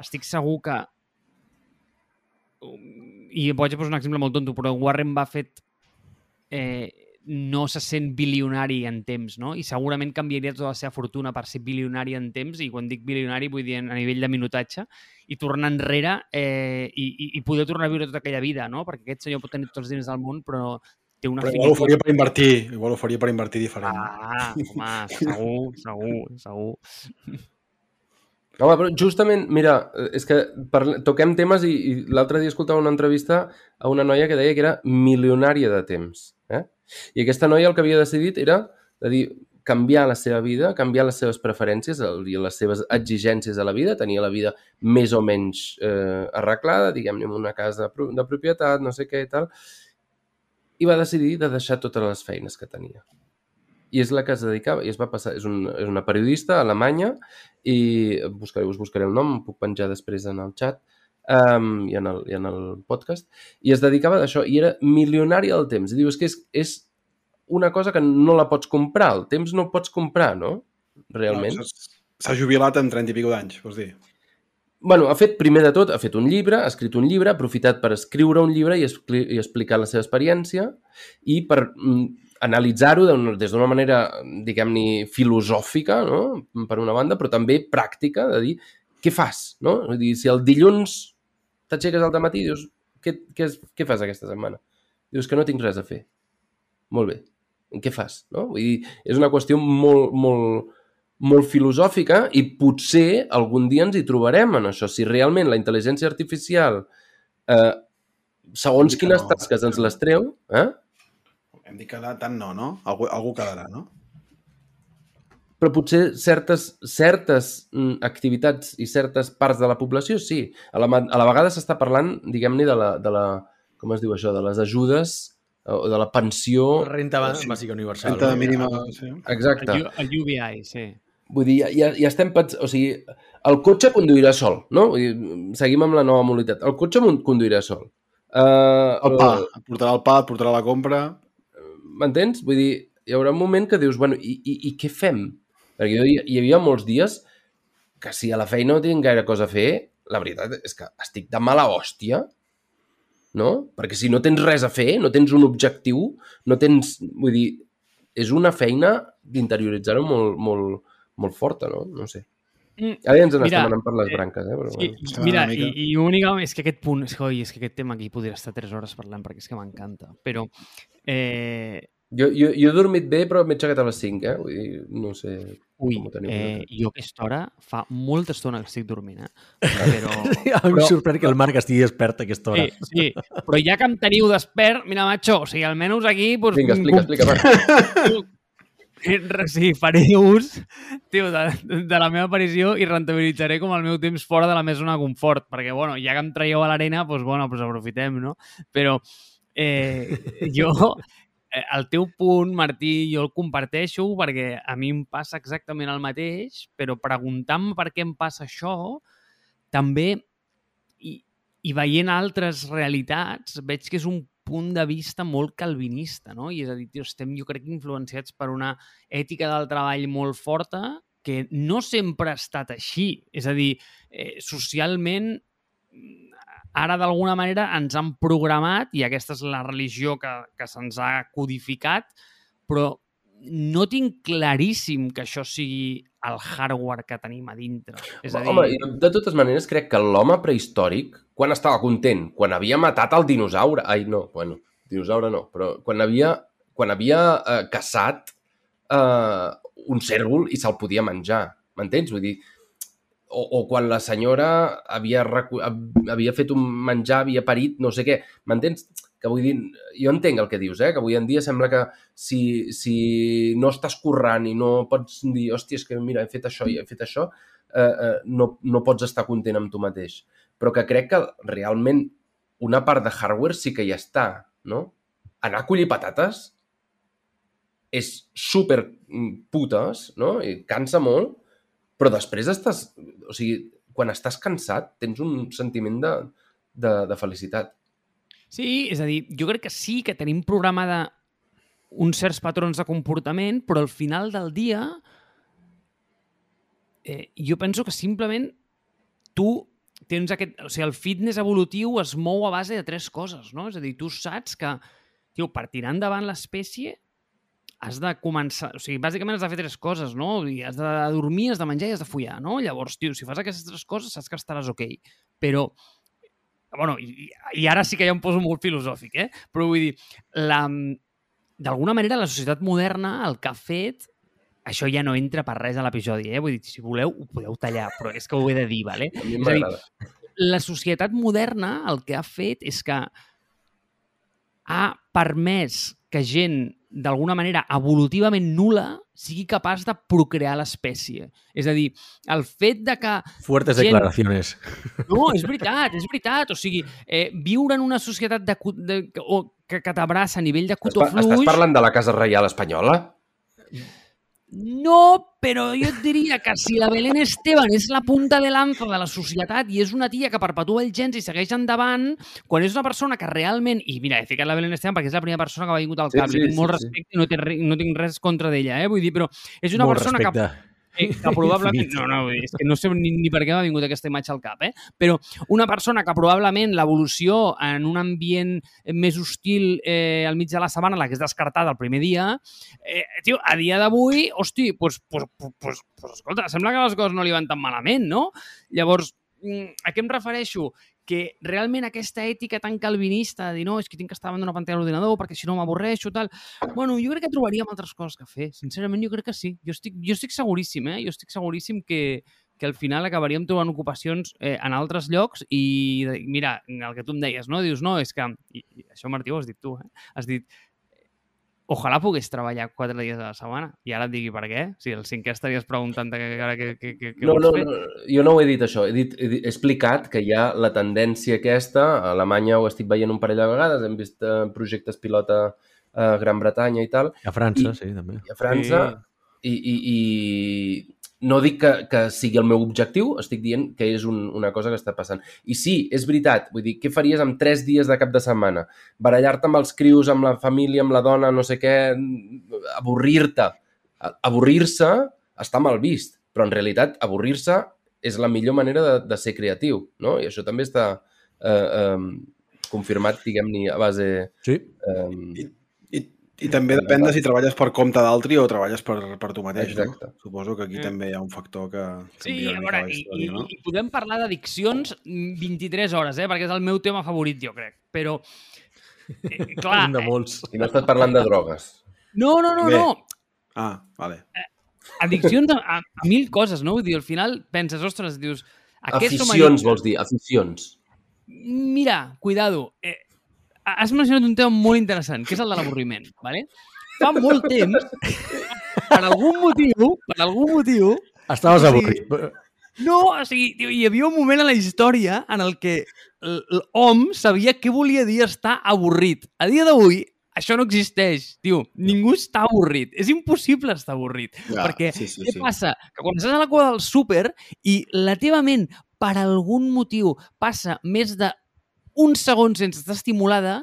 estic segur que i vaig a posar un exemple molt tonto, però Warren Buffett eh, no se sent bilionari en temps, no? I segurament canviaria tota la seva fortuna per ser bilionari en temps, i quan dic bilionari vull dir a nivell de minutatge, i tornar enrere eh, i, i, i poder tornar a viure tota aquella vida, no? Perquè aquest senyor pot tenir tots els diners del món, però té una Però igual ho faria per invertir, igual ho faria per invertir diferent. Ah, home, segur, segur, segur. Home, però justament, mira, és que parle... toquem temes i, i l'altre dia escoltava una entrevista a una noia que deia que era milionària de temps. Eh? I aquesta noia el que havia decidit era de dir, canviar la seva vida, canviar les seves preferències i les seves exigències a la vida, tenia la vida més o menys eh, arreglada, diguem-ne, una casa de propietat, no sé què i tal, i va decidir de deixar totes les feines que tenia. I és la que es dedicava, i es va passar, és, un, és una periodista alemanya, i buscaré, us buscaré el nom, em puc penjar després en el xat um, i, en el, i en el podcast, i es dedicava a això, i era milionària del temps. I dius que és, és una cosa que no la pots comprar, el temps no el pots comprar, no? Realment. No, s'ha- jubilat amb 30 i pico d'anys, vols dir? bueno, ha fet, primer de tot, ha fet un llibre, ha escrit un llibre, ha aprofitat per escriure un llibre i, i explicar la seva experiència i per mm, analitzar-ho des d'una manera, diguem-ne, filosòfica, no? per una banda, però també pràctica, de dir, què fas? No? Vull dir, si el dilluns t'aixeques al matí i dius, què, què, què fas aquesta setmana? Dius que no tinc res a fer. Molt bé. Què fas? No? Vull dir, és una qüestió molt, molt, molt filosòfica i potser algun dia ens hi trobarem en això. Si realment la intel·ligència artificial, eh, segons quines tasques ens les treu, eh? Hem dit que de- tant no, no? Algú, algú quedarà, no? però potser certes, certes mm, activitats i certes parts de la població, sí. A la, a la vegada s'està parlant, diguem-ne, de, la, de la... Com es diu això? De les ajudes o de la pensió... Renta bàsica universal. Renta mínima, sí. Exacte. El, el UBI, sí. Vull dir, ja, ja, ja estem. O sigui, el cotxe conduirà sol, no? Vull dir, seguim amb la nova mobilitat. El cotxe conduirà sol. Uh, El pa, et portarà el pa, et portarà la compra... M'entens? Vull dir, hi haurà un moment que dius, bueno, i, i, i què fem? Perquè jo, hi, hi havia molts dies que si a la feina no tinc gaire cosa a fer, la veritat és que estic de mala hòstia, no? Perquè si no tens res a fer, no tens un objectiu, no tens... Vull dir, és una feina d'interioritzar-ho molt, molt, molt forta, no? No sé. Mm, Ara ja ens Mira, n'estem anant per les eh, branques, eh? Però, Sí, bueno. Mira, una i, mica- i únicament, és que aquest punt, és que, oi, és que aquest tema aquí podria estar 3 hores parlant perquè és que m'encanta, però eh, Jo, jo, jo he dormit bé, però m'he aixecat a les 5, eh? Vull dir, no sé... ui, Com ho teniu eh, jo a aquesta hora fa molta estona que estic dormint, eh? Però, Em Però- sorprèn que el Marc estigui despert a aquesta hora. sí, sí, però ja que em teniu despert, mira, macho, o sigui, almenys aquí... Doncs, Vinga, explica, explica, va. Sí, faré ús tio, de, de la meva aparició i rentabilitzaré com el meu temps fora de la meva zona de confort, perquè, bueno, ja que em traieu a l'arena, doncs, bueno, doncs aprofitem, no? Però eh, jo, eh, el teu punt, Martí, jo el comparteixo perquè a mi em passa exactament el mateix, però preguntant-me per què em passa això, també, i, i veient altres realitats, veig que és un punt de vista molt calvinista, no? I és a dir, tio, estem, jo crec, influenciats per una ètica del treball molt forta que no sempre ha estat així. És a dir, eh, socialment, ara d'alguna manera ens han programat, i aquesta és la religió que, que se'ns ha codificat, però no tinc claríssim que això sigui el hardware que tenim a dintre. És a dir, Home, de totes maneres, crec que l'home prehistòric, quan estava content, quan havia matat el dinosaure... Ai, no, bueno, dinosaure no, però quan havia, quan havia eh, caçat eh, un cèrvol i se'l podia menjar, m'entens? Vull dir, o, o quan la senyora havia, recu- havia fet un menjar, havia parit, no sé què, m'entens? Que vull dir, jo entenc el que dius, eh? que avui en dia sembla que si, si no estàs currant i no pots dir, hòstia, és que mira, he fet això i he fet això, eh, eh, no, no pots estar content amb tu mateix. Però que crec que realment una part de hardware sí que hi està, no? Anar a collir patates és super mm, putes, no? I cansa molt, però després estàs... O sigui, quan estàs cansat tens un sentiment de, de, de felicitat. Sí, és a dir, jo crec que sí que tenim programada uns certs patrons de comportament, però al final del dia eh, jo penso que simplement tu tens aquest... O sigui, el fitness evolutiu es mou a base de tres coses, no? És a dir, tu saps que, tio, per tirar endavant l'espècie has de començar... O sigui, bàsicament has de fer tres coses, no? I has de dormir, has de menjar i has de follar, no? Llavors, tio, si fas aquestes tres coses saps que estaràs ok. Però bueno, i, i ara sí que ja em poso molt filosòfic, eh? Però vull dir, la, d'alguna manera la societat moderna el que ha fet això ja no entra per res a l'episodi, eh? Vull dir, si voleu, ho podeu tallar, però és que ho he de dir, vale? A mi És a dir, m'agrada. la societat moderna el que ha fet és que ha permès que gent d'alguna manera evolutivament nula sigui capaç de procrear l'espècie. És a dir, el fet de que Fuertes Gent- declaraciones. no, és veritat, és veritat. O sigui, eh, viure en una societat de, de, o, que, que t'abraça a nivell de cotó pa- estàs fluix... parlant de la Casa Reial Espanyola? No, però jo et diria que si la Belén Esteban és la punta de lanza de la societat i és una tia que perpetua els gens i segueix endavant, quan és una persona que realment... I mira, he ficat la Belén Esteban perquè és la primera persona que m'ha vingut al Sí, cap. sí, Li tinc sí, molt sí. respecte i no, té, no tinc res contra d'ella, eh? Vull dir, però és una Molt persona que respecte. Eh, que probablement... No, no, és que no sé ni, ni per què m'ha vingut aquesta imatge al cap, eh? Però una persona que probablement l'evolució en un ambient més hostil eh, al mig de la sabana l'hagués descartat el primer dia, eh, tio, a dia d'avui, hosti, pues, pues, pues, pues, pues, escolta, sembla que les coses no li van tan malament, no? Llavors, mm, a què em refereixo? Que realment aquesta ètica tan calvinista de dir no, és que tinc que estar davant d'una pantalla de l'ordinador perquè si no m'avorreixo, tal... Bueno, jo crec que trobaríem altres coses que fer. Sincerament, jo crec que sí. Jo estic, jo estic seguríssim, eh? Jo estic seguríssim que, que al final acabaríem trobant ocupacions eh, en altres llocs i, mira, el que tu em deies, no? Dius, no, és que... I això, Martí, ho has dit tu, eh? Has dit, ojalà pogués treballar quatre dies a la setmana. I ara et digui per què. Si el cinquè estaries preguntant que, ara què, què, què, què No, vols no, fer. no, jo no ho he dit això. He, dit, he, dit, he explicat que hi ha la tendència aquesta. A Alemanya ho estic veient un parell de vegades. Hem vist eh, projectes pilota a Gran Bretanya i tal. A França, I- sí, també. I a França. I, i, i no dic que, que sigui el meu objectiu, estic dient que és un, una cosa que està passant. I sí, és veritat, vull dir, què faries amb tres dies de cap de setmana? Barallar-te amb els crios, amb la família, amb la dona, no sé què, avorrir-te. Avorrir-se està mal vist, però en realitat avorrir-se és la millor manera de, de ser creatiu, no? I això també està eh, eh, confirmat, diguem-ne, a base... Sí. Eh, I, I també depèn de si treballes per compte d'altri o treballes per, per tu mateix, Exacte. no? Suposo que aquí Mm. també hi ha un factor que Sí, canvia a veure, i, i, no? i podem parlar d'addiccions 23 hores, eh? perquè és el meu tema favorit, jo crec. Però, eh, clar, Un de molts. I no estàs parlant de drogues. no, no, no, Bé. no. Ah, vale. Addiccions a, a, a mil coses, no? Vull dir, al final penses, ostres, dius... Som Aficions, addictes. vols dir, aficions. Mira, cuidado, eh, has mencionat un tema molt interessant, que és el de l'avorriment, ¿vale? Fa molt temps, per algun motiu, per algun motiu, Estaves Sí. avorrit. no, o sigui, tio, hi havia un moment a la història en el que l- l'hom sabia què volia dir estar avorrit. A dia d'avui, això no existeix, tio. Ningú està avorrit. És impossible estar avorrit. Ja, perquè sí, sí, què sí. passa? Que quan estàs a la cua del súper i la teva ment, per algun motiu, passa més de un segon sense estar estimulada,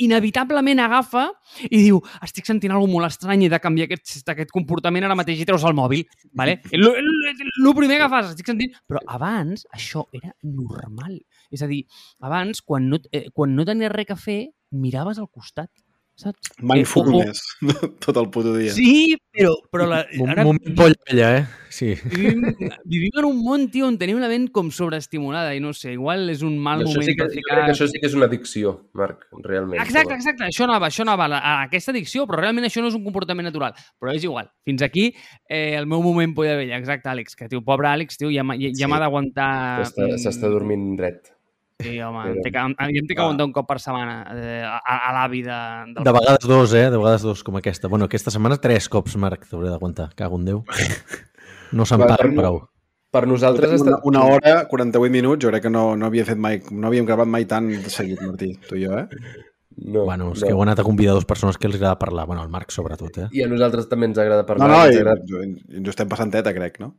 inevitablement agafa i diu estic sentint alguna molt estrany i de canviar aquest, aquest comportament ara mateix i treus el mòbil. Vale? El, el, el primer que fas, estic sentint... Però abans això era normal. És a dir, abans, quan no, eh, quan no tenies res a fer, miraves al costat, saps? Mindfulness, tot el puto dia. Sí, però, però la, Un ara moment polla, ella, eh? Sí. vivim, vivim en un món, tio, on tenim la ment com sobreestimulada i no sé, igual és un mal I això moment sí que, per ficar... crec que això sí que és una addicció, Marc, realment. Exacte, exacte, això anava, això anava a, la- a aquesta addicció, però realment això no és un comportament natural. Però és igual. Fins aquí eh, el meu moment polla vella. Exacte, Àlex, que, tio, pobre Àlex, tio, ja, ja, ja Sí. m'ha d'aguantar... S'està mm, s'està dormint dret. Sí, home, Però- em té que, em, em té que Ah. aguantar un cop per setmana eh, a, a, l'avi de, del... De vegades dos, eh? De vegades dos, com aquesta. Bueno, aquesta setmana tres cops, Marc, t'hauré d'aguantar. Cago en Déu. No se'n parla per- prou. Per nosaltres... Una, Està... una hora, 48 minuts, jo crec que no, no havia fet mai, no havíem gravat mai tant de seguit, Martí, tu i jo, eh? No, Bueno, és no. que heu anat a convidar dues persones que els agrada parlar. Bueno, el Marc sobretot, eh? I a nosaltres també ens agrada No, parlar. no, ens i, agrada... i ens ho estem passant teta, crec, no?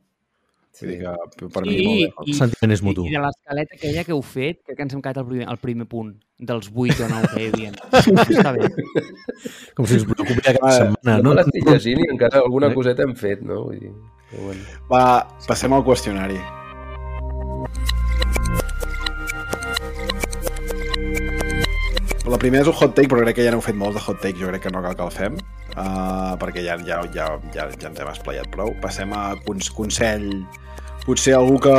Vull dir que per mi Sí, molt bé. i- El sentiment és mutu. I, de l'escaleta aquella que heu fet, crec que ens hem quedat al primer, al primer punt, dels 8 o 9 que hi havia. Està bé. Com si ens preocupi aquesta Ah, setmana. No, No, l'estic llegint i encara alguna Eh? coseta hem fet, no? Vull dir... Però bueno. Va, passem al qüestionari. La primera és un hot take, però crec que ja n'heu fet molts de hot take, jo crec que no cal que el fem, uh, perquè ja, ja, ja, ja, ja ens hem esplayat prou. Passem a cons consell, potser algú que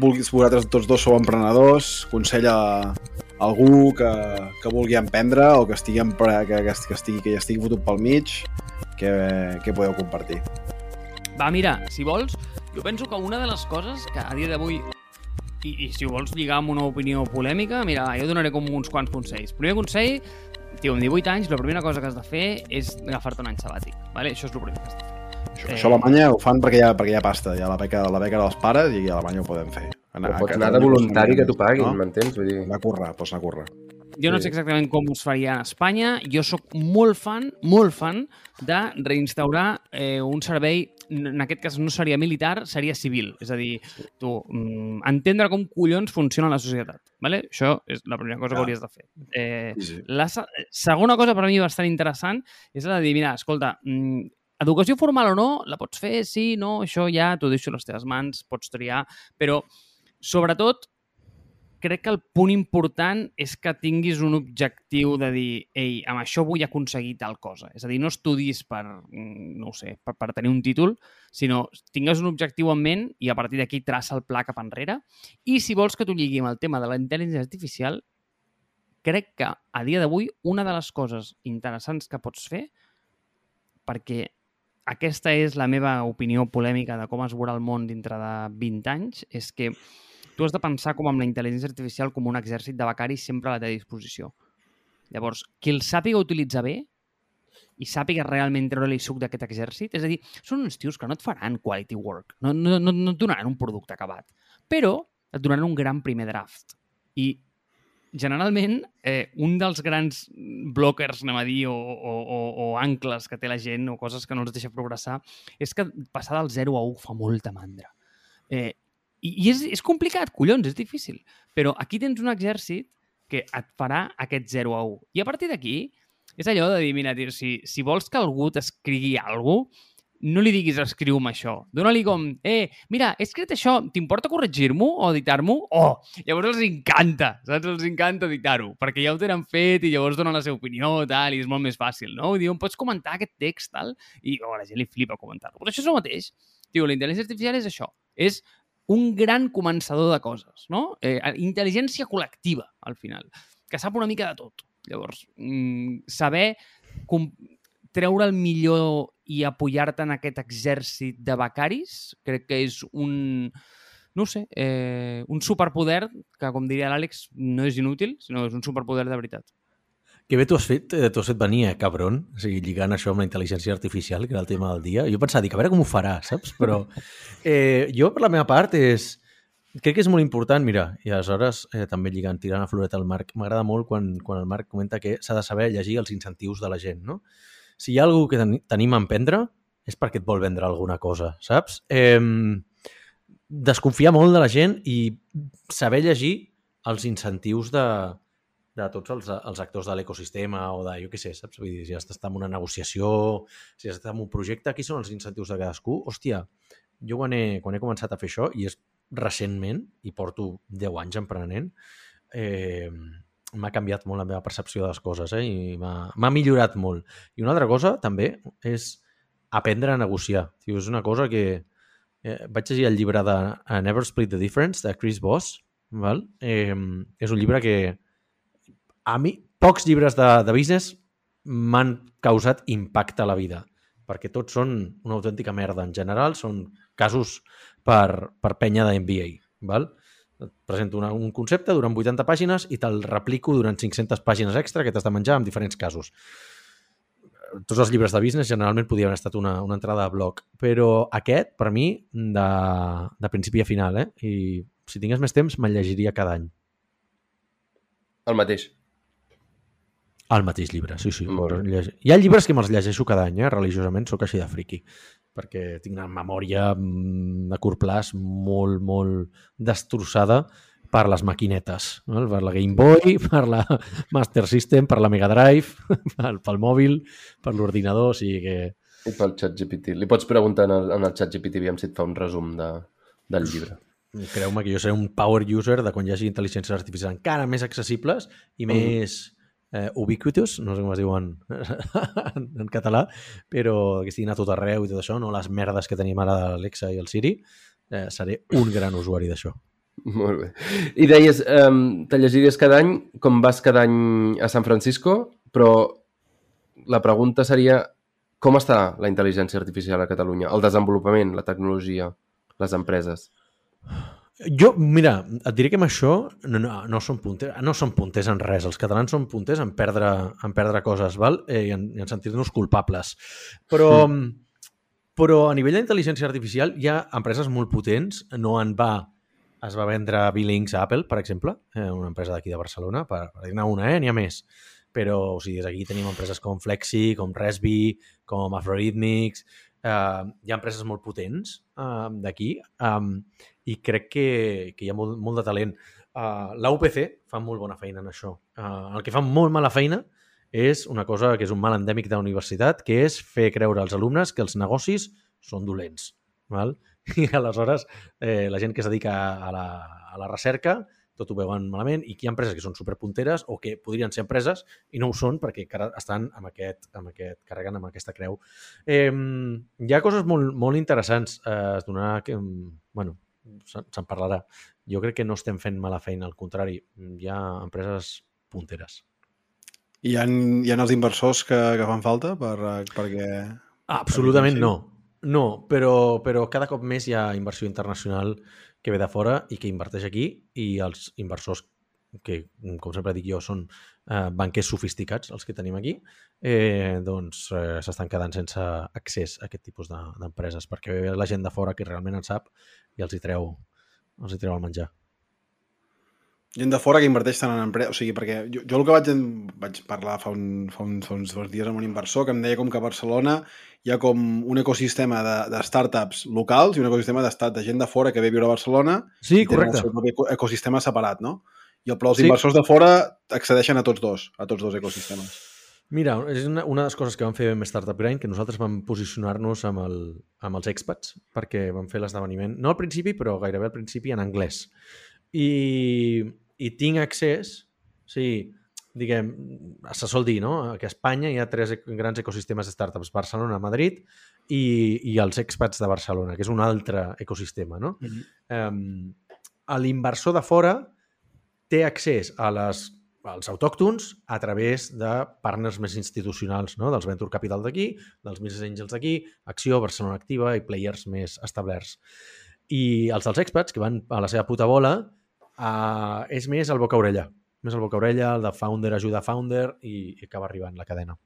vulgui, vosaltres tots dos sou emprenedors, consell a algú que, que vulgui emprendre o que estigui, empre que, que, que, estigui, que ja estigui fotut pel mig, que, que podeu compartir. Va, mira, si vols, jo penso que una de les coses que a dia d'avui i, i si ho vols lligar amb una opinió polèmica, mira, jo donaré com uns quants consells. Primer consell, tio, amb 18 anys, la primera cosa que has de fer és agafar-te un any sabàtic, vale? Això és el primer que has de fer. Això, Eh. això a Alemanya ho fan perquè hi ha, perquè hi ha pasta, hi ha la beca, la beca dels pares i a Alemanya ho podem fer. Però a pots anar de no voluntari que t'ho paguin, No? m'entens? Vull dir... Anar a currar, pots anar a currar. Jo no sé exactament com us faria en Espanya. Jo sóc molt fan, molt fan de reinstaurar eh, un servei, en aquest cas no seria militar, seria civil. És a dir, tu, mm, entendre com collons funciona la societat. Vale? Això és la primera cosa que Ah. hauries de fer. Eh, Sí, sí. la se- segona cosa per a mi bastant interessant és la de dir, mira, escolta, mm, educació formal o no, la pots fer, sí, no, això ja t'ho deixo a les teves mans, pots triar, però sobretot crec que el punt important és que tinguis un objectiu de dir, ei, amb això vull aconseguir tal cosa. És a dir, no estudis per, mm, no sé, per, per tenir un títol, sinó tingues un objectiu en ment i a partir d'aquí traça el pla cap enrere. I si vols que t'ho lligui amb el tema de la intel·ligència artificial, crec que a dia d'avui una de les coses interessants que pots fer, perquè aquesta és la meva opinió polèmica de com es veurà el món dintre de 20 anys, és que tu has de pensar com amb la intel·ligència artificial com un exèrcit de becaris sempre a la teva disposició. Llavors, qui el sàpiga utilitzar bé, i sàpiga realment treure-li suc d'aquest exèrcit. És a dir, són uns tios que no et faran quality work, no, no, no, no et donaran un producte acabat, però et donaran un gran primer draft. I generalment, eh, un dels grans blockers, anem a dir, o, o, o, o ancles que té la gent, o coses que no els deixa progressar, és que passar del 0 a 1 fa molta mandra. Eh, I i és, és complicat, collons, és difícil. Però aquí tens un exèrcit que et farà aquest 0 a 1. I a partir d'aquí, és allò de dir, mira, tio, si, si vols que algú t'escrigui alguna cosa, no li diguis escriu-me això. Dóna-li com, eh, mira, he escrit això, t'importa corregir-m'ho o editar-m'ho? Oh, llavors els encanta, saps? Els encanta editar-ho, perquè ja ho tenen fet i llavors donen la seva opinió, tal, i és molt més fàcil, no? Diuen, pots comentar aquest text, tal, i oh, la gent li flipa comentar-lo. Però això és el mateix. Tio, la intel·ligència artificial és això. És un gran començador de coses, no? Eh, intel·ligència col·lectiva, al final, que sap una mica de tot. Llavors, mm, saber com treure el millor i apoyar-te en aquest exèrcit de becaris, crec que és un, no sé, eh, un superpoder que, com diria l'Àlex, no és inútil, sinó és un superpoder de veritat. Que bé t'ho has fet, eh, t'ho has fet venir, eh, cabron? O sigui, lligant això amb la intel·ligència artificial, que era el tema del dia. Jo pensava, dic, a veure com ho farà, saps? Però eh, jo, per la meva part, és... Crec que és molt important, mira, i aleshores eh, també lligant, tirant a floreta al Marc, m'agrada molt quan, quan el Marc comenta que s'ha de saber llegir els incentius de la gent, no? Si hi ha algú que ten tenim a emprendre, és perquè et vol vendre alguna cosa, saps? Eh, desconfiar molt de la gent i saber llegir els incentius de, de tots els, els actors de l'ecosistema o de, jo què sé, saps? Vull dir, si has d'estar en una negociació, si has d'estar en un projecte, qui són els incentius de cadascú? Hòstia, jo quan he, quan he començat a fer això, i és recentment, i porto 10 anys emprenent, eh, m'ha canviat molt la meva percepció de les coses eh? i m'ha millorat molt. I una altra cosa, també, és aprendre a negociar. Tio, és una cosa que... Eh, vaig llegir el llibre de Never Split the Difference, de Chris Voss. Val? Eh, és un llibre que a mi pocs llibres de, de business m'han causat impacte a la vida, perquè tots són una autèntica merda. En general, són casos per, per penya de MBA. Val? et presento una, un concepte durant 80 pàgines i te'l replico durant 500 pàgines extra que t'has de menjar en diferents casos. Tots els llibres de business generalment podien haver estat una, una entrada de blog, però aquest, per mi, de, de principi a final, eh? I si tingués més temps, me'l llegiria cada any. El mateix. El mateix llibre, sí, sí. Hi ha llibres que me'ls llegeixo cada any, eh? religiosament, sóc així de friqui, perquè tinc una memòria mm, a curt plaç molt, molt destrossada per les maquinetes, no? per la Game Boy, per la Master System, per la Mega Drive, pel, pel mòbil, per l'ordinador, o sigui que... I pel xat GPT. Li pots preguntar en el, en el xat GPT aviam si et fa un resum de, del llibre. Creu-me que jo seré un power user de quan hi hagi intel·ligències artificials encara més accessibles i Mm. Eh, ubiquitous, no sé com es diuen en, en català, però que estiguin a tot arreu i tot això, no les merdes que tenim ara de l'Alexa i el Siri, eh, seré un gran usuari d'això. Molt bé. I deies, um, te llegiries cada any, com vas cada any a San Francisco, però la pregunta seria com està la intel·ligència artificial a Catalunya? El desenvolupament, la tecnologia, les empreses? Jo, mira, et diré que amb això no, no, no, som punters, no som punters en res. Els catalans són punters en perdre, en perdre coses val? Eh, i en, i en sentir-nos culpables. Però, però a nivell d'intel·ligència artificial hi ha empreses molt potents. No en va es va vendre Billings a Apple, per exemple, eh, una empresa d'aquí de Barcelona, per, per dir-ne una, eh? n'hi ha més. Però o sigui, des d'aquí tenim empreses com Flexi, com Resby, com Afrorhythmics, eh, hi ha empreses molt potents eh, d'aquí um, i crec que, que hi ha molt, molt de talent. Uh, la UPC fa molt bona feina en això. Uh, el que fa molt mala feina és una cosa que és un mal endèmic de la universitat, que és fer creure als alumnes que els negocis són dolents. Val? I aleshores eh, la gent que es dedica a la, a la recerca tot ho veuen malament i que hi ha empreses que són superpunteres o que podrien ser empreses i no ho són perquè estan amb aquest, amb aquest carreguen amb aquesta creu. Eh, hi ha coses molt, molt interessants. Eh, es donarà que, bueno, se'n se parlarà. Jo crec que no estem fent mala feina, al contrari, hi ha empreses punteres. Hi ha, hi ha els inversors que, que fan falta per, perquè... Absolutament sí. no. No, però, però cada cop més hi ha inversió internacional que ve de fora i que inverteix aquí i els inversors que, com sempre dic jo, són eh, banquers sofisticats, els que tenim aquí, eh, doncs eh, s'estan quedant sense accés a aquest tipus de- d'empreses, perquè ve la gent de fora que realment en sap i els hi treu, els hi treu el menjar. Gent de fora que inverteix tant en empresa... O sigui, perquè jo, jo el que vaig, vaig parlar fa, un, fa, un, fa uns, uns dies amb un inversor que em deia com que a Barcelona hi ha com un ecosistema de, de startups locals i un ecosistema de, de gent de fora que ve a viure a Barcelona Sí, i tenen correcte. el seu propi ecosistema separat, no? I el, però els Sí. inversors de fora accedeixen a tots dos, a tots dos ecosistemes. Mira, és una, una de les coses que vam fer amb Startup Grind, que nosaltres vam posicionar-nos amb, el, amb els expats, perquè vam fer l'esdeveniment, no al principi, però gairebé al principi en anglès. I, i tinc accés, sí, diguem, se sol dir, no?, que a Espanya hi ha tres grans ecosistemes de startups, Barcelona, Madrid i, i els expats de Barcelona, que és un altre ecosistema, no? Mhm. eh, l'inversor de fora té accés a les, als autòctons a través de partners més institucionals, no? dels Venture Capital d'aquí, dels Business Angels d'aquí, Acció, Barcelona Activa i players més establerts. I els dels expats, que van a la seva puta bola, eh, és més el boca-orella. Més el boca-orella, el de founder ajuda founder i, i acaba arribant la cadena.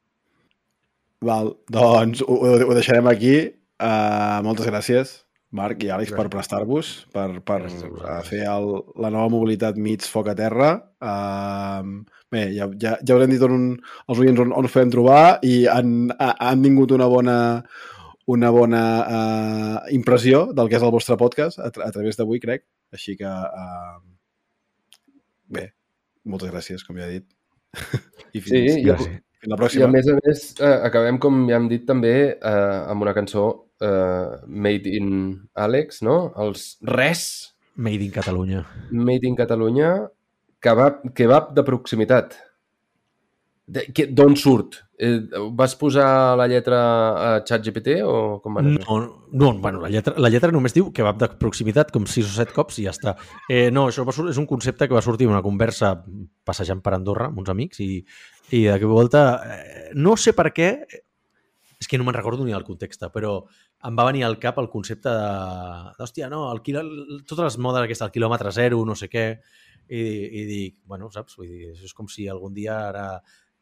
Val, doncs ho ho deixarem aquí. Uh, moltes gràcies, Marc i Àlex, per prestar-vos, per, per fer el, la nova mobilitat mig foc a terra. Uh, bé, ja, ja, ja us hem dit on, els oients on, on us podem trobar i han, ha- han tingut una bona una bona uh, impressió del que és el vostre podcast a, tra a través d'avui, crec. Així que, uh, bé, moltes gràcies, com ja he dit. I fins, Sí, i, Gràcies. fins la i pròxima. a més a més eh, acabem, com ja hem dit també, eh, amb una cançó eh, Made in Alex, no? Els res Made in Catalunya. Made in Catalunya, kebab, kebab de proximitat. D'on surt? Eh, vas posar la lletra a ChatGPT o com va anar? No, no, bueno, la lletra, la lletra només diu kebab de proximitat, com sis o set cops i ja està. Eh, no, això va, és un concepte que va sortir d'una conversa passejant per Andorra amb uns amics i, i de volta, eh, no sé per què, és que no me'n recordo ni el context, però em va venir al cap el concepte de, d'hòstia, no, el quilo, totes les modes aquestes, el quilòmetre zero, no sé què, i, i dic, bueno, saps? Vull dir, és com si algun dia ara...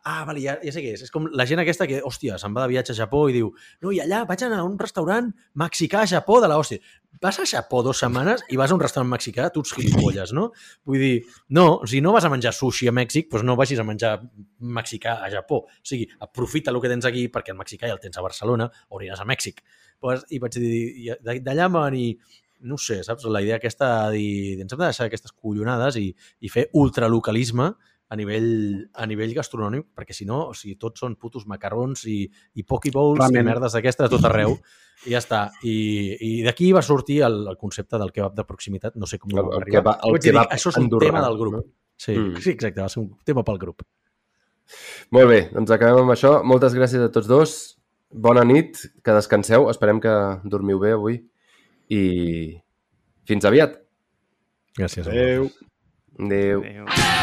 Ah, vale, ja, ja sé què és. És com la gent aquesta que, hòstia, se'n va de viatge a Japó i diu no, i allà vaig anar a un restaurant mexicà a Japó de la hòstia. Vas a Japó dues setmanes i vas a un restaurant mexicà, tu ets gilipolles, no? Vull dir, no, si no vas a menjar sushi a Mèxic, doncs no vagis a menjar mexicà a Japó. O sigui, aprofita el que tens aquí perquè el mexicà ja el tens a Barcelona o aniràs a Mèxic. Pues, I vaig dir, d'allà em va venir, no sé, saps? La idea aquesta de dir, ens hem de deixar aquestes collonades i, i fer ultralocalisme a nivell, a nivell gastronòmic, perquè si no, o sigui, tots són putos macarrons i, i poke bowls Ramen. i merdes d'aquestes tot arreu. I ja està. I, i d'aquí va sortir el, el concepte del kebab de proximitat. No sé com El- va el arribar. kebab- el dir, kebab Això és un andorrà, tema del grup. no? Sí, Mm. sí, exacte, va ser un tema pel grup. Molt bé, doncs acabem amb això. Moltes gràcies a tots dos. Bona nit, que descanseu. Esperem que dormiu bé avui. I fins aviat. Gràcies. a Adéu. vosaltres. Adéu. Adéu.